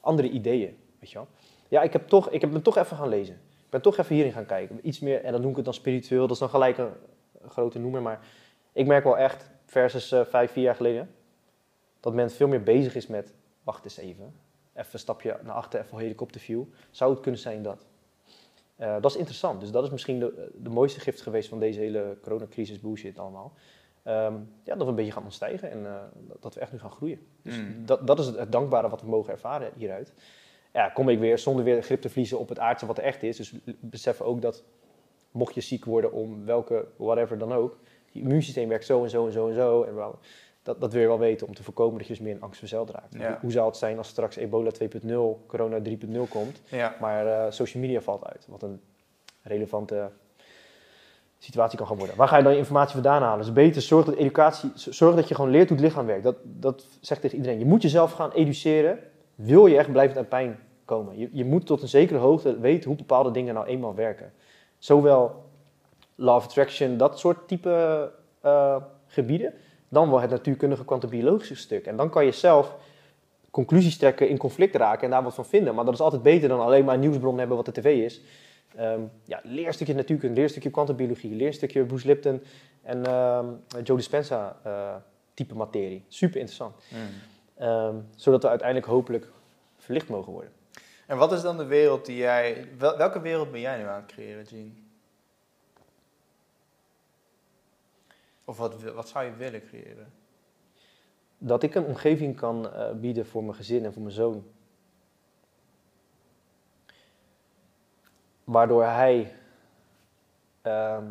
Speaker 1: andere ideeën, weet je wel. Ja, ik heb, toch, ik heb me toch even gaan lezen. Ik ben toch even hierin gaan kijken. Iets meer, en dan noem ik het dan spiritueel, dat is dan gelijk een, een grote noemer, maar ik merk wel echt, versus eh, vijf, vier jaar geleden, dat men veel meer bezig is met, wacht eens even, even een stapje naar achter, even helikopterview. Zou het kunnen zijn dat? Eh, dat is interessant. Dus dat is misschien de, de mooiste gift geweest van deze hele coronacrisis bullshit allemaal. Ehm, ja, dat we een beetje gaan ontstijgen en eh, dat- we echt nu gaan groeien. Dus
Speaker 3: Mm.
Speaker 1: dat, dat is het, het dankbare wat we mogen ervaren hieruit. Ja, kom ik weer zonder weer grip te verliezen op het aardse wat er echt is. Dus beseffen ook dat mocht je ziek worden om welke, whatever dan ook, je immuunsysteem werkt zo en zo en zo en zo. En wel, dat, dat wil je wel weten om te voorkomen dat je dus meer een angst verzeld raakt.
Speaker 3: Ja.
Speaker 1: Hoe, zou het zijn als straks ebola 2.0, corona 3.0 komt?
Speaker 3: Ja.
Speaker 1: Maar eh, social media valt uit. Wat een relevante situatie kan gaan worden. Waar ga je dan je informatie vandaan halen? Dus beter zorg dat educatie, zorg dat je gewoon leert hoe het lichaam werkt. Dat, dat zegt tegen iedereen. Je moet jezelf gaan educeren. Wil je echt blijvend aan pijn komen? Je, je moet tot een zekere hoogte weten hoe bepaalde dingen nou eenmaal werken. Zowel law of attraction, dat soort type eh, gebieden. Dan wel het natuurkundige kwantumbiologische stuk. En dan kan je zelf conclusies trekken, in conflict raken en daar wat van vinden. Maar dat is altijd beter dan alleen maar een nieuwsbron hebben wat de tv is. Ehm, ja, leer een stukje natuurkunde, leer een stukje kwantumbiologie, leer een stukje Bruce Lipton en ehm, Joe Dispenza eh, type materie. Super interessant.
Speaker 3: Mm.
Speaker 1: Ehm, zodat we uiteindelijk hopelijk verlicht mogen worden.
Speaker 3: En wat is dan de wereld die jij... wel- welke wereld ben jij nu aan het creëren, Gene? Of wat, wat zou je willen creëren?
Speaker 1: Dat ik een omgeving kan eh, bieden voor mijn gezin en voor mijn zoon. Waardoor hij ehm,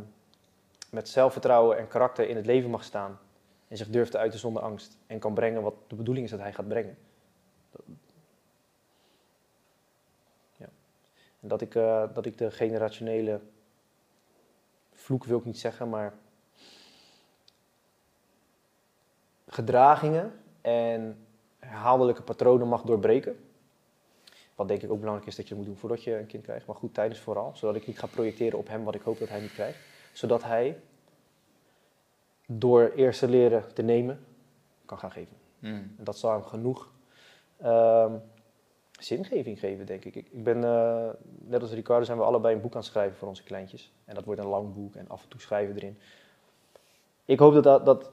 Speaker 1: met zelfvertrouwen en karakter in het leven mag staan. En zich durft te uiten zonder angst. En kan brengen wat de bedoeling is dat hij gaat brengen. Ja. En dat ik, eh, dat ik de generationele vloek wil ik niet zeggen, maar gedragingen en herhaaldelijke patronen mag doorbreken. Wat denk ik ook belangrijk is dat je dat moet doen voordat je een kind krijgt. Maar goed, tijdens vooral. Zodat ik niet ga projecteren op hem wat ik hoop dat hij niet krijgt. Zodat hij door eerst te leren te nemen, kan gaan geven.
Speaker 3: Mm.
Speaker 1: En dat zal hem genoeg ehm, zingeving geven, denk ik. Ik, ben, eh, net als Ricardo, zijn we allebei een boek aan het schrijven voor onze kleintjes. En dat wordt een lang boek en af en toe schrijven we erin. ik hoop dat, dat, dat,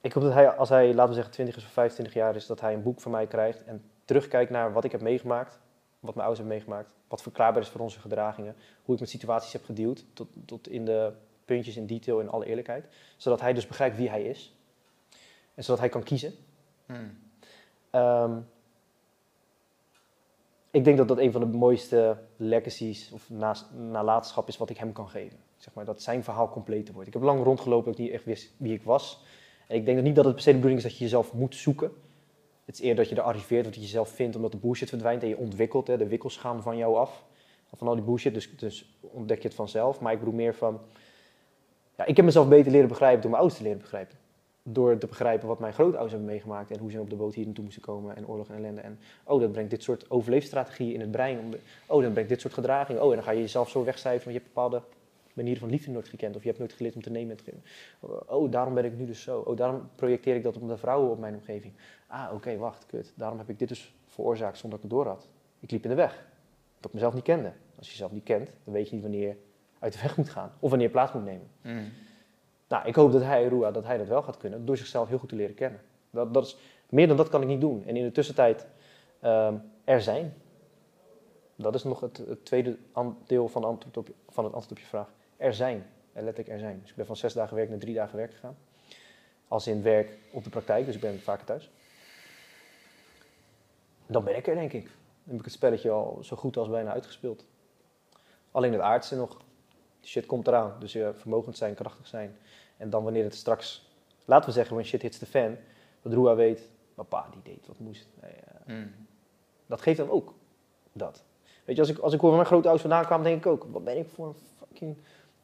Speaker 1: ik hoop dat hij, als hij, laten we zeggen, 20 is of 25 jaar is, dat hij een boek van mij krijgt en terugkijkt naar wat ik heb meegemaakt, wat mijn ouders hebben meegemaakt, wat verklaarbaar is voor onze gedragingen, hoe ik met situaties heb gedeeld, tot, tot in de puntjes in detail in alle eerlijkheid, zodat hij dus begrijpt wie hij is en zodat hij kan kiezen.
Speaker 3: Hmm.
Speaker 1: Ehm, ik denk dat dat een van de mooiste legacies of na, nalatenschap is wat ik hem kan geven. Zeg maar, dat zijn verhaal compleet wordt. Ik heb lang rondgelopen dat ik niet echt wist wie ik was. En ik denk niet dat het per se de bedoeling is dat je jezelf moet zoeken. Het is eerder dat je er arriveert, dat je jezelf vindt omdat de bullshit verdwijnt en je ontwikkelt. Hè, de wikkels gaan van jou af. Van al die bullshit, dus, dus ontdek je het vanzelf. Maar ik bedoel meer van... Ja, ik heb mezelf beter leren begrijpen door mijn ouders te leren begrijpen door te begrijpen wat mijn grootouders hebben meegemaakt en hoe ze op de boot hier naartoe moesten komen en oorlog en ellende. En oh, dat brengt dit soort overleefstrategieën in het brein. Oh, dat brengt dit soort gedragingen. Oh, en dan ga je jezelf zo wegcijferen, want je hebt bepaalde manieren van liefde nooit gekend of je hebt nooit geleerd om te nemen en te geven. Oh, daarom ben ik nu dus zo. Oh, daarom projecteer ik dat op de vrouwen op mijn omgeving. Ah, oké, wacht, kut. Daarom heb ik dit dus veroorzaakt zonder dat ik het door had. Ik liep in de weg, dat ik mezelf niet kende. Als je jezelf niet kent, dan weet je niet wanneer je uit de weg moet gaan of wanneer je plaats moet nemen.
Speaker 3: Hmm.
Speaker 1: Nou, ik hoop dat hij, Rua, dat hij dat wel gaat kunnen door zichzelf heel goed te leren kennen. Dat, dat is, meer dan dat kan ik niet doen. En in de tussentijd ehm, er zijn. Dat is nog het, het tweede deel van, antwoord op, van het antwoord op je vraag. Er zijn. En letterlijk er zijn. Dus ik ben van zes dagen werk naar drie dagen werk gegaan. Als in werk op de praktijk, dus ik ben vaker thuis. Dan ben ik er, denk ik. Dan heb ik het spelletje al zo goed als bijna uitgespeeld. Alleen het aardse nog. shit komt eraan. Dus je vermogend zijn, krachtig zijn. En dan wanneer het straks, laten we zeggen, when shit hits the fan, dat Rua weet, papa die deed wat moest. Nee,
Speaker 3: Hmm.
Speaker 1: Dat geeft hem ook dat. Weet je, als ik, als ik hoor waar mijn grootouders vandaan kwamen, denk ik ook, wat ben ik voor een fucking...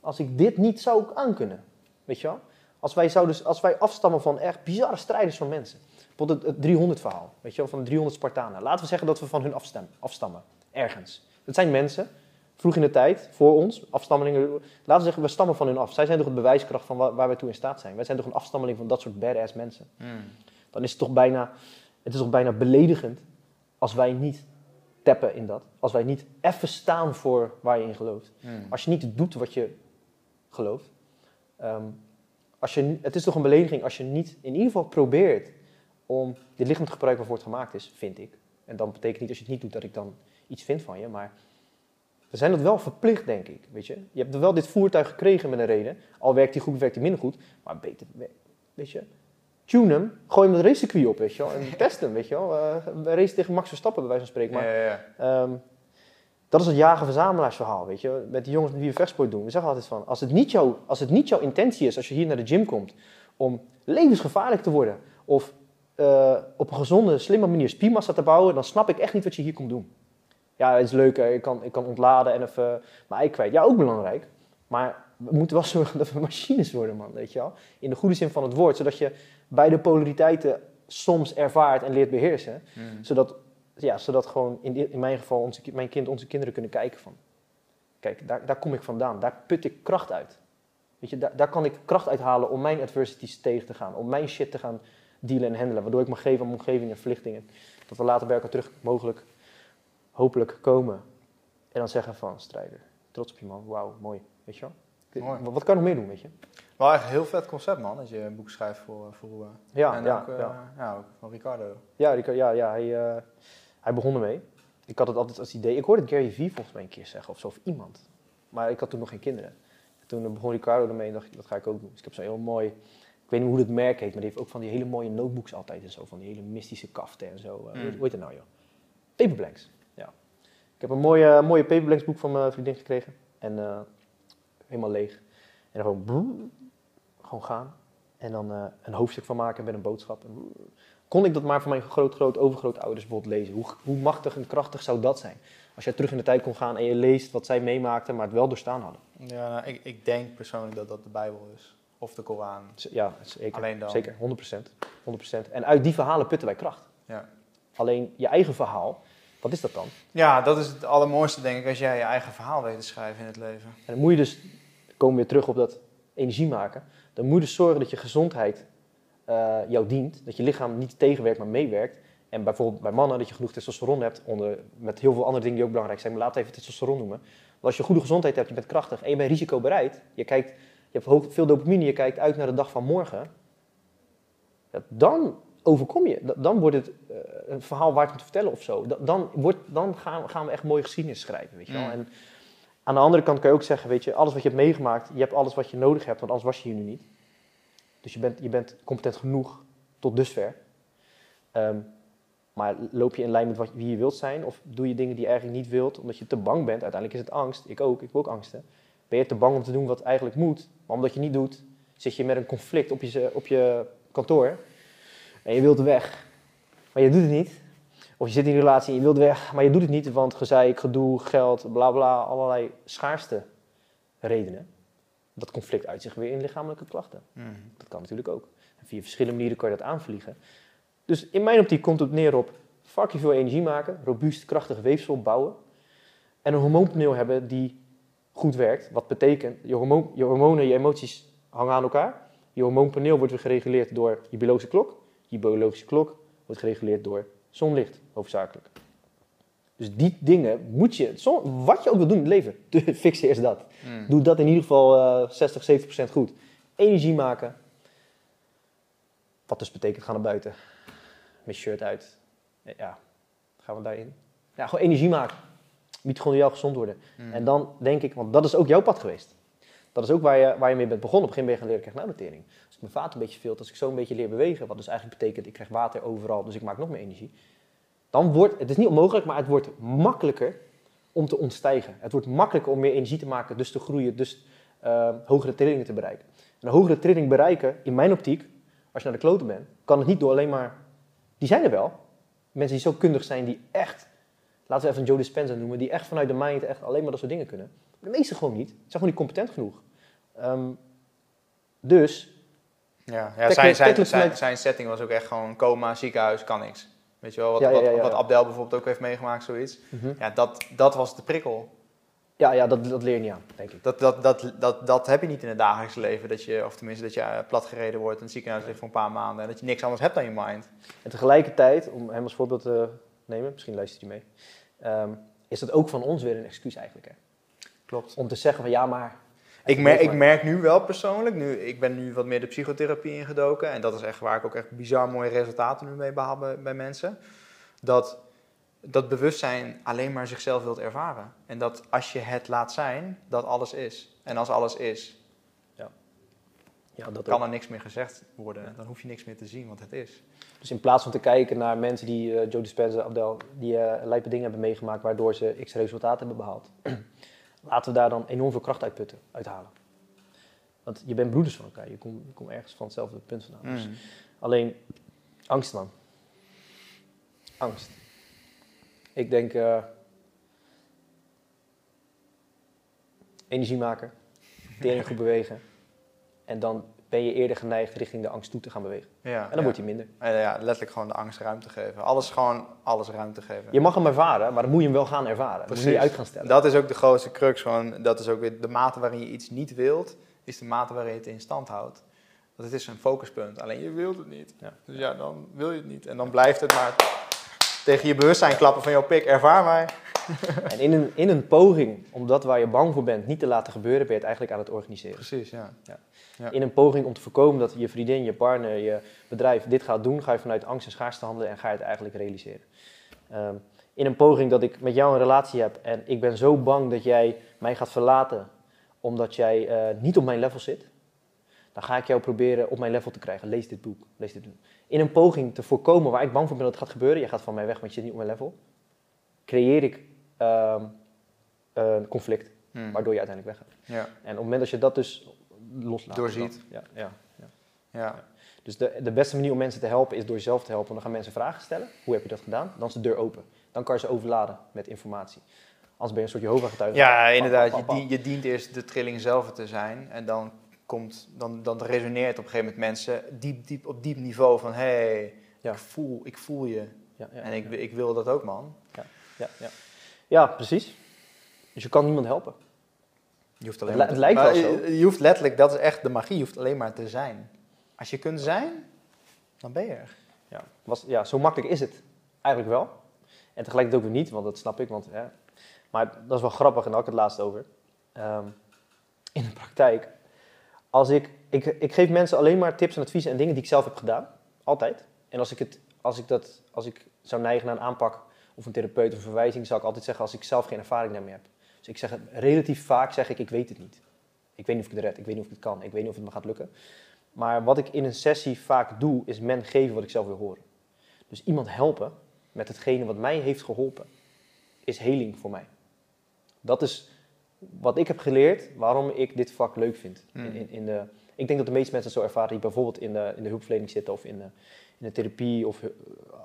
Speaker 1: Als ik dit niet zou aankunnen, weet je wel? Als wij, zouden, als wij afstammen van echt bizarre strijders van mensen. Bijvoorbeeld het, het 300 verhaal, weet je wel, van de 300 Spartanen. Laten we zeggen dat we van hun afstammen, afstammen ergens. Dat zijn mensen, vroeg in de tijd, voor ons, afstammelingen. Laten we zeggen, we stammen van hun af. Zij zijn toch het bewijskracht van waar, waar wij toe in staat zijn. Wij zijn toch een afstammeling van dat soort badass mensen.
Speaker 3: Hmm.
Speaker 1: Dan is het toch bijna, het is toch bijna beledigend als wij niet tappen in dat. Als wij niet even staan voor waar je in gelooft.
Speaker 3: Hmm.
Speaker 1: Als je niet doet wat je gelooft. Ehm, als je, het is toch een belediging als je niet in ieder geval probeert om dit lichaam te gebruiken waarvoor het gemaakt is, vind ik. En dan betekent niet als je het niet doet dat ik dan iets vind van je, maar we zijn dat wel verplicht, denk ik. Weet je? je hebt wel dit voertuig gekregen met een reden. Al werkt hij goed, werkt hij minder goed. Maar beter, weet je, tune hem, gooi hem het racecircuit op, weet je wel. En test hem, weet je wel. Uh, race tegen Max Verstappen, bij wijze van spreken. Maar,
Speaker 3: ja, ja, ja.
Speaker 1: Ehm, dat is het jagen-verzamelaarsverhaal, weet je. Met die jongens met wie we vechtsport doen. We zeggen altijd van, als het, niet jouw, als het niet jouw intentie is, als je hier naar de gym komt, om levensgevaarlijk te worden, of uh, op een gezonde, slimme manier spiermassa te bouwen, dan snap ik echt niet wat je hier komt doen. Ja, het is leuk, ik kan, ik kan ontladen en even mijn ei kwijt. Ja, ook belangrijk. Maar we moeten wel zorgen dat we machines worden, man, weet je wel. In de goede zin van het woord, zodat je beide polariteiten soms ervaart en leert beheersen.
Speaker 3: Hmm.
Speaker 1: Zodat, ja, zodat gewoon in, in mijn geval onze, mijn kind, onze kinderen kunnen kijken van... Kijk, daar, daar kom ik vandaan. Daar put ik kracht uit. Weet je, daar, daar kan ik kracht uithalen om mijn adversities tegen te gaan. Om mijn shit te gaan dealen en handelen. Waardoor ik mag geven aan mijn omgeving en verlichtingen. Dat we later bij elkaar terug mogelijk, hopelijk komen. En dan zeggen van, strijder, trots op je man. Wauw, mooi. Weet je wel?
Speaker 3: Mooi.
Speaker 1: Wat, wat kan ik nog meer doen, weet je?
Speaker 3: Wel echt een heel vet concept, man. Dat je een boek schrijft voor, voor Roa.
Speaker 1: Ja,
Speaker 3: en
Speaker 1: ja,
Speaker 3: ook, eh,
Speaker 1: ja.
Speaker 3: ja, ook van Ricardo.
Speaker 1: Ja, Rico- ja, ja hij, eh, hij begon ermee. Ik had het altijd als idee. Ik hoorde Gary Vee volgens mij een keer zeggen of zo, of iemand. Maar ik had toen nog geen kinderen. Toen begon Ricardo ermee en dacht ik, dat ga ik ook doen. Dus ik heb zo'n heel mooi, ik weet niet hoe het merk heet, maar die heeft ook van die hele mooie notebooks altijd en zo. Van die hele mystische kaften en zo. Eh,
Speaker 3: Mm.
Speaker 1: Hoe heet het nou, joh? Paperblanks, ja. Ik heb een mooie, mooie Paperblanks boek van mijn vriendin gekregen. En eh, helemaal leeg. En dan gewoon, gewoon gaan. En dan eh, een hoofdstuk van maken met een boodschap. En. Kon ik dat maar van mijn groot, groot, overgrootouders bijvoorbeeld lezen. Hoe, hoe machtig en krachtig zou dat zijn? Als jij terug in de tijd kon gaan en je leest wat zij meemaakten, maar het wel doorstaan hadden.
Speaker 3: Ja, nou, ik, ik denk persoonlijk dat dat de Bijbel is. Of de Koran.
Speaker 1: Ja, zeker.
Speaker 3: Alleen dan.
Speaker 1: Zeker, 100%. 100%. En uit die verhalen putten wij kracht.
Speaker 3: Ja.
Speaker 1: Alleen je eigen verhaal, wat is dat dan?
Speaker 3: ja, dat is het allermooiste, denk ik, als jij je eigen verhaal weet te schrijven in het leven.
Speaker 1: En dan moet je dus, komen we weer terug op dat energie maken. Dan moet je dus zorgen dat je gezondheid eh, jou dient. Dat je lichaam niet tegenwerkt, maar meewerkt. En bijvoorbeeld bij mannen dat je genoeg testosteron hebt, onder, met heel veel andere dingen die ook belangrijk zijn. Maar laten we even testosteron noemen. Want als je goede gezondheid hebt, je bent krachtig en je bent risicobereid. Je kijkt, je hebt hoog- veel dopamine, je kijkt uit naar de dag van morgen. Ja, dan overkom je. Da- Dan wordt het eh, een verhaal waard om te vertellen of zo. Da- Dan, wordt, dan gaan, we- gaan we echt mooie geschiedenis schrijven, weet je wel.
Speaker 3: Mm.
Speaker 1: En aan de andere kant kan je ook zeggen, weet je, alles wat je hebt meegemaakt, je hebt alles wat je nodig hebt, want anders was je hier nu niet. Dus je bent, je bent competent genoeg tot dusver. Ehm, maar loop je in lijn met wat, wie je wilt zijn? Of doe je dingen die je eigenlijk niet wilt, omdat je te bang bent? Uiteindelijk is het angst. Ik ook. Ik heb ook angsten. Ben je te bang om te doen wat eigenlijk moet? Maar omdat je niet doet, zit je met een conflict op je, op je kantoor. En je wilt weg. Maar je doet het niet. Of je zit in een relatie en je wilt weg, maar je doet het niet, want gezeik, gedoe, geld, bla bla, allerlei schaarste redenen. Dat conflict uit zich weer in lichamelijke klachten.
Speaker 3: Mhm.
Speaker 1: Dat kan natuurlijk ook. En via verschillende manieren kan je dat aanvliegen. Dus in mijn optiek komt het neer op fucking veel energie maken, robuust, krachtig weefsel bouwen. En een hormoonpaneel hebben die goed werkt. Wat betekent, je, hormoon, je hormonen, je emoties hangen aan elkaar. Je hormoonpaneel wordt weer gereguleerd door je biologische klok. Je biologische klok wordt gereguleerd door zonlicht, hoofdzakelijk. Dus die dingen moet je, wat je ook wil doen in het leven, fix eerst dat.
Speaker 3: Mhm.
Speaker 1: Doe dat in ieder geval eh 60, 70 procent goed. Energie maken. Wat dus betekent gaan naar buiten. Met shirt uit. Ja, gaan we daarin. Ja, gewoon energie maken. Mitochondriaal gezond worden.
Speaker 3: Mhm.
Speaker 1: En dan denk ik, want dat is ook jouw pad geweest. Dat is ook waar je, waar je mee bent begonnen. Op een gegeven moment ben je gaan leren, ik krijg nauwnotering. Als ik mijn vaat een beetje vult, als ik zo een beetje leer bewegen, wat dus eigenlijk betekent, ik krijg water overal, dus ik maak nog meer energie. Dan wordt, het is niet onmogelijk, maar het wordt makkelijker om te ontstijgen. Het wordt makkelijker om meer energie te maken, dus te groeien, dus eh, hogere trillingen te bereiken. En een hogere trilling bereiken, in mijn optiek, als je naar de kloten bent, kan het niet door alleen maar... Die zijn er wel. Mensen die zo kundig zijn, die echt, laten we even een Joe Dispenza noemen, die echt vanuit de mind echt alleen maar dat soort dingen kunnen. De meeste gewoon niet. Ze zijn gewoon niet competent genoeg. Ehm, dus,
Speaker 3: Ja, ja zijn, zijn, zijn setting was ook echt gewoon coma, ziekenhuis, kan niks. Weet je wel, wat,
Speaker 1: Ja, ja, ja,
Speaker 3: wat, Abdel bijvoorbeeld ook heeft meegemaakt, zoiets.
Speaker 1: mhm.
Speaker 3: Ja, dat, dat was de prikkel.
Speaker 1: ja, ja dat, dat leer je niet aan, denk ik.
Speaker 3: Dat, dat, dat, dat, dat heb je niet in het dagelijks leven. Dat je, of tenminste dat je eh, platgereden wordt in het ziekenhuis ligt voor een paar maanden. En dat je niks anders hebt dan je mind.
Speaker 1: En tegelijkertijd, om hem als voorbeeld te nemen, misschien luistert hij mee, ehm, is dat ook van ons weer een excuus eigenlijk. Hè?
Speaker 3: Klopt.
Speaker 1: Om te zeggen van ja, maar...
Speaker 3: Ik merk, ik merk nu wel persoonlijk, nu, ik ben nu wat meer de psychotherapie ingedoken. En dat is echt waar ik ook echt bizar mooie resultaten nu mee behaal bij, bij mensen. Dat dat bewustzijn alleen maar zichzelf wilt ervaren. En dat als je het laat zijn, dat alles is. En als alles is,
Speaker 1: Ja, dat
Speaker 3: kan
Speaker 1: ook.
Speaker 3: er niks meer gezegd worden. Dan hoef je niks meer te zien, want het is.
Speaker 1: Dus in plaats van te kijken naar mensen die, eh Joe Dispenza, Abdel, die eh lijpe dingen hebben meegemaakt waardoor ze x resultaten hebben behaald. Laten we daar dan enorm veel kracht uit putten, uithalen. Want je bent broeders van elkaar, je komt, ergens van hetzelfde punt vandaan. Dus
Speaker 3: Mm.
Speaker 1: Alleen, angst man. Angst. Ik denk, eh, energie maken, tering goed bewegen. En dan ben je eerder geneigd richting de angst toe te gaan bewegen.
Speaker 3: Ja,
Speaker 1: En dan
Speaker 3: ja.
Speaker 1: wordt hij minder.
Speaker 3: Eh, ja, letterlijk gewoon de angst ruimte geven. Alles gewoon, alles ruimte geven.
Speaker 1: Je mag hem ervaren, maar dan moet je hem wel gaan ervaren. Dan moet je
Speaker 3: Precies.
Speaker 1: uit gaan stellen.
Speaker 3: Dat is ook de grootste crux. Gewoon, dat is ook weer de mate waarin je iets niet wilt, is de mate waarin je het in stand houdt. Want het is een focuspunt, alleen je wilt het niet.
Speaker 1: Ja.
Speaker 3: Dus ja, dan wil je het niet. En dan blijft het maar tegen je bewustzijn klappen van, jouw pik, ervaar mij.
Speaker 1: En in een, in een poging om dat waar je bang voor bent niet te laten gebeuren, ben je het eigenlijk aan het organiseren.
Speaker 3: Precies, ja. Ja.
Speaker 1: In een poging om te voorkomen dat je vriendin, je partner, je bedrijf dit gaat doen, ga je vanuit angst en schaarste handelen en ga je het eigenlijk realiseren. Ehm, in een poging dat ik met jou een relatie heb en ik ben zo bang dat jij mij gaat verlaten omdat jij eh, niet op mijn level zit, dan ga ik jou proberen op mijn level te krijgen. Lees dit boek, lees dit boek. In een poging te voorkomen waar ik bang voor ben dat het gaat gebeuren, jij gaat van mij weg, want je zit niet op mijn level, creëer ik ehm, een conflict
Speaker 3: Hmm.
Speaker 1: waardoor je uiteindelijk weggaat.
Speaker 3: Ja,
Speaker 1: En op het moment dat je dat dus loslaat.
Speaker 3: Doorziet.
Speaker 1: dan- ja, ja, ja.
Speaker 3: ja.
Speaker 1: Dus de, de beste manier om mensen te helpen is door jezelf te helpen. Dan gaan mensen vragen stellen. Hoe heb je dat gedaan? Dan is de deur open. Dan kan je ze overladen met informatie. Anders ben je een soort Jehovah-getuige.
Speaker 3: ja inderdaad. Je, je dient eerst de trilling zelf te zijn. En dan, komt, dan, dan resoneert op een gegeven moment mensen diep, diep, op diep niveau van... Hé, hey,
Speaker 1: Ja.
Speaker 3: ik, voel, ik voel je.
Speaker 1: Ja, ja,
Speaker 3: en ik,
Speaker 1: ja.
Speaker 3: ik wil dat ook, man.
Speaker 1: Ja, ja. ja, precies. Dus je kan niemand helpen.
Speaker 3: Je hoeft alleen maar
Speaker 1: het lijkt wel
Speaker 3: je- Je hoeft letterlijk, dat is echt de magie, je hoeft alleen maar te zijn. Als je kunt zijn, dan ben je er.
Speaker 1: Ja, was, ja, zo makkelijk is het. Eigenlijk wel. En tegelijkertijd ook weer niet, want dat snap ik. Want, ja. Maar dat is wel grappig, en daar had ik het laatst over. Ehm, in de praktijk, Als ik, ik, ik geef mensen alleen maar tips en adviezen en dingen die ik zelf heb gedaan. Altijd. En als ik, het, als ik, dat, als ik zou neigen naar een aanpak of een therapeut of verwijzing, zou ik altijd zeggen als ik zelf geen ervaring daarmee heb. Dus ik zeg het relatief vaak, zeg ik, ik weet het niet. Ik weet niet of ik het red, ik weet niet of ik het kan, ik weet niet of het me gaat lukken. Maar wat ik in een sessie vaak doe, is men geven wat ik zelf wil horen. Dus iemand helpen met hetgene wat mij heeft geholpen, is heling voor mij. Dat is wat ik heb geleerd, waarom ik dit vak leuk vind. In,
Speaker 3: Mm.
Speaker 1: in, in de, ik denk dat de meeste mensen het zo ervaren die bijvoorbeeld in de, in de hulpverlening zitten of in de, in de therapie of uh,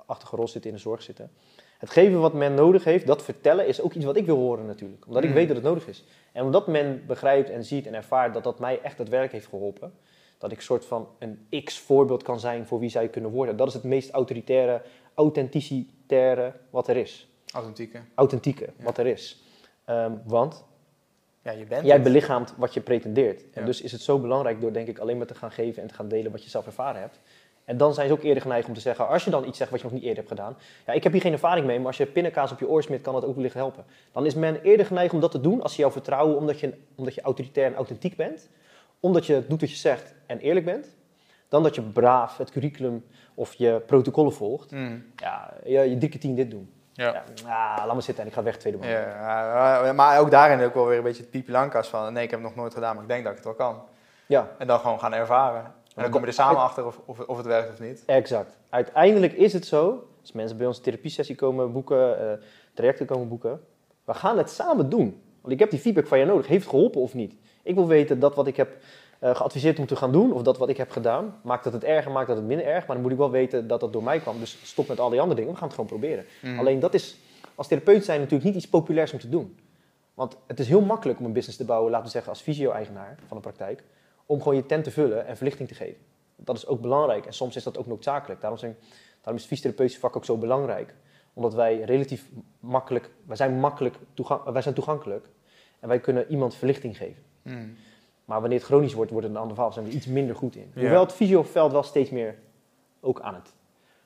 Speaker 1: achtige rol zitten, in de zorg zitten. Het geven wat men nodig heeft, dat vertellen, is ook iets wat ik wil horen natuurlijk. Omdat ik
Speaker 3: Mm.
Speaker 1: weet dat het nodig is. En omdat men begrijpt en ziet en ervaart dat dat mij echt het werk heeft geholpen. Dat ik soort van een x-voorbeeld kan zijn voor wie zij kunnen worden. Dat is het meest autoritaire, authenticitaire wat er is.
Speaker 3: Authentieke.
Speaker 1: Authentieke
Speaker 3: Ja.
Speaker 1: wat er is. Ehm, want
Speaker 3: Ja, je bent
Speaker 1: jij
Speaker 3: het.
Speaker 1: belichaamt wat je pretendeert. En
Speaker 3: Ja.
Speaker 1: dus is het zo belangrijk door denk ik alleen maar te gaan geven en te gaan delen wat je zelf ervaren hebt. En dan zijn ze ook eerder geneigd om te zeggen, als je dan iets zegt wat je nog niet eerder hebt gedaan. Ja, ik heb hier geen ervaring mee, maar als je pindakaas op je oor smit, kan dat ook wellicht helpen. Dan is men eerder geneigd om dat te doen als ze jou vertrouwen omdat je, omdat je autoritair en authentiek bent. Omdat je doet wat je zegt en eerlijk bent. Dan dat je braaf het curriculum of je protocollen volgt.
Speaker 3: Mm.
Speaker 1: Ja, je, je drie keer tien dit doen.
Speaker 3: Ja.
Speaker 1: Ja, ah, laat me zitten en ik ga weg tweede man.
Speaker 3: Ja, ja, maar ook daarin ook wel weer een beetje het pieplankas van... nee, ik heb het nog nooit gedaan, maar ik denk dat ik het wel kan.
Speaker 1: ja.
Speaker 3: En dan gewoon gaan ervaren. En dan kom je er samen achter of, of, of het werkt of niet.
Speaker 1: Exact. Uiteindelijk is het zo, als mensen bij ons een therapiesessie komen boeken, eh, trajecten komen boeken, we gaan het samen doen. Want ik heb die feedback van je nodig. Heeft het geholpen of niet? Ik wil weten dat wat ik heb eh, geadviseerd om te gaan doen, of dat wat ik heb gedaan, maakt dat het erger, maakt dat het minder erg. Maar dan moet ik wel weten dat dat door mij kwam. Dus stop met al die andere dingen, we gaan het gewoon proberen.
Speaker 3: Mhm.
Speaker 1: Alleen dat is als therapeut zijn natuurlijk niet iets populairs om te doen. Want het is heel makkelijk om een business te bouwen, laten we zeggen als fysio-eigenaar van een praktijk, om gewoon je tent te vullen en verlichting te geven. Dat is ook belangrijk en soms is dat ook noodzakelijk. Daarom, zijn, daarom is het fysiotherapeutische vak ook zo belangrijk. Omdat wij relatief makkelijk, wij zijn makkelijk, wij zijn toegankelijk en wij kunnen iemand verlichting geven.
Speaker 3: Mm.
Speaker 1: Maar wanneer het chronisch wordt, wordt het een ander verhaal. Zijn we iets minder goed in.
Speaker 3: Ja.
Speaker 1: Hoewel het fysioveld wel steeds meer ook aan het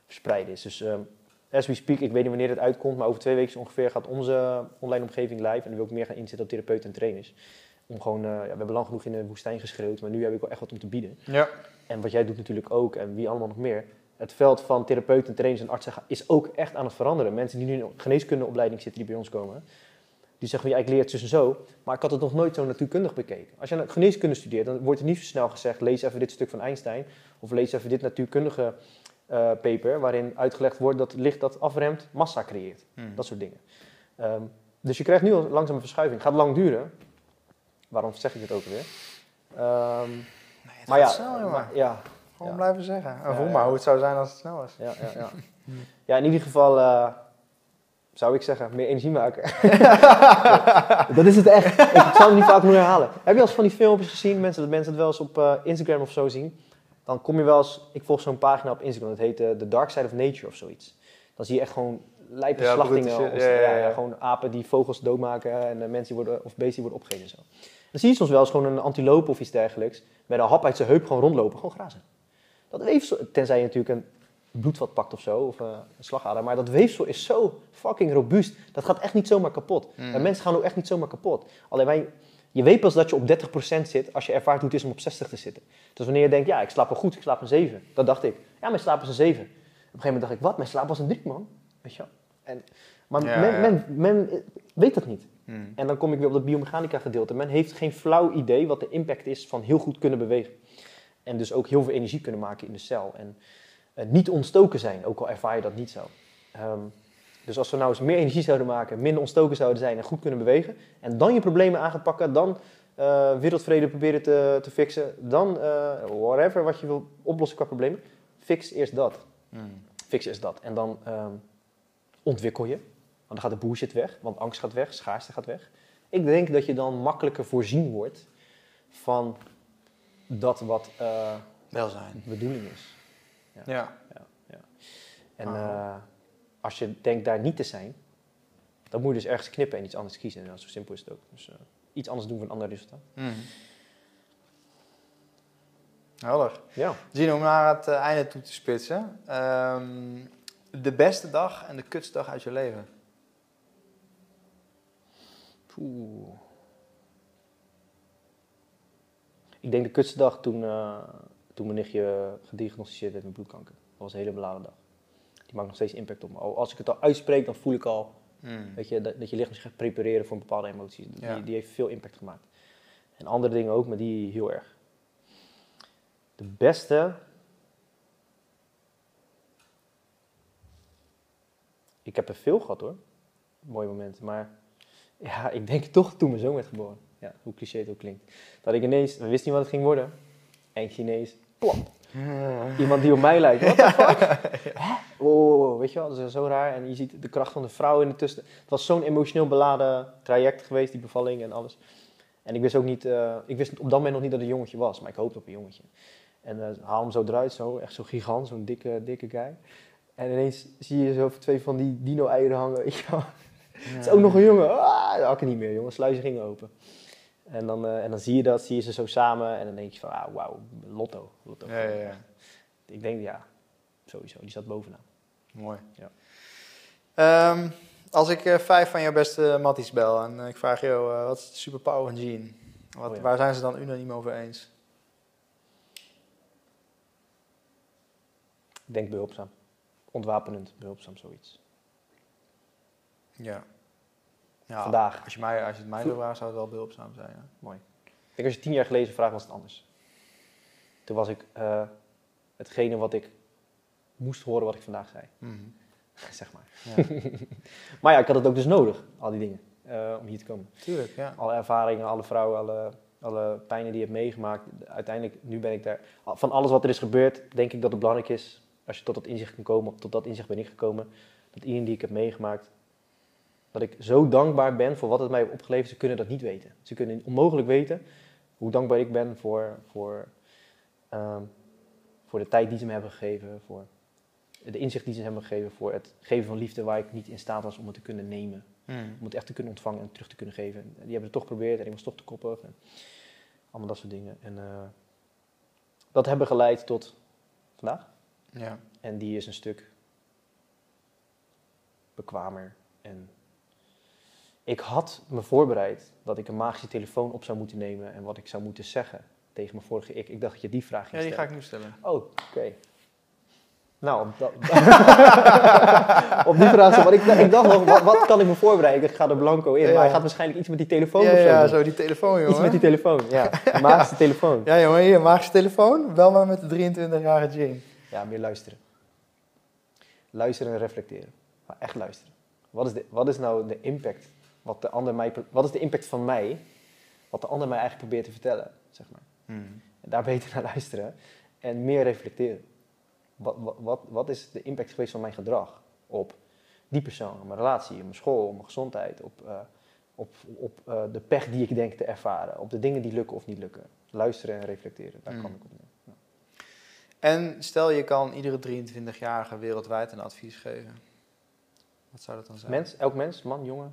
Speaker 1: verspreiden is. Dus ehm, as we speak, ik weet niet wanneer het uitkomt, maar over twee weken ongeveer gaat onze online omgeving live. En dan wil ik meer gaan inzetten op therapeuten en trainers. Om gewoon, eh, ja, we hebben lang genoeg in de woestijn geschreeuwd, maar nu heb ik wel echt wat om te bieden.
Speaker 3: Ja.
Speaker 1: En wat jij doet natuurlijk ook, en wie allemaal nog meer. Het veld van therapeuten, trainers en artsen is ook echt aan het veranderen. Mensen die nu in een geneeskundeopleiding zitten, die bij ons komen, die zeggen, ja, ik leer het zus en zo, maar ik had het nog nooit zo natuurkundig bekeken. Als je geneeskunde studeert, dan wordt er niet zo snel gezegd, lees even dit stuk van Einstein, of lees even dit natuurkundige eh, paper, waarin uitgelegd wordt dat licht dat afremt, massa creëert.
Speaker 3: Mm.
Speaker 1: Dat soort dingen. Ehm, dus je krijgt nu al langzaam een verschuiving. Gaat lang duren. Waarom zeg ik het ook weer? Ehm,
Speaker 3: Nee, het
Speaker 1: maar ja,
Speaker 3: snel,
Speaker 1: maar, ja,
Speaker 3: Gewoon
Speaker 1: ja.
Speaker 3: blijven zeggen. En voel maar hoe het zou zijn als het snel is.
Speaker 1: ja, ja, ja. ja, in ieder geval eh, zou ik zeggen, meer energie maken. dat is het echt. Ik zou het niet vaak moeten herhalen. Heb je wel eens van die filmpjes gezien, mensen, dat mensen het wel eens op eh, Instagram of zo zien? Dan kom je wel eens, ik volg zo'n pagina op Instagram, dat heet eh, The Dark Side of Nature of zoiets. Dan zie je echt gewoon lijpe
Speaker 3: Ja,
Speaker 1: slachtingen.
Speaker 3: Ja, ja,
Speaker 1: gewoon apen die vogels doodmaken en eh, mensen die worden, of beesten die worden opgegeten en zo. Dan zie je soms wel eens gewoon een antilope of iets dergelijks met een hap uit zijn heup gewoon rondlopen, gewoon grazen. Dat weefsel, tenzij je natuurlijk een bloedvat pakt of zo, of eh, een slagader, maar dat weefsel is zo fucking robuust. Dat gaat echt niet zomaar kapot.
Speaker 3: Mm.
Speaker 1: En mensen gaan ook echt niet zomaar kapot. Alleen wij, je weet pas dat je op 30% zit als je ervaart hoe het is om op 60 te zitten. Dus wanneer je denkt, ja, ik slaap wel goed, ik slaap een 7. Dat dacht ik. Ja, mijn slaap is een 7. Op een gegeven moment dacht ik, wat? Mijn slaap was een 3, man. Weet je wel? En, maar
Speaker 3: Ja,
Speaker 1: men,
Speaker 3: ja.
Speaker 1: Men, men eh, weet dat niet.
Speaker 3: Mm.
Speaker 1: En dan kom ik weer op dat biomechanica gedeelte. Men heeft geen flauw idee wat de impact is van heel goed kunnen bewegen. En dus ook heel veel energie kunnen maken in de cel. En niet ontstoken zijn, ook al ervaar je dat niet zo. Ehm, dus als we nou eens meer energie zouden maken, minder ontstoken zouden zijn en goed kunnen bewegen. En dan je problemen aan gaan pakken, dan eh, wereldvrede proberen te, te fixen. Dan eh, whatever wat je wil oplossen qua problemen. Fix eerst dat.
Speaker 3: Mm.
Speaker 1: Fix eerst dat. En dan ehm, ontwikkel je. Want dan gaat de bullshit weg, want angst gaat weg, schaarste gaat weg. Ik denk dat je dan makkelijker voorzien wordt van dat wat eh,
Speaker 3: Welzijn.
Speaker 1: de bedoeling is.
Speaker 3: Ja.
Speaker 1: En
Speaker 3: Ah.
Speaker 1: eh, als je denkt daar niet te zijn, dan moet je dus ergens knippen en iets anders kiezen. En nou, zo simpel is het ook. Dus eh, iets anders doen voor een ander resultaat.
Speaker 3: Mm. Helder.
Speaker 1: Ja.
Speaker 3: Zien om naar het eh, einde toe te spitsen. Ehm, de beste dag en de kutste dag uit je leven.
Speaker 1: Poeh. ik denk de kutste dag toen, toen mijn nichtje gediagnosticeerd werd met bloedkanker. Dat was een hele beladen dag. Die maakt nog steeds impact op me. Al- Als ik het al uitspreek, dan voel ik al
Speaker 3: Mm.
Speaker 1: weet je, dat, dat je lichaam zich gaat prepareren voor een bepaalde emotie. Die,
Speaker 3: Ja.
Speaker 1: die heeft veel impact gemaakt. En andere dingen ook, maar die heel erg. De beste. Ik heb er veel gehad hoor. Mooie momenten. Maar ja, ik denk toch toen mijn zoon werd geboren. Ja, hoe cliché het ook klinkt. Dat ik ineens, we wisten niet wat het ging worden. En Chinees, plop. Iemand die op mij lijkt. What the fuck? Hè? Wow, wow, wow, weet je wel, dat is zo raar. En je ziet de kracht van de vrouw in de tussen. Het was zo'n emotioneel beladen traject geweest, die bevalling en alles. En ik wist ook niet, eh, ik wist op dat moment nog niet dat het een jongetje was, maar ik hoopte op een jongetje. En eh, haal hem zo eruit, zo, echt zo'n gigant, zo'n dikke, dikke guy. En ineens zie je zo twee van die dino-eieren hangen, weet je wel. Het is ook nog een jongen. Ah, dat had ik niet meer, jongen. Sluizen gingen open. En dan, eh, en dan zie je dat, zie je ze zo samen. En dan denk je van, ah, wauw, lotto. lotto.
Speaker 3: Ja, ja, ja.
Speaker 1: Ik denk, ja, sowieso. Die staat bovenaan.
Speaker 3: Mooi.
Speaker 1: Ja.
Speaker 3: Ehm, als ik eh, vijf van jouw beste matties bel en eh, ik vraag jou, wat is de superpower van Gene? Wat,
Speaker 1: Oh.
Speaker 3: Waar zijn ze dan unaniem over eens?
Speaker 1: Ik denk behulpzaam. Ontwapenend, behulpzaam, zoiets.
Speaker 3: Ja. Ja
Speaker 1: Vandaag.
Speaker 3: Als je, mij, als je het mij zou vragen, zou het wel behulpzaam zijn.
Speaker 1: Mooi. Ik denk als je tien jaar geleden vraagt, was het anders. Toen was ik eh, hetgene wat ik moest horen wat ik vandaag zei.
Speaker 3: Mhm.
Speaker 1: zeg maar.
Speaker 3: ja.
Speaker 1: Maar ja, ik had het ook dus nodig, al die dingen, eh, om hier te komen.
Speaker 3: Tuurlijk, ja.
Speaker 1: Alle ervaringen, alle vrouwen, alle, alle pijnen die je hebt meegemaakt. Uiteindelijk, nu ben ik daar. Van alles wat er is gebeurd, denk ik dat het belangrijk is, als je tot dat inzicht kan komen, tot dat inzicht ben ik gekomen, dat iedereen die ik heb meegemaakt, dat ik zo dankbaar ben voor wat het mij heeft opgeleverd. Ze kunnen dat niet weten. Ze kunnen onmogelijk weten hoe dankbaar ik ben voor, voor, ehm, voor de tijd die ze me hebben gegeven, voor de inzicht die ze hebben gegeven, voor het geven van liefde waar ik niet in staat was om het te kunnen nemen
Speaker 3: Mhm.
Speaker 1: om het echt te kunnen ontvangen en terug te kunnen geven. En die hebben het toch geprobeerd en ik was toch te koppig. En allemaal dat soort dingen. En eh, dat hebben geleid tot vandaag.
Speaker 3: Ja.
Speaker 1: En die is een stuk bekwamer. En ik had me voorbereid dat ik een magische telefoon op zou moeten nemen en wat ik zou moeten zeggen tegen mijn vorige ik. Ik dacht dat je die vraag ging
Speaker 3: ja, die ga
Speaker 1: stellen.
Speaker 3: ik nu stellen.
Speaker 1: Oh, oké. Nou, op, die vraag, want ik, ik dacht nog, wat, wat kan ik me voorbereiden? Ik ga er blanco in,
Speaker 3: Ja.
Speaker 1: maar hij gaat waarschijnlijk iets met die telefoon
Speaker 3: ja,
Speaker 1: of zo
Speaker 3: ja,
Speaker 1: doen.
Speaker 3: zo die telefoon, jongen.
Speaker 1: Iets met die telefoon, ja. De magische telefoon.
Speaker 3: Ja, jongen, hier, magische telefoon. Bel maar met de 23-jarige Jane.
Speaker 1: Ja, meer luisteren. Luisteren en reflecteren. Maar echt luisteren. Wat is, de, wat is nou de impact? Wat, de ander mij, wat is de impact van mij? Wat de ander mij eigenlijk probeert te vertellen, zeg maar. En daar beter naar luisteren. En meer reflecteren. Wat, wat, wat, wat is de impact geweest van mijn gedrag op die persoon, op mijn relatie, op mijn school, op mijn gezondheid, op, eh, op, op eh, de pech die ik denk te ervaren, op de dingen die lukken of niet lukken. Luisteren en reflecteren, daar
Speaker 3: Mm.
Speaker 1: kan ik op neer. Ja.
Speaker 3: En stel je kan iedere 23-jarige wereldwijd een advies geven. Wat zou dat dan zijn?
Speaker 1: Mens, elk mens, man, jongen,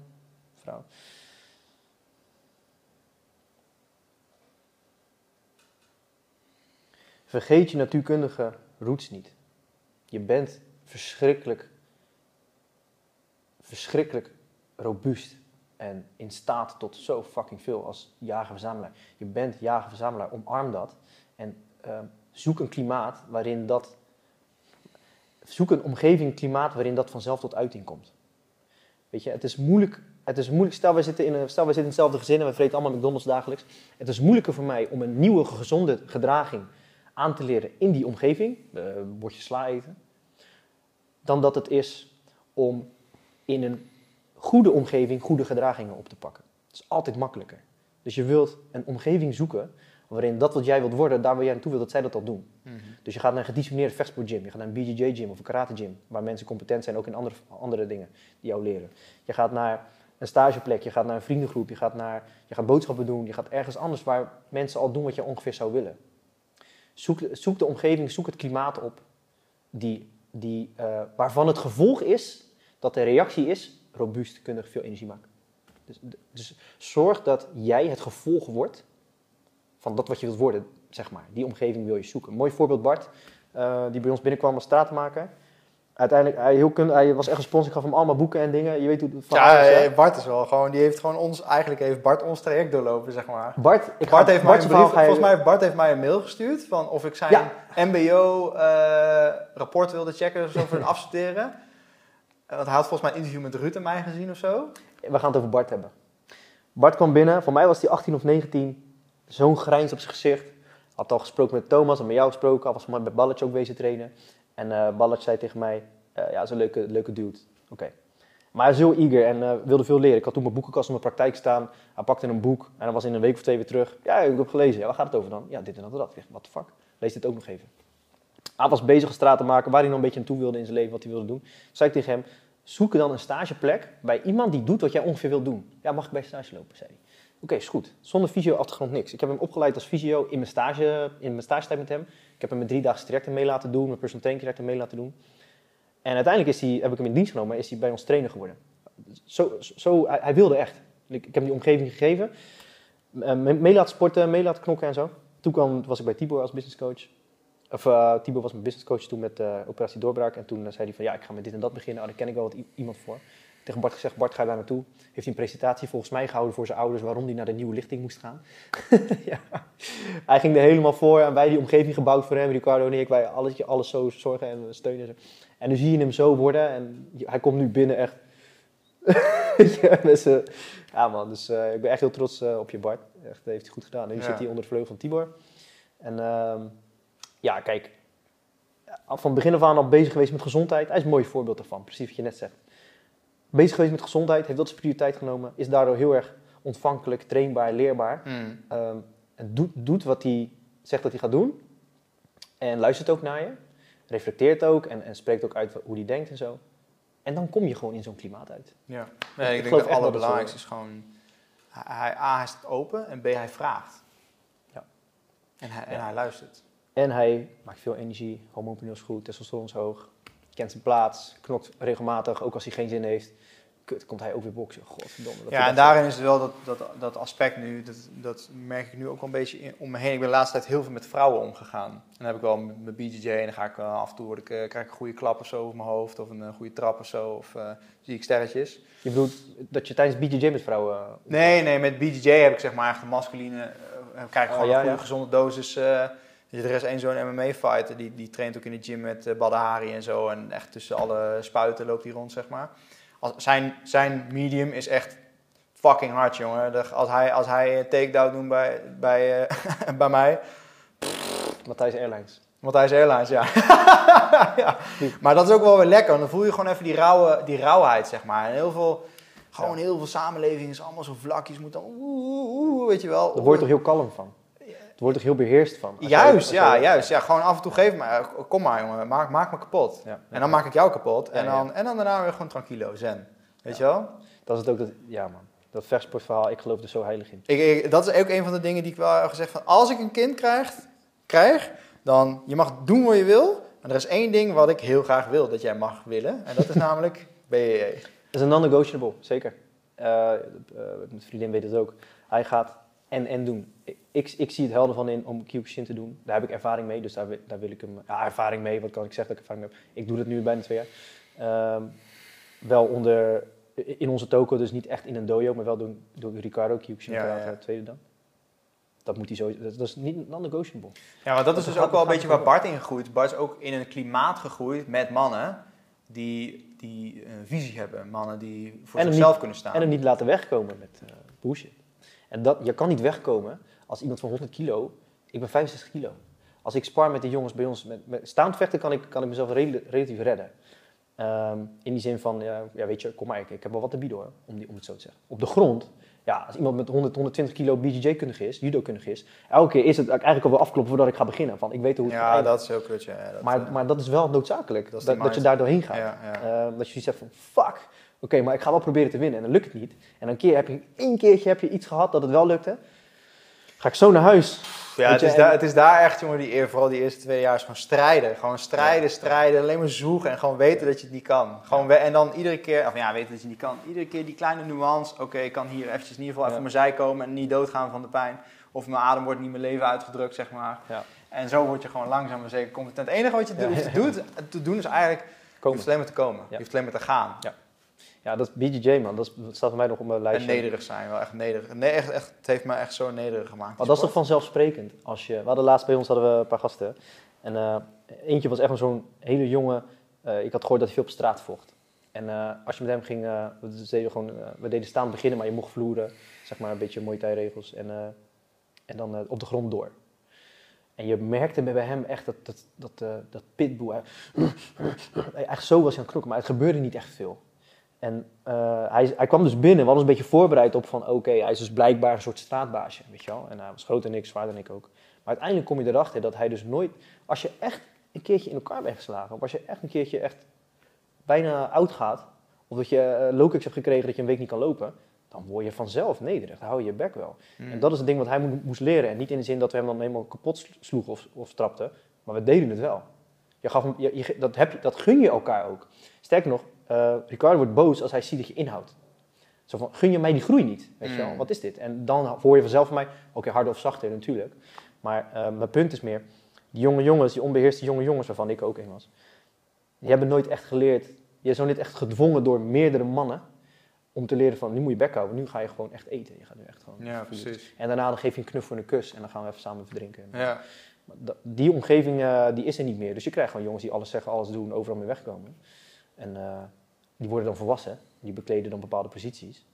Speaker 1: Vergeet je natuurkundige roots niet. Je bent verschrikkelijk, verschrikkelijk robuust en in staat tot zo fucking veel als jager-verzamelaar. Je bent jager-verzamelaar, omarm dat en ehm, zoek een klimaat waarin dat, zoek een omgeving, klimaat waarin dat vanzelf tot uiting komt. Weet je, het is moeilijk. Het is moeilijk. Stel, wij zitten in, stel, wij zitten in hetzelfde gezin en we vreten allemaal McDonald's dagelijks. Het is moeilijker voor mij om een nieuwe, gezonde gedraging aan te leren in die omgeving, uh, bordje sla eten, dan dat het is om in een goede omgeving goede gedragingen op te pakken. Het is altijd makkelijker. Dus je wilt een omgeving zoeken waarin dat wat jij wilt worden, daar waar jij naartoe wilt, dat zij dat al doen.
Speaker 3: Mhm.
Speaker 1: Dus je gaat naar een gedisciplineerde vechtsportgym, je gaat naar een BJJ gym of een karate gym, waar mensen competent zijn ook in andere, andere dingen die jou leren. Je gaat naar een stageplek, je gaat naar een vriendengroep, je gaat, naar, je gaat boodschappen doen, je gaat ergens anders waar mensen al doen wat je ongeveer zou willen. Zoek, zoek de omgeving, zoek het klimaat op die, die, uh, waarvan het gevolg is dat de reactie is robuust, kundig, veel energie maken. Dus, dus zorg dat jij het gevolg wordt van dat wat je wilt worden, zeg maar. Die omgeving wil je zoeken. Een mooi voorbeeld Bart, uh, die bij ons binnenkwam als stratenmaker. Uiteindelijk, hij, heel kun, hij was echt een sponsor. Ik gaf hem allemaal boeken en dingen. Je weet hoe het van
Speaker 3: Ja,
Speaker 1: is, hè?
Speaker 3: eh, Bart is wel gewoon, die heeft gewoon ons, eigenlijk heeft Bart ons traject doorlopen, zeg maar.
Speaker 1: Bart, ik
Speaker 3: Bart
Speaker 1: ga,
Speaker 3: heeft mij een brief,
Speaker 1: verhaal
Speaker 3: volgens mij Bart heeft mij een mail gestuurd van of ik zijn
Speaker 1: Ja.
Speaker 3: MBO-rapport wilde checken of zo voor een afstuderen. En Want hij had volgens mij een interview met Ruud en mij gezien of zo.
Speaker 1: We gaan het over Bart hebben. Bart kwam binnen, voor mij was hij 18 of 19. Zo'n grijns op zijn gezicht. Had al gesproken met Thomas en met jou gesproken. Had was met Balletje ook wezen trainen. En Balletje zei tegen mij, eh, ja, een leuke, leuke dude. Oké. Maar hij is heel eager en eh, wilde veel leren. Ik had toen mijn boekenkast in mijn praktijk staan. Hij pakte een boek en hij was in een week of twee weer terug. Ja, ik heb gelezen. Ja, waar gaat het over dan? Ja, dit en dat en dat. What the fuck? Lees dit ook nog even. Hij was bezig een straat te maken waar hij nog een beetje naartoe wilde in zijn leven, wat hij wilde doen. Zei ik tegen hem, zoek dan een stageplek bij iemand die doet wat jij ongeveer wilt doen. Ja, mag ik bij stage lopen, zei hij. Oké, is goed. Zonder fysio-achtergrond niks. Ik heb hem opgeleid als fysio in mijn, stage, in mijn stagetijd met hem. Ik heb hem een driedaagse trajecten mee laten doen, mijn personal training trajecten mee laten doen. En uiteindelijk is hij, heb ik hem in dienst genomen, is hij bij ons trainer geworden. Zo, zo, hij, wilde echt. Ik, heb hem die omgeving gegeven. Eh, mee laten sporten, mee laten knokken en zo. Toen kwam, was ik bij Tibor als business coach. Of uh, Tibor was mijn business coach toen met uh, Operatie Doorbraak. En toen zei hij van ja, ik ga met dit en dat beginnen. Oh, daar ken ik wel wat iemand voor. Tegen Bart gezegd, Bart ga daar naartoe. Heeft hij een presentatie volgens mij gehouden voor zijn ouders waarom hij naar de nieuwe lichting moest gaan. ja. Hij ging er helemaal voor en wij die omgeving gebouwd voor hem. Ricardo en ik, wij alles, alles zo zorgen en steunen. En nu zie je hem zo worden en hij komt nu binnen echt... ja, man, dus ik ben echt heel trots op je Bart. Echt, dat heeft hij goed gedaan. Nu
Speaker 3: Ja.
Speaker 1: zit hij onder de vleugel van Tibor. En ehm, ja, kijk, van begin af aan al bezig geweest met gezondheid. Hij is een mooi voorbeeld daarvan, precies wat je net zegt. Bezig geweest met gezondheid, heeft dat zijn prioriteit genomen, is daardoor heel erg ontvankelijk, trainbaar, leerbaar.
Speaker 3: Hmm.
Speaker 1: Ehm, en doet, doet wat hij zegt dat hij gaat doen. En luistert ook naar je. Reflecteert ook en, en spreekt ook uit hoe hij denkt en zo. En dan kom je gewoon in zo'n klimaat uit.
Speaker 3: Ja.
Speaker 1: Ik
Speaker 3: Nee, ik denk dat het allerbelangrijkste is gewoon... Hij, A, hij staat open en B, hij vraagt.
Speaker 1: Ja.
Speaker 3: En hij, en
Speaker 1: Ja.
Speaker 3: hij luistert.
Speaker 1: En hij maakt veel energie, hormoonpaneel is goed, testosteron is hoog. Kent zijn plaats, knokt regelmatig, ook als hij geen zin heeft. Kut, komt hij ook weer boksen. Godverdomme.
Speaker 3: Ja, en daarin is het wel dat, dat, dat aspect nu, dat, dat merk ik nu ook wel een beetje in, om me heen. Ik ben de laatste tijd heel veel met vrouwen omgegaan. En dan heb ik wel met mijn BJJ en dan ga ik eh, af en toe word ik, eh, krijg ik een goede klap of zo op mijn hoofd. Of een eh, goede trap of zo. Of zie ik sterretjes.
Speaker 1: Je bedoelt dat je tijdens BJJ met vrouwen...
Speaker 3: Nee, nee, met BJJ heb ik zeg maar echt een masculine, krijg ik
Speaker 1: Oh,
Speaker 3: gewoon
Speaker 1: ja,
Speaker 3: een goede
Speaker 1: ja.
Speaker 3: gezonde dosis. Je, er is één zo'n MMA-fighter, die, die traint ook in de gym met eh Badr Hari en zo. En echt tussen alle spuiten loopt hij rond, zeg maar. Als, zijn, zijn medium is echt fucking hard, jongen. Als hij, als hij een takedown doet bij, bij, eh, bij mij,
Speaker 1: Matthijs Airlines.
Speaker 3: Matthijs Airlines, ja. ja. Maar dat is ook wel weer lekker, dan voel je gewoon even die, rauwe, die rauwheid, zeg maar. En heel veel, gewoon heel veel samenleving is allemaal zo vlakjes, moet dan oeh, oeh, oeh, weet je wel.
Speaker 1: Daar word je toch heel kalm van? Daar word je toch heel beheerst van?
Speaker 3: Juist, ja, juist. Ja, gewoon af en toe geef me, kom maar jongen, maak, maak me kapot.
Speaker 1: Ja.
Speaker 3: En dan maak ik jou kapot. En, dan, en dan daarna weer gewoon tranquilo, zen. Weet je wel?
Speaker 1: Dat is het ook, dat, ja man. Dat vechtsportverhaal, ik geloof er zo heilig in.
Speaker 3: Ik, ik- dat is ook een van de dingen die ik wel heb gezegd van, als ik een kind krijg, krijg, dan je mag doen wat je wil. Maar er is één ding wat ik heel graag wil dat jij mag willen. En dat is namelijk BJJ.
Speaker 1: Dat is een non-negotiable, zeker. Eh, eh, mijn vriendin weet het ook. Hij gaat en en doen. Ik, ik zie het helder van in om Kyokushin te doen. Daar heb ik ervaring mee, dus daar, wil- daar wil ik hem... Ja, ervaring mee, wat kan ik zeggen dat ik ervaring mee heb? Ik doe dat nu bijna twee jaar. Ehm, wel onder... In onze toko, dus niet echt in een dojo, maar wel door, door Ricardo Kyokushin
Speaker 3: Ja, ja.
Speaker 1: tweede dan. Dat moet hij zo... Dat, dat is niet non-negotiable.
Speaker 3: Ja, maar dat is dus ook wel een beetje waar Bart in gegroeid. Bart is ook in een klimaat gegroeid met mannen die, die een visie hebben. Mannen die voor zichzelf
Speaker 1: niet-
Speaker 3: kunnen staan.
Speaker 1: En hem niet laten wegkomen met bullshit. En dat, je kan niet wegkomen als iemand van 100 kilo. Ik ben 65 kilo. Als ik spar met de jongens bij ons, met, met staand vechten, kan ik, kan ik mezelf rela- relatief redden. Ehm, in die zin van, ja, ja, weet je, kom maar, ik, ik heb wel wat te bieden hoor, om, die, om het zo te zeggen. Op de grond, ja, als iemand met 100, 120 kilo BJJ-kundig is, judo-kundig is, elke keer is het eigenlijk al wel afkloppen voordat ik ga beginnen. Van, ik weet hoe het
Speaker 3: ja, dat is heel kut. Ja. Dat,
Speaker 1: maar,
Speaker 3: eh,
Speaker 1: maar dat is wel noodzakelijk,
Speaker 3: Dat
Speaker 1: dat, je daar doorheen gaat.
Speaker 3: ja, ja.
Speaker 1: Ehm, dat je zoiets hebt van, fuck, oké, maar ik ga wel proberen te winnen. En dan lukt het niet. En een keer heb je, één keertje heb je iets gehad dat het wel lukte. Ga ik zo naar huis.
Speaker 3: Ja, het
Speaker 1: je,
Speaker 3: is, daar, het is daar echt, jongen, die, eer- vooral die eerste twee jaar is gewoon strijden. Gewoon strijden, strijden, alleen maar zoeken en gewoon weten dat je het niet kan. Gewoon we- en dan iedere keer, of ja, weten dat je het niet kan. Iedere keer die kleine nuance, oké, ik kan hier eventjes in ieder geval even mijn zij komen en niet doodgaan van de pijn. Of mijn adem wordt niet mijn leven uitgedrukt, zeg maar.
Speaker 1: Ja.
Speaker 3: En zo word je gewoon langzaam maar zeker competent. Het enige wat je
Speaker 1: Ja,
Speaker 3: hoeft
Speaker 1: ja.
Speaker 3: te, doen, te doen is eigenlijk
Speaker 1: komen.
Speaker 3: hoeft alleen maar te komen. Je hoeft alleen maar te gaan.
Speaker 1: Ja. Dat BJJ, man. Dat, staat voor mij nog op mijn
Speaker 3: En
Speaker 1: lijstje.
Speaker 3: nederig zijn, wel echt nederig. Nee, echt, echt, het heeft me echt zo nederig gemaakt.
Speaker 1: Maar dat is toch vanzelfsprekend? Als je, we hadden laatst bij ons hadden we een paar gasten. En eh, eentje was echt zo'n hele jonge... eh, ik had gehoord dat hij veel op straat vocht. En eh, als je met hem ging... we, deden gewoon, we deden staan beginnen, maar je mocht vloeren. Zeg maar een beetje Muay Thai regels. En, en dan op de grond door. En je merkte bij hem echt dat, dat, dat, dat pitbull... Hij, echt zo was hij aan het knokken, maar het gebeurde niet echt veel. En eh, hij, hij kwam dus binnen, we hadden ons een beetje voorbereid op van oké, hij is dus blijkbaar een soort straatbaasje, weet je wel. En hij was groter dan ik, zwaarder dan ik ook. Maar uiteindelijk kom je erachter dat hij dus nooit, als je echt een keertje in elkaar bent geslagen, of als je echt een keertje echt bijna oud gaat, of dat je uh, low kicks hebt gekregen dat je een week niet kan lopen, dan word je vanzelf nederig, dan hou je je bek wel.
Speaker 3: Mm.
Speaker 1: En dat is het ding wat hij mo- moest leren. En niet in de zin dat we hem dan helemaal kapot sloegen of, of trapten, maar we deden het wel. Je gaf hem, je, je- dat, heb dat gun je elkaar ook. Sterker nog, eh, Ricardo wordt boos als hij ziet dat je inhoudt. Zo van, gun je mij die groei niet? Weet je wel,
Speaker 3: Mm.
Speaker 1: wat is dit? En dan hoor je vanzelf van mij, oké, harder of zachter natuurlijk. Maar eh, mijn punt is meer, die jonge jongens, die onbeheerste jonge jongens, waarvan ik ook een was, die hebben nooit echt geleerd, je is nog niet echt gedwongen door meerdere mannen, om te leren van, nu moet je bek houden, nu ga je gewoon echt eten. Je gaat nu echt gewoon
Speaker 3: Ja, precies.
Speaker 1: En daarna dan geef je een knuffel en een kus en dan gaan we even samen even drinken.
Speaker 3: Ja.
Speaker 1: Die omgeving eh, die is er niet meer. Dus je krijgt gewoon jongens die alles zeggen, alles doen, overal mee wegkomen. En eh, die worden dan volwassen. Die bekleden dan bepaalde posities.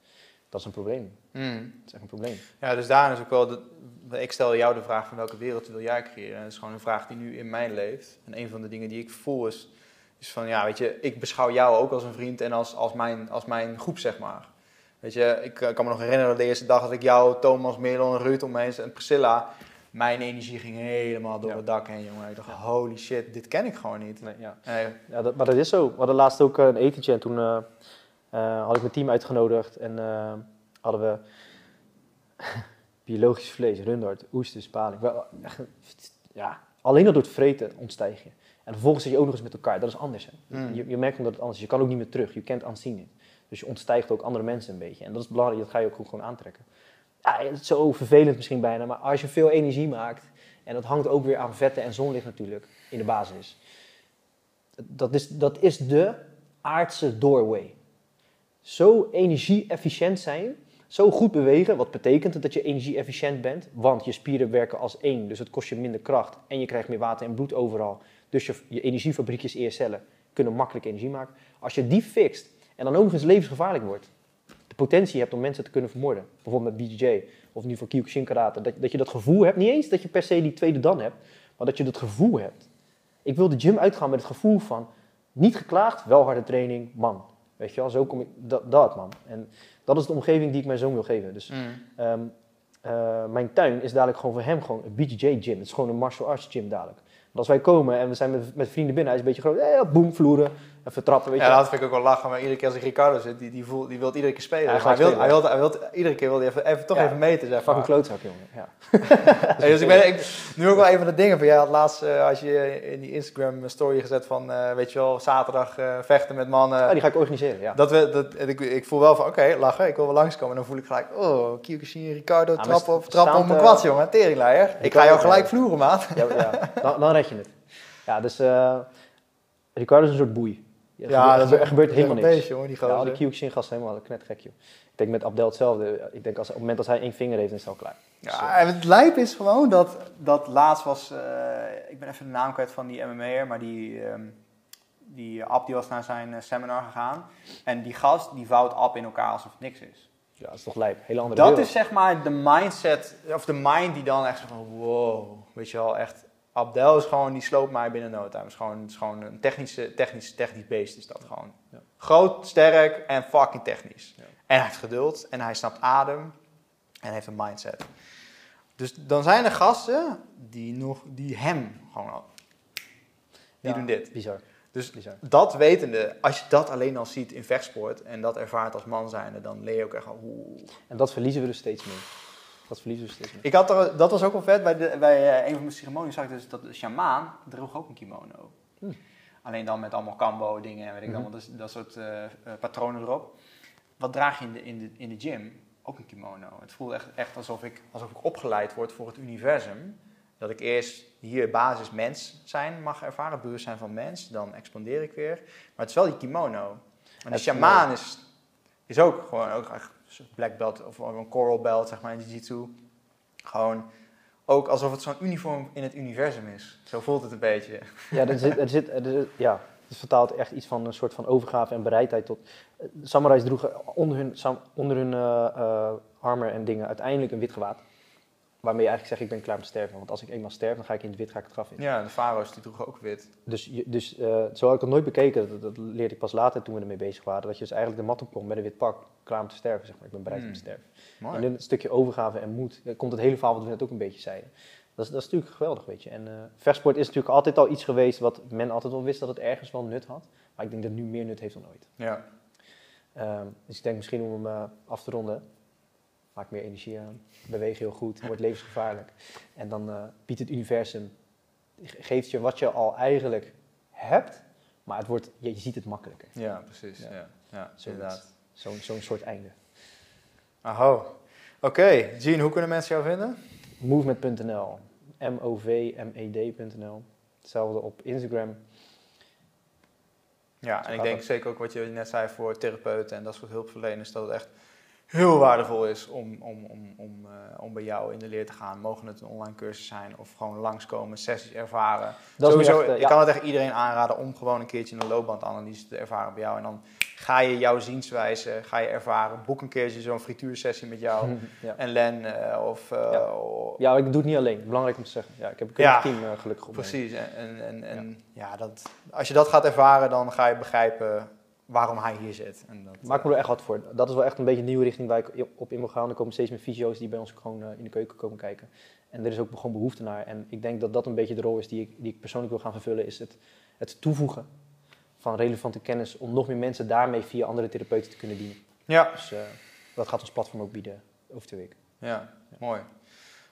Speaker 1: Dat is een probleem.
Speaker 3: Mm.
Speaker 1: Dat is echt een probleem.
Speaker 3: Ja, dus daarin is ook wel... De, ik stel jou de vraag van welke wereld wil jij creëren? En dat is gewoon een vraag die nu in mij leeft. En een van de dingen die ik voel is, is van... Ja, weet je, ik beschouw jou ook als een vriend en als, als, mijn, als mijn groep, zeg maar. Weet je, ik eh, kan me nog herinneren de eerste dag dat ik jou, Thomas, Merel en Ruud om me heen en Priscilla... Mijn energie ging helemaal door
Speaker 1: Ja.
Speaker 3: het dak heen, jongen. Ik dacht, holy shit, dit ken ik gewoon niet.
Speaker 1: Nee, ja.
Speaker 3: Nee,
Speaker 1: Ja, dat, maar dat is zo. We hadden laatst ook eh, een etentje en toen eh, eh, had ik mijn team uitgenodigd en eh, hadden we biologisch vlees, rundhart, oesters, paling. Ja, alleen al door het vreten ontstijg je. En vervolgens zit je ook nog eens met elkaar. Dat is anders. Hè?
Speaker 3: Mm.
Speaker 1: Je, je merkt omdat het anders is. Je kan ook niet meer terug. Je kent aanzien. Dus je ontstijgt ook andere mensen een beetje. En dat is belangrijk. Dat ga je ook gewoon aantrekken. Ja, zo vervelend misschien bijna. Maar als je veel energie maakt. En dat hangt ook weer aan vetten en zonlicht natuurlijk. In de basis. Dat is, dat is de aardse doorway. Zo energie-efficiënt zijn, zo goed bewegen, wat betekent dat je energie-efficiënt bent, want je spieren werken als één, dus het kost je minder kracht en je krijgt meer water en bloed overal. Dus je, je energiefabriekjes, kunnen makkelijk energie maken. Als je die fixt en dan ook eens levensgevaarlijk wordt, potentie hebt om mensen te kunnen vermoorden, bijvoorbeeld met BJJ of nu voor Kyokushin Karate, dat, dat je dat gevoel hebt, niet eens dat je per se die tweede dan hebt, maar dat je dat gevoel hebt. Ik wil de gym uitgaan met het gevoel van, niet geklaagd, wel harde training, man. Weet je wel, zo kom ik, dat, dat man. En dat is de omgeving die ik mijn zoon wil geven. Dus
Speaker 3: Mm.
Speaker 1: ehm, eh, mijn tuin is dadelijk gewoon voor hem gewoon een BJJ gym. Het is gewoon een martial arts gym dadelijk. Want als wij komen en we zijn met, met vrienden binnen, hij is een beetje groot, eh, boem, vloeren, even trappen, weet je
Speaker 3: Ja, dat vind ik ook wel lachen. Maar iedere keer als ik Ricardo zit, die, die, voelt, die wil iedere keer spelen.
Speaker 1: Ja, hij
Speaker 3: wil, hij, wil, hij wil, iedere keer wil hij even, even, toch
Speaker 1: Ja.
Speaker 3: even meten, zeg
Speaker 1: Fucking
Speaker 3: maar.
Speaker 1: klootzak, jongen. Ja.
Speaker 3: Hey, dus ik ben ik, nu ook wel een van de dingen van jij had laatst, eh, als je in die Instagram story gezet van, eh, weet je wel, zaterdag eh, vechten met mannen.
Speaker 1: Oh, die ga ik organiseren, ja.
Speaker 3: Dat we, dat, ik, ik voel wel van, oké, lachen, ik wil wel langskomen. En dan voel ik gelijk, oh, Kyokushin, Ricardo,
Speaker 1: maar
Speaker 3: trappen op,
Speaker 1: st-
Speaker 3: trappen op mijn kwats, jongen, teringleier. Ik ga jou gelijk vloeren, maat.
Speaker 1: ja, ja. Dan, dan red je het. Ja, dus Ricardo is een soort boei. Ja, gebeurt, er gebeurt helemaal niks.
Speaker 3: beestje, jongen, die
Speaker 1: Ja, die
Speaker 3: gozer.
Speaker 1: Kyokushin gast helemaal knetgek, joh. Ik denk met Abdel hetzelfde. Ik denk als, op het moment dat hij één vinger heeft, dan is het al klaar.
Speaker 3: Ja, en het lijp is gewoon dat, dat laatst was, eh, ik ben even de naam kwijt van die MMA'er, maar die, ehm die Ab die was naar zijn eh, seminar gegaan. En die gast die vouwt Ab in elkaar alsof het niks is.
Speaker 1: Ja, dat is toch lijp. Hele andere
Speaker 3: Dat
Speaker 1: wereld.
Speaker 3: is zeg maar de mindset, of de mind die dan echt zo van wow, weet je wel, echt. Abdel is gewoon, die sloopt mij binnen no time. Is gewoon, is gewoon een technische, technisch, technisch beest is dat gewoon.
Speaker 1: Ja.
Speaker 3: Groot, sterk en fucking technisch.
Speaker 1: Ja.
Speaker 3: En hij heeft geduld en hij snapt adem en heeft een mindset. Dus dan zijn er gasten die, nog, die hem gewoon al, die
Speaker 1: Ja,
Speaker 3: doen dit.
Speaker 1: Bizar.
Speaker 3: Dus
Speaker 1: bizar.
Speaker 3: dat wetende, als je dat alleen al ziet in vechtsport en dat ervaart als man zijnde, dan leer je ook echt al, oeh,
Speaker 1: En dat verliezen we dus steeds meer. Dat.
Speaker 3: Ik had er, dat was ook wel vet. Bij, de, bij eh, een van mijn ceremonies zag ik dus dat de shamaan droeg ook een kimono.
Speaker 1: Hmm.
Speaker 3: Alleen dan met allemaal kambo dingen en weet ik
Speaker 1: Mhm.
Speaker 3: allemaal, dus, dat soort eh, eh, patronen erop. Wat draag je in de, in de, in de gym? Ook een kimono. Het voelde echt, echt alsof, ik, alsof ik opgeleid word voor het universum. Dat ik eerst hier basis mens zijn mag ervaren, bewustzijn van mens. Dan expandeer ik weer. Maar het is wel die kimono. En de shamaan is, is ook gewoon ook echt black belt of een coral belt, zeg maar, in jiu-jitsu. Gewoon ook alsof het zo'n uniform in het universum is. Zo voelt het een beetje.
Speaker 1: Ja, er zit, er zit, ja, het vertaalt echt iets van een soort van overgave en bereidheid tot... eh, Samurais droegen onder hun, onder hun eh, armor en dingen uiteindelijk een wit gewaad. Waarmee je eigenlijk zegt, ik ben klaar met sterven. Want als ik eenmaal sterf, dan ga ik in het wit, ga ik het graf in.
Speaker 3: Ja, de farao's die droegen ook wit.
Speaker 1: Dus, dus eh, zo had ik het nooit bekeken. Dat, dat leerde ik pas later toen we ermee bezig waren. Dat je dus eigenlijk de mat opkomt met een wit pak, klaar om te sterven. Zeg maar. Ik ben bereid om
Speaker 3: Hmm.
Speaker 1: te sterven.
Speaker 3: Mooi.
Speaker 1: En in het stukje overgave en moed eh, komt het hele verhaal wat we net ook een beetje zeiden. Dat is, dat is natuurlijk geweldig, weet je. En eh, vechtsport is natuurlijk altijd al iets geweest wat men altijd wel wist dat het ergens wel nut had. Maar ik denk dat het nu meer nut heeft dan ooit.
Speaker 3: Ja.
Speaker 1: Ehm, dus ik denk misschien om hem af te ronden. Maak meer energie aan. Beweeg heel goed. Wordt levensgevaarlijk. En dan eh, biedt het universum. ge- geeft je wat je al eigenlijk hebt. Maar het wordt, je, je ziet het makkelijker.
Speaker 3: ja, precies.
Speaker 1: Ja.
Speaker 3: Ja, ja.
Speaker 1: Zo'n soort einde.
Speaker 3: Aho. Oké, Jean, hoe kunnen mensen jou vinden?
Speaker 1: Movement.nl. M-O-V-M-E-D.nl. Hetzelfde op Instagram.
Speaker 3: Ja, en ik denk zeker ook wat je net zei voor therapeuten en dat soort hulpverleners, dat het echt heel waardevol is om, om, om, om, eh, om bij jou in de leer te gaan. Mogen het een online cursus zijn of gewoon langskomen, sessies ervaren.
Speaker 1: Dat
Speaker 3: Sowieso,
Speaker 1: echt, eh,
Speaker 3: ik
Speaker 1: ja.
Speaker 3: kan het echt iedereen aanraden om gewoon een keertje een loopbandanalyse te ervaren bij jou. En dan ga je jouw zienswijze, ga je ervaren. Boek een keertje zo'n frituursessie met jou
Speaker 1: ja.
Speaker 3: en Len of... eh,
Speaker 1: Ja.
Speaker 3: o-
Speaker 1: ja, ik doe het niet alleen. Belangrijk om te zeggen. Ja, ik heb een
Speaker 3: Ja.
Speaker 1: team eh, gelukkig op.
Speaker 3: Precies. En, en, en, en ja. dat, als je dat gaat ervaren, dan ga je begrijpen waarom hij hier zit. En dat,
Speaker 1: Maak me er echt wat voor. Dat is wel echt een beetje een nieuwe richting waar ik op in wil gaan. Er komen steeds meer fysio's die bij ons gewoon eh, in de keuken komen kijken. En er is ook gewoon behoefte naar. En ik denk dat dat een beetje de rol is die ik, die ik persoonlijk wil gaan vervullen. Is het, het toevoegen van relevante kennis om nog meer mensen daarmee via andere therapeuten te kunnen dienen.
Speaker 3: ja,
Speaker 1: Dus eh, dat gaat ons platform ook bieden over twee weken.
Speaker 3: ja, mooi.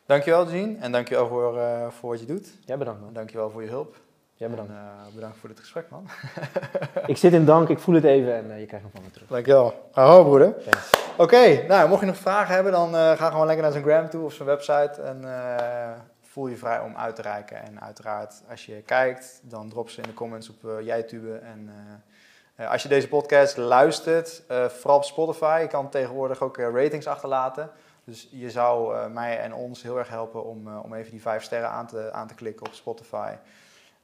Speaker 3: Dankjewel, Jean. En dankjewel voor, eh, voor wat je doet.
Speaker 1: Jij bedankt man.
Speaker 3: Dankjewel voor je hulp.
Speaker 1: Jij bedankt.
Speaker 3: En, eh, bedankt voor dit gesprek, man.
Speaker 1: Ik zit in dank, ik voel het even en eh, je krijgt hem van me terug.
Speaker 3: Dankjewel. Aho, broeder. Oké, nou, mocht je nog vragen hebben, dan eh, ga gewoon lekker naar zijn gram toe of zijn website. En eh, voel je vrij om uit te reiken. En uiteraard, als je kijkt, dan drop ze in de comments op uh, JijTube. En eh, eh, als je deze podcast luistert, eh, vooral op Spotify, je kan tegenwoordig ook eh, ratings achterlaten. Dus je zou eh, mij en ons heel erg helpen om, eh, om even die vijf sterren aan te, aan te klikken op Spotify.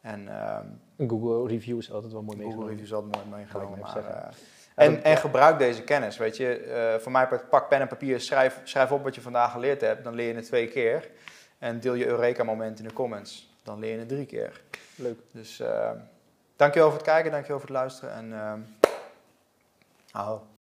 Speaker 3: En ehm,
Speaker 1: Google review is altijd wel mooi
Speaker 3: Google
Speaker 1: meegenomen.
Speaker 3: reviews is altijd mooi meegenomen. Maar, eh,
Speaker 1: Ja,
Speaker 3: en, en gebruik deze kennis, weet je. Eh, voor mij pak pen en papier, schrijf, schrijf op wat je vandaag geleerd hebt. Dan leer je het twee keer. En deel je Eureka-moment in de comments. Dan leer je het drie keer.
Speaker 1: Leuk.
Speaker 3: Dus eh dankjewel voor het kijken, dankjewel voor het luisteren. En aho.